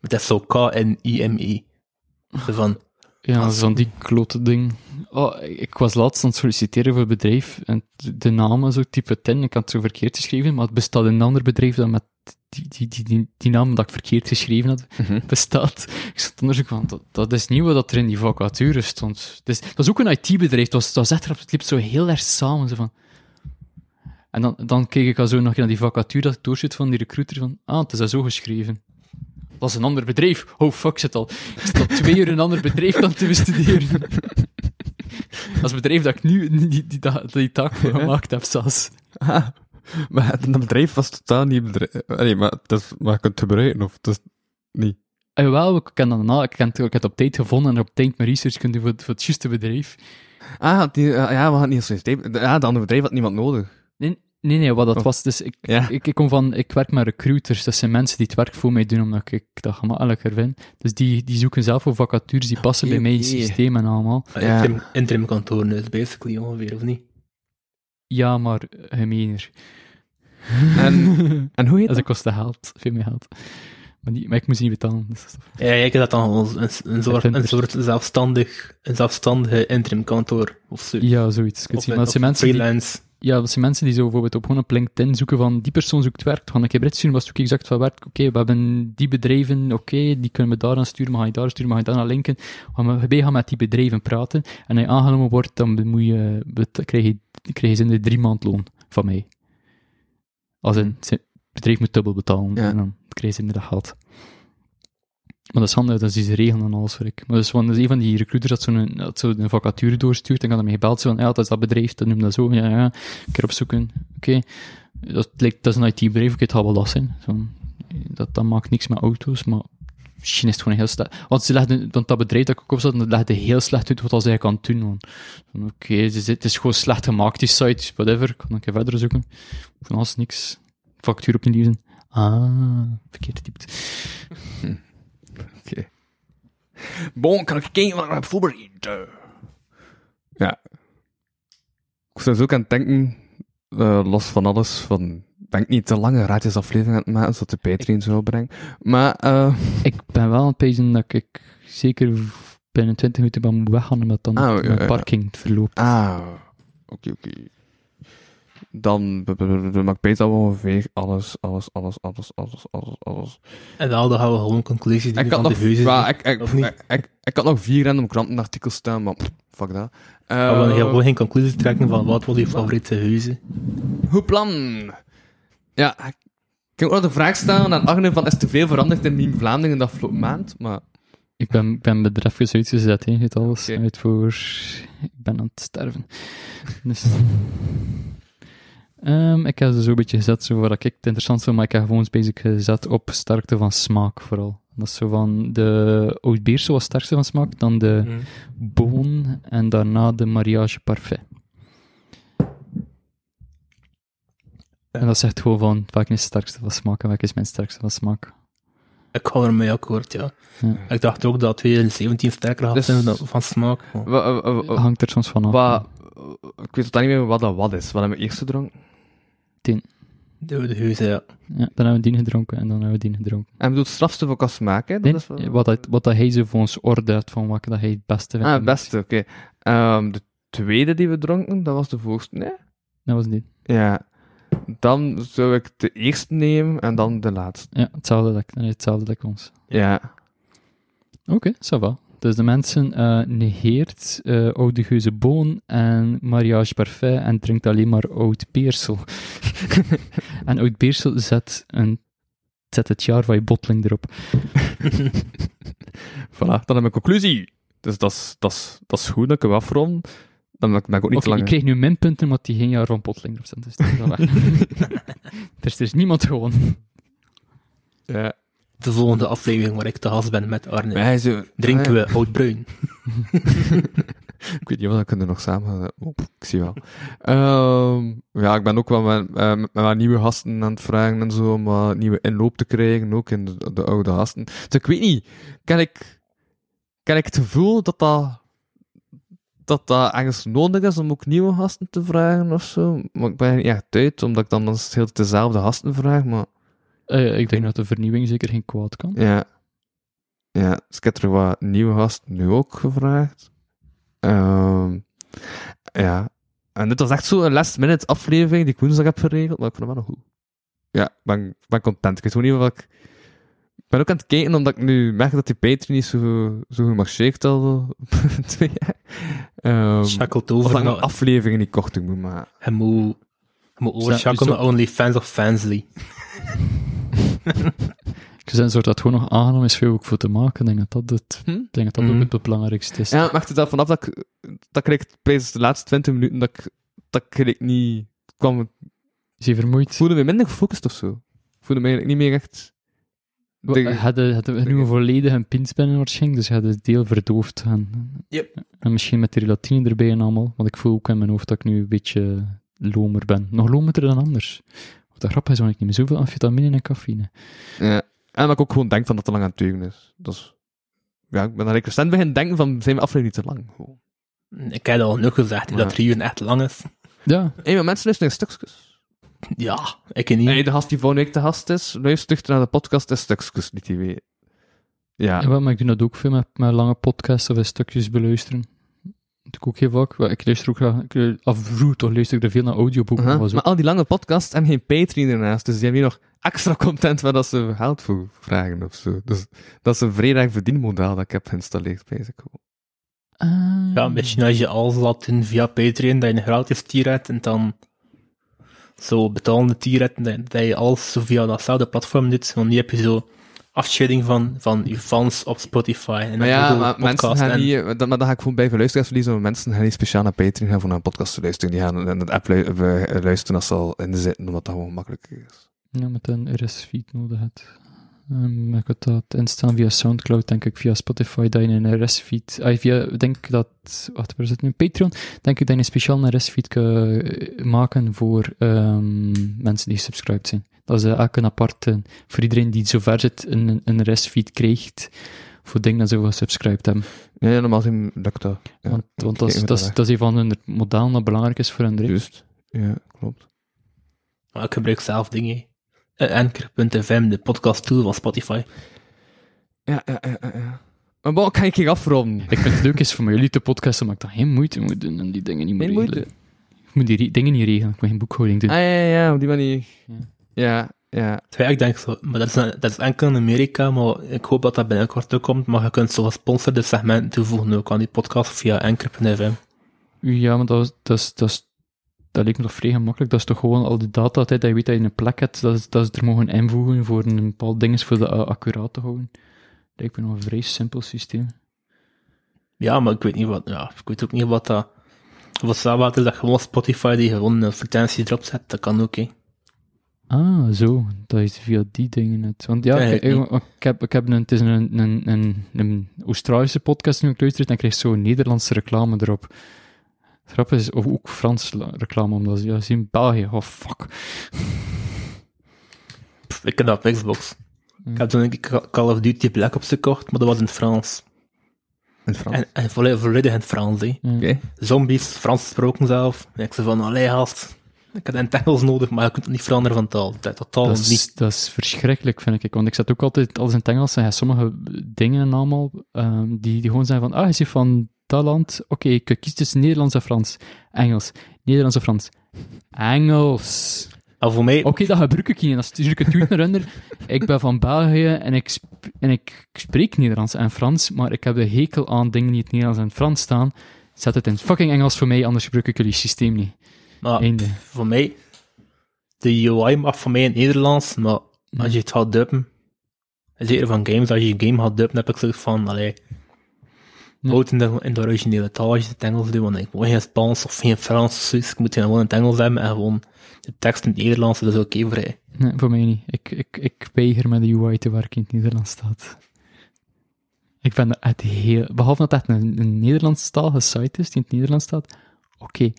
Het is zo K-N-I-M-E. Zo van, Ja, dat is van die klote ding. Oh, ik was laatst aan het solliciteren voor een bedrijf en de- naam zo type 10, ik had het zo verkeerd geschreven, maar het bestaat in een ander bedrijf dat met die, die, die, die, die naam dat ik verkeerd geschreven had, bestaat. Ik zat onderzoek van, dat, dat is niet wat er in die vacature stond. Dus, dat is ook een IT-bedrijf, het was, het was echt, het liep zo heel erg samen, zo van... En dan, dan keek ik al zo nog naar die vacature dat ik doorzit van die recruiter van, ah, het is dat zo geschreven. Dat is een ander bedrijf. Oh fuck, zit al. Ik zit al twee uur een ander bedrijf aan te bestuderen. Dat het bedrijf dat ik nu die, die, die, die taak voor gemaakt heb, zelfs. Ah, maar dat bedrijf was totaal niet bedrijf. Nee, maar, dat is, maar je kunt het gebruiken, of dat is niet. En jawel, ik ken dat na, ik, het- ik heb het op tijd gevonden en op tijd mijn research kunnen doen voor, voor het juiste bedrijf. Ah, die, eh, ja, we hadden niet als systeem. Ja, de andere bedrijf had niemand nodig. Nee, nee, wat dat Oh. was, dus ik, Ja. ik, ik kom van, ik werk met recruiters, dat zijn mensen die het werk voor mij doen, omdat ik dat gemakkelijker vind. Dus die, die zoeken zelf voor vacatures die passen bij mijn systeem en allemaal. Ja. interim, interim kantoor is basically ongeveer, of niet? Ja, maar gemeener. En, en hoe heet Dat dat? kostte geld, veel meer geld. Maar, die, maar ik moest niet betalen. Dus Ja, ik heb dat dan een, een, soort, een soort zelfstandig, een zelfstandige interim kantoor of zo. Ja, zoiets. Of, of zijn mensen die, freelance. Ja, dat zijn mensen die zo bijvoorbeeld op gewoon op LinkedIn zoeken van die persoon zoekt werk. Keer sturen, wat zoek je exact van werk? Oké, we hebben die bedrijven, oké, die kunnen we daar aan sturen, mag je daar sturen, mag je daar naar linken. Gaan we gaan met die bedrijven praten. En als je aangenomen wordt, dan moet je, krijg je, krijg je ze in de drie maand loon van mij. Als een het bedrijf moet dubbel betalen, Ja. en dan krijg je inderdaad geld. Maar dat is handig, dat is die regelen en alles voor ik. Maar dus, want is een van die recruiters dat zo'n zo een vacature doorstuurt, en kan ermee gebeld zo van, ja, dat is dat bedrijf, dat noemt dat zo, ja, ja, een keer opzoeken, oké. Dat, lijkt, dat is een IT-bedrijf, oké, het gaat wel last zijn. Zo, dat, dat maakt niks met auto's, maar misschien is het gewoon heel slecht. Want, ze legden, dat bedrijf dat ik op zat, dat legde heel slecht uit wat als hij kan doen. want, van, Oké, het, is- het is gewoon slecht gemaakt, die site, whatever. Ik kan een keer verder zoeken. Van alles niks. Factuur opnieuw lezen. Ah, verkeerd getypt. Oké. Bon, kan ik kijken wat ik heb voorbereid? Ja. Ik was zo ook aan het denken, eh, los van alles, van... Denk niet te lange raadjes aflevering aan het maken, zodat de Patreon zou brengen. Maar, eh Ik ben wel aan het pezen dat ik zeker binnen 20 minuten wel moet weggaan, omdat dan Ah, ja, mijn ja. parking verloopt. Ah, oké, oké. Dan b- b- b- b- maak ik beter ongeveer alles, alles, alles, alles, alles, alles, alles. En dan gaan we gewoon conclusies die Ik had van nog, de ja, ik, ik, ik, ik, ik had nog vier random krantenartikels staan, maar fuck dat. Maar we gaan Eh, gewoon geen conclusies trekken van wat was je favoriete huizen. Goed plan. Ja, ik kan ook nog de vraag stellen aan Agne van is er te veel veranderd in Meme Vlaanderen de afgelopen maand, maar Ik ben, ik ben bedrijf uitgezet, hè. Je weet alles Oké. uit voor... Ik ben aan het sterven. Dus... Ehm, ik heb ze zo een beetje gezet, zo wat ik het interessant vond, maar ik heb gewoon basic gezet op sterkte van smaak, vooral. Dat is zo van de oud was sterkste van smaak, dan de Mhm. boon en daarna de mariage parfait. En dat zegt gewoon van, welke is het sterkste van smaak en welke is mijn sterkste van smaak. Ik ga ermee akkoord, ja. Ja. Ik dacht ook dat 2017 sterker had Dus- zijn van smaak. Hangt er soms van af. wat, ik weet totaal niet meer wat dat wat is. Wat hebben we eerst gedronken? De, de huizen, ja. Ja, dan hebben we die gedronken en dan hebben we die gedronken. En bedoelt strafste voor kan smaak, hè? Dat Nee, is wat, wat, dat, wat dat hij zo voor ons orde had van wat dat hij het beste vindt. Ah, het beste, oké. Ehm, de tweede die we dronken, dat was de voorste, nee? Dat was niet. Ja. Dan zou ik de eerste nemen en dan de laatste. Ja, hetzelfde dat, nee, hetzelfde dat ik ons. Ja. Oké, ça va. Dus de mensen eh, negeert eh oude geuze boon en mariage parfait en drinkt alleen maar oud beersel. en oud beersel zet, een, zet het jaar van je botteling erop. Voilà, dan heb ik conclusie. Dus dat is, dat is, dat is goed dat ik hem afrond. Dan ben ik, ben ik ook niet te lang. ik kreeg nu minpunten omdat die geen jaar van botteling erop zet. Dus dat is wel er is niemand gewoon. Ja. De volgende aflevering waar ik te gast ben met Arne. Hij zo, Drinken ah, we oud-bruin. Ik weet niet wat, dan kunnen we nog samen gaan. Oh, ik zie wel. Ehm, ja, ik ben ook wel met, eh, met, nieuwe gasten aan het vragen en zo, om nieuwe inloop te krijgen, ook in de, de oude gasten. Dus ik weet niet, kan ik, kan ik het gevoel dat dat, dat dat ergens nodig is om ook nieuwe gasten te vragen of zo? Maar ik ben er niet echt uit, omdat ik dan dan heel dezelfde gasten vraag, maar Eh, ik denk dat de vernieuwing zeker geen kwaad kan. ja. Ja, dus ik heb er wat nieuwe gasten nu ook gevraagd. Ehm, ja. En dit was echt zo een last minute aflevering die ik woensdag heb geregeld, maar ik vond hem wel nog goed. Ja, ik ben, ben content. Ik weet gewoon niet wat ik... Ik ben ook aan het kijken, omdat ik nu merk dat die Patreon niet zo, zo gemarcheerd al twee jaar. Ehm, Schakelt of over dat ik naar... afleveringen niet korter moet maken. Hij moet... Hij moet overschakelen naar OnlyFans of Fansly. Ik zijn soort dat gewoon nog aangenomen is veel ook voor te maken. Ik denk dat dat, het, Hm? ik denk dat, dat Mhm. ook het belangrijkste is. Ja, het maakt het wel vanaf dat ik... Dat kreeg ik tijdens de laatste 20 minuten dat ik... Dat ik eigenlijk niet... kwam Is je vermoeid? voelde me minder gefocust of zo. Voelde me eigenlijk niet meer echt... de- Hadden hadden we nu een volledige pinspin waarschijnlijk, dus je had het deel verdoofd. En, Yep. en misschien met de relatine erbij en allemaal, want ik voel ook in mijn hoofd dat ik nu een beetje lomer ben. Nog lomerder dan anders. Wat dat grappig is, want ik niet meer zoveel amfetamine en cafeïne. Ja. En dat ik ook gewoon denk van dat het te lang aan het teugen is. Dat is... Ja, ik ben daar recent beginnen denken van, zijn we aflevering niet te lang? Gewoon. Ik heb al genoeg gezegd, dat drie uur echt lang is. Ja, Hé, maar mensen luisteren naar stukjes. Ja, ik niet. Nee, de gast die volgende week de gast is, luistert naar de podcast, is stukjes niet die weet. Ja. Ja, wel, maar ik doe dat ook veel met, met lange podcasts of stukjes beluisteren. Ik ook heel vaak. Ik luister ook graag, ik, eh, af toch luister ik er veel naar audioboeken. Was ook- Maar al die lange podcasts hebben geen Patreon ernaast, dus die hebben hier nog extra content waar dat ze geld voor vragen of zo. Dus dat is een vrij verdienmodel dat ik heb geïnstalleerd, gewoon. Ah. Ja, misschien als je alles laat doen via Patreon, dat je een gratis tier hebt, en dan zo betalende tier hebt, en dat, dat je alles zo via datzelfde platform doet, want nu heb je zo afscheiding van, van je fans op Spotify. En dan Maar ja, maar mensen gaan en- niet, dat, maar dan ga ik gewoon bij luisteraars verliezen, maar mensen gaan niet speciaal naar Patreon gaan voor naar een podcast te luisteren. Die gaan in de app lu- eh, luisteren als ze al in de zitten, omdat dat gewoon makkelijker is. Ja, met een RS-feed nodig hebt. Um, ik had dat instellen via Soundcloud, denk ik, via Spotify, dat je een RS-feed... Ah, via, denk ik dat... Wacht, waar is het nu? Patreon? Denk ik dat je een speciaal RS-feed kan eh, maken voor ehm, mensen die subscribed zijn. Dat is eh, elk een aparte... Voor iedereen die zover zit, een, een RS-feed krijgt voor dingen dat ze gesubscribed hebben. Ja, ja normaal gezien lukt dat. Ja, want want ik dat, is, dat, is, dat is een van hun modellen dat belangrijk is voor hun direct. Juist. Ja, klopt. Maar ik gebruik zelf dingen. Uh, Anchor.fm, de podcast tool van Spotify. Ja, ja, ja, ja. Maar bon, kan ik hier afronden? Ik vind het leuk is voor mij jullie te podcasten, maar ik dan geen moeite moet doen en die dingen niet meer Geen moeite? regelen. Ik moet die dingen niet regelen, ik moet geen boekhouding doen. Ah, ja, ja, ja, op die manier. Ja. Ja, ja. Terwijl ik denk zo, maar dat is, dat is enkel in Amerika, maar ik hoop dat dat binnenkort ook komt, maar je kunt zo gesponsorde segmenten toevoegen ook aan die podcast via Anchor.fm. Ja, maar dat, is, dat, is, dat, is, dat lijkt me toch vrij gemakkelijk. Dat is toch gewoon al die data dat je weet dat je een plek hebt, dat, is, dat ze er mogen invoegen voor een bepaald ding voor de uh, accuraat te houden. Lijkt me nog een vrij simpel systeem. Ja, maar ik weet niet wat, ja, ik weet ook niet wat dat, wat zou is dat gewoon Spotify die gewoon een frequentie erop zet, dat kan ook, hè. Ah, zo. Dat is via die dingen net. Want ja, ik, ja, ik, ik heb, ik heb een, het is een, een, een, een Australische podcast nu ik luister, en krijg zo Nederlandse reclame erop. Het is, of ook Frans la- reclame, omdat ze ja, zien in België, oh fuck. Pff, ik heb dat op Xbox. Ik heb toen een Call of Duty Black Ops gekocht, maar dat was in het Frans. In het Frans. En, en volledig, volledig in het Frans, hè. Zombies, Frans gesproken zelf. En ik zei van, allee, gast, ik heb een Engels nodig, maar je kunt het niet veranderen van taal. Dat totaal Dat niet. is, dat is verschrikkelijk, vind ik. Want ik zat ook altijd alles in het Engels hebt sommige dingen en allemaal ehm, die, die gewoon zijn van, ah, je zit van dat land, oké, ik kies tussen Nederlands en Frans. Engels. Nederlands en Frans. Engels. Maar voor mij, Oké, dat gebruik ik niet. En dan stuur ik het tweet naar onder. Ik ben van België en ik, en ik spreek Nederlands en Frans, maar ik heb de hekel aan dingen die in het Nederlands en Frans staan. Zet het in fucking Engels voor mij, anders gebruik ik jullie systeem niet. Maar Einde. voor mij, de UI mag voor mij in het Nederlands, maar als je het gaat dubben, zeker van games, als je een game gaat dubben, heb ik zoiets van, allee, houd in de, in de originele taal als je het Engels doet, want ik wil geen Spaans of geen Frans of zoiets, ik moet het gewoon in het Engels hebben en gewoon de tekst in het Nederlands, dat is oké voor mij. Nee, voor mij niet. Ik, ik, ik weiger met de UI te werken in het Nederlands staat. Ik vind dat echt heel... Behalve dat het echt een, een Nederlandstalige site is, die in het Nederlands staat. Oké.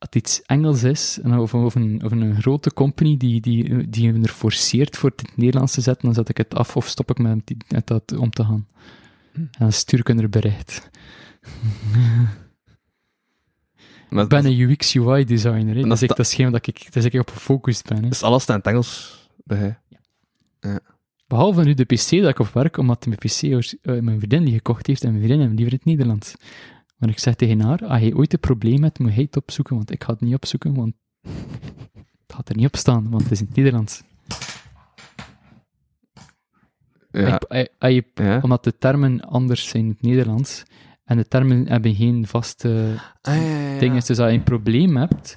Het iets Engels is, en of, of, een, of een grote company die, die, die me er forceert voor het Nederlands te zetten, dan zet ik het af of stop ik met, die- met dat om te gaan. En dan stuur ik een bericht. Maar Ik ben een UX-UI-designer, hè. dat Dat is ik- dat is geen dat ik, dat is ik op gefocust ben. Hè. Dus alles staat in het Engels bij Behalve nu de PC dat ik op werk, omdat mijn PC eh, mijn vriendin die gekocht heeft en mijn vriendin hem liever in het Nederlands. Maar ik zeg tegen haar, als je ooit een probleem hebt, moet hij het opzoeken, want ik ga het niet opzoeken, want het gaat er niet op staan, want het is in het Nederlands. Ja. Als als je- ja. omdat de termen anders zijn in het Nederlands, en de termen hebben geen vaste Ah, ja, ja, ja. ding is dus dat je een probleem hebt,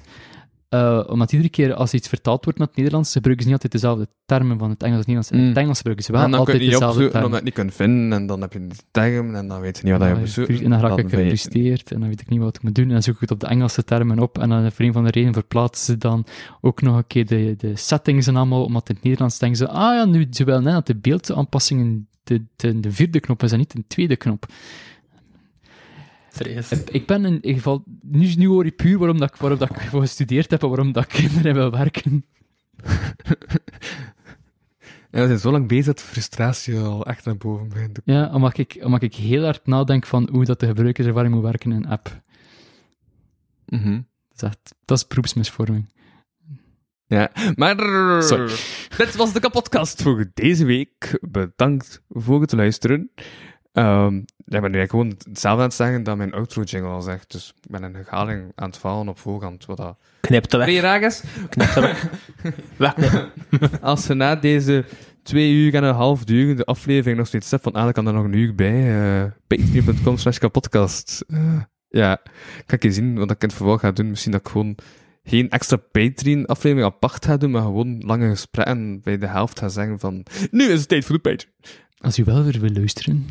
eh, omdat iedere keer als iets vertaald wordt naar het Nederlands, gebruiken ze niet altijd dezelfde termen van het Engels en het Nederlands. En Mm. het Engels gebruiken ze wel en dan kun je niet dezelfde termen. omdat je het niet kunt vinden, en dan heb je die term, en dan weet je niet wat je moet zoeken. En dan raak ik gefrustreerd en dan weet ik niet wat ik moet doen. En dan zoek ik het op de Engelse termen op. En dan voor een van de redenen verplaatsen ze dan ook nog een keer de, de settings en allemaal. Omdat in het Nederlands denken ze, ah ja, nu ze wel net dat de beeldaanpassingen de, de, de vierde knop is en niet de tweede knop. Ik ben in ieder geval, nu, nu hoor je puur waarom, dat ik, waarom dat ik voor gestudeerd heb en waarom dat ik erin wil werken. Ja, we zijn zo lang bezig dat de frustratie al echt naar boven begint. Ja, omdat ik, omdat ik heel hard nadenk van hoe dat de gebruikerservaring moet werken in een app. Mhm. Dat is, echt, dat is beroepsmisvorming. Ja, maar Sorry. dit was de kapotkast voor deze week. Bedankt voor het luisteren. Ehm ja, ik ben nu eigenlijk gewoon hetzelfde aan het zeggen dat mijn outro jingle al zegt. Dus ik ben een herhaling aan het vallen op voorhand, wat dat Knip het weg. is. Knip het weg. Wegknippen. Als je na deze twee uur en een half durende aflevering nog steeds hebt van, ah, dan kan er nog een uur bij. eh Patreon.com slash kapodcast. Eh, ja, kan ik eens zien wat ik in het vervolg ga doen. Misschien dat ik gewoon geen extra Patreon-aflevering apart ga doen, maar gewoon lange gesprekken bij de helft ga zeggen van, nu is het tijd voor de Patreon. Als u wel weer wil luisteren,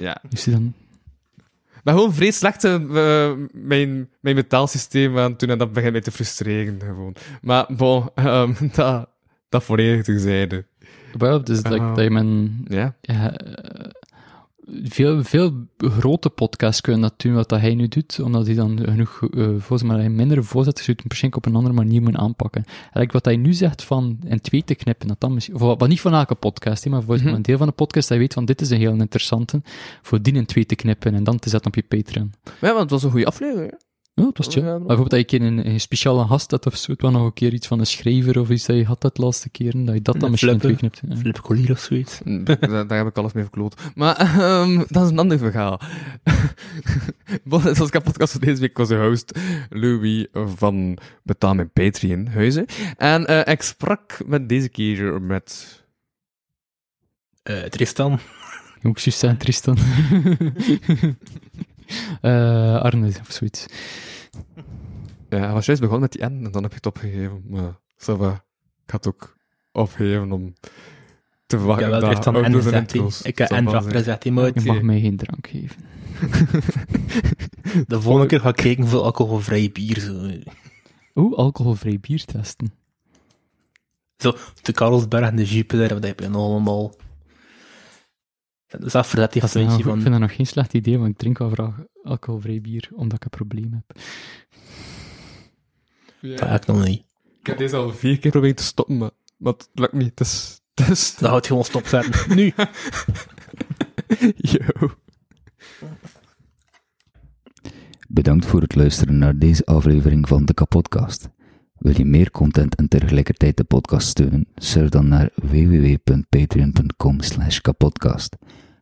Ja. is u dan... Ben gewoon vrij slecht eh, mijn, mijn betaalsysteem aan het doen en dat begint mij te frustreren gewoon. Maar bon, ehm, dat, dat volledig terzijde. Wel, dus dat, Ah. dat je mijn... Ja. Veel, veel grote podcasts kunnen dat doen wat dat hij nu doet, omdat hij dan genoeg, volgens mij, hij mindere voorzetters uit waarschijnlijk op een andere manier moet aanpakken. Eigenlijk wat hij nu zegt van in twee te knippen, dat dan misschien, wat, niet van elke podcast, hè, maar voor Mhm. een deel van de podcast, dat je weet van dit is een heel interessante, voor die in twee te knippen en dan te zetten op je Patreon. Ja, want het was een goede aflevering. Hè? Ja, het was chill. Ja, maar dat- bijvoorbeeld dat je een, een, speciale gast had of zo, het was nog een keer iets van een schrijver of iets dat je had dat laatste keer, en dat je dat dan misschien in twee flippen. knipt. Ja. Flip Collier of zoiets. daar, daar heb ik alles mee verkloot. Maar ehm, dat is een ander verhaal. Zoals ik heb podcast van deze week was de host Louis van Betaal mijn Patreon huizen. En eh, ik sprak met deze keer met... Eh, Tristan. Ook Tristan. Eh Arne of zoiets. Ja, hij was juist begonnen met die N en dan heb je het opgegeven. Maar. Ik had het ook opgegeven om te Ik verwachten heb wel dat Tristan auto's en en gezegd. hè. intro's Ik heb zal en wel erachter zijn. gezegd. hè, maar Je mag mij geen drank geven. De volgende keer ga ik kijken voor alcoholvrij bier. Zo, Oeh, alcoholvrij bier testen. zo de Karlsberg en de Jupiter, dat heb je nog allemaal. Dat is afverzet die Nou, gaswindje ik vind van... dat nog geen slecht idee, want ik drink wel graag alcoholvrij bier, omdat ik een probleem heb. Dat heb ik nog niet. Ik heb deze al vier keer geprobeerd te stoppen, maar, maar het lukt niet. Het is... Het is... Dat houdt gewoon stopzetten. nu! Yo. Bedankt voor het luisteren naar deze aflevering van de Kapodcast. Wil je meer content en tegelijkertijd de podcast steunen? Surf dan naar www.patreon.com slash kapodcast.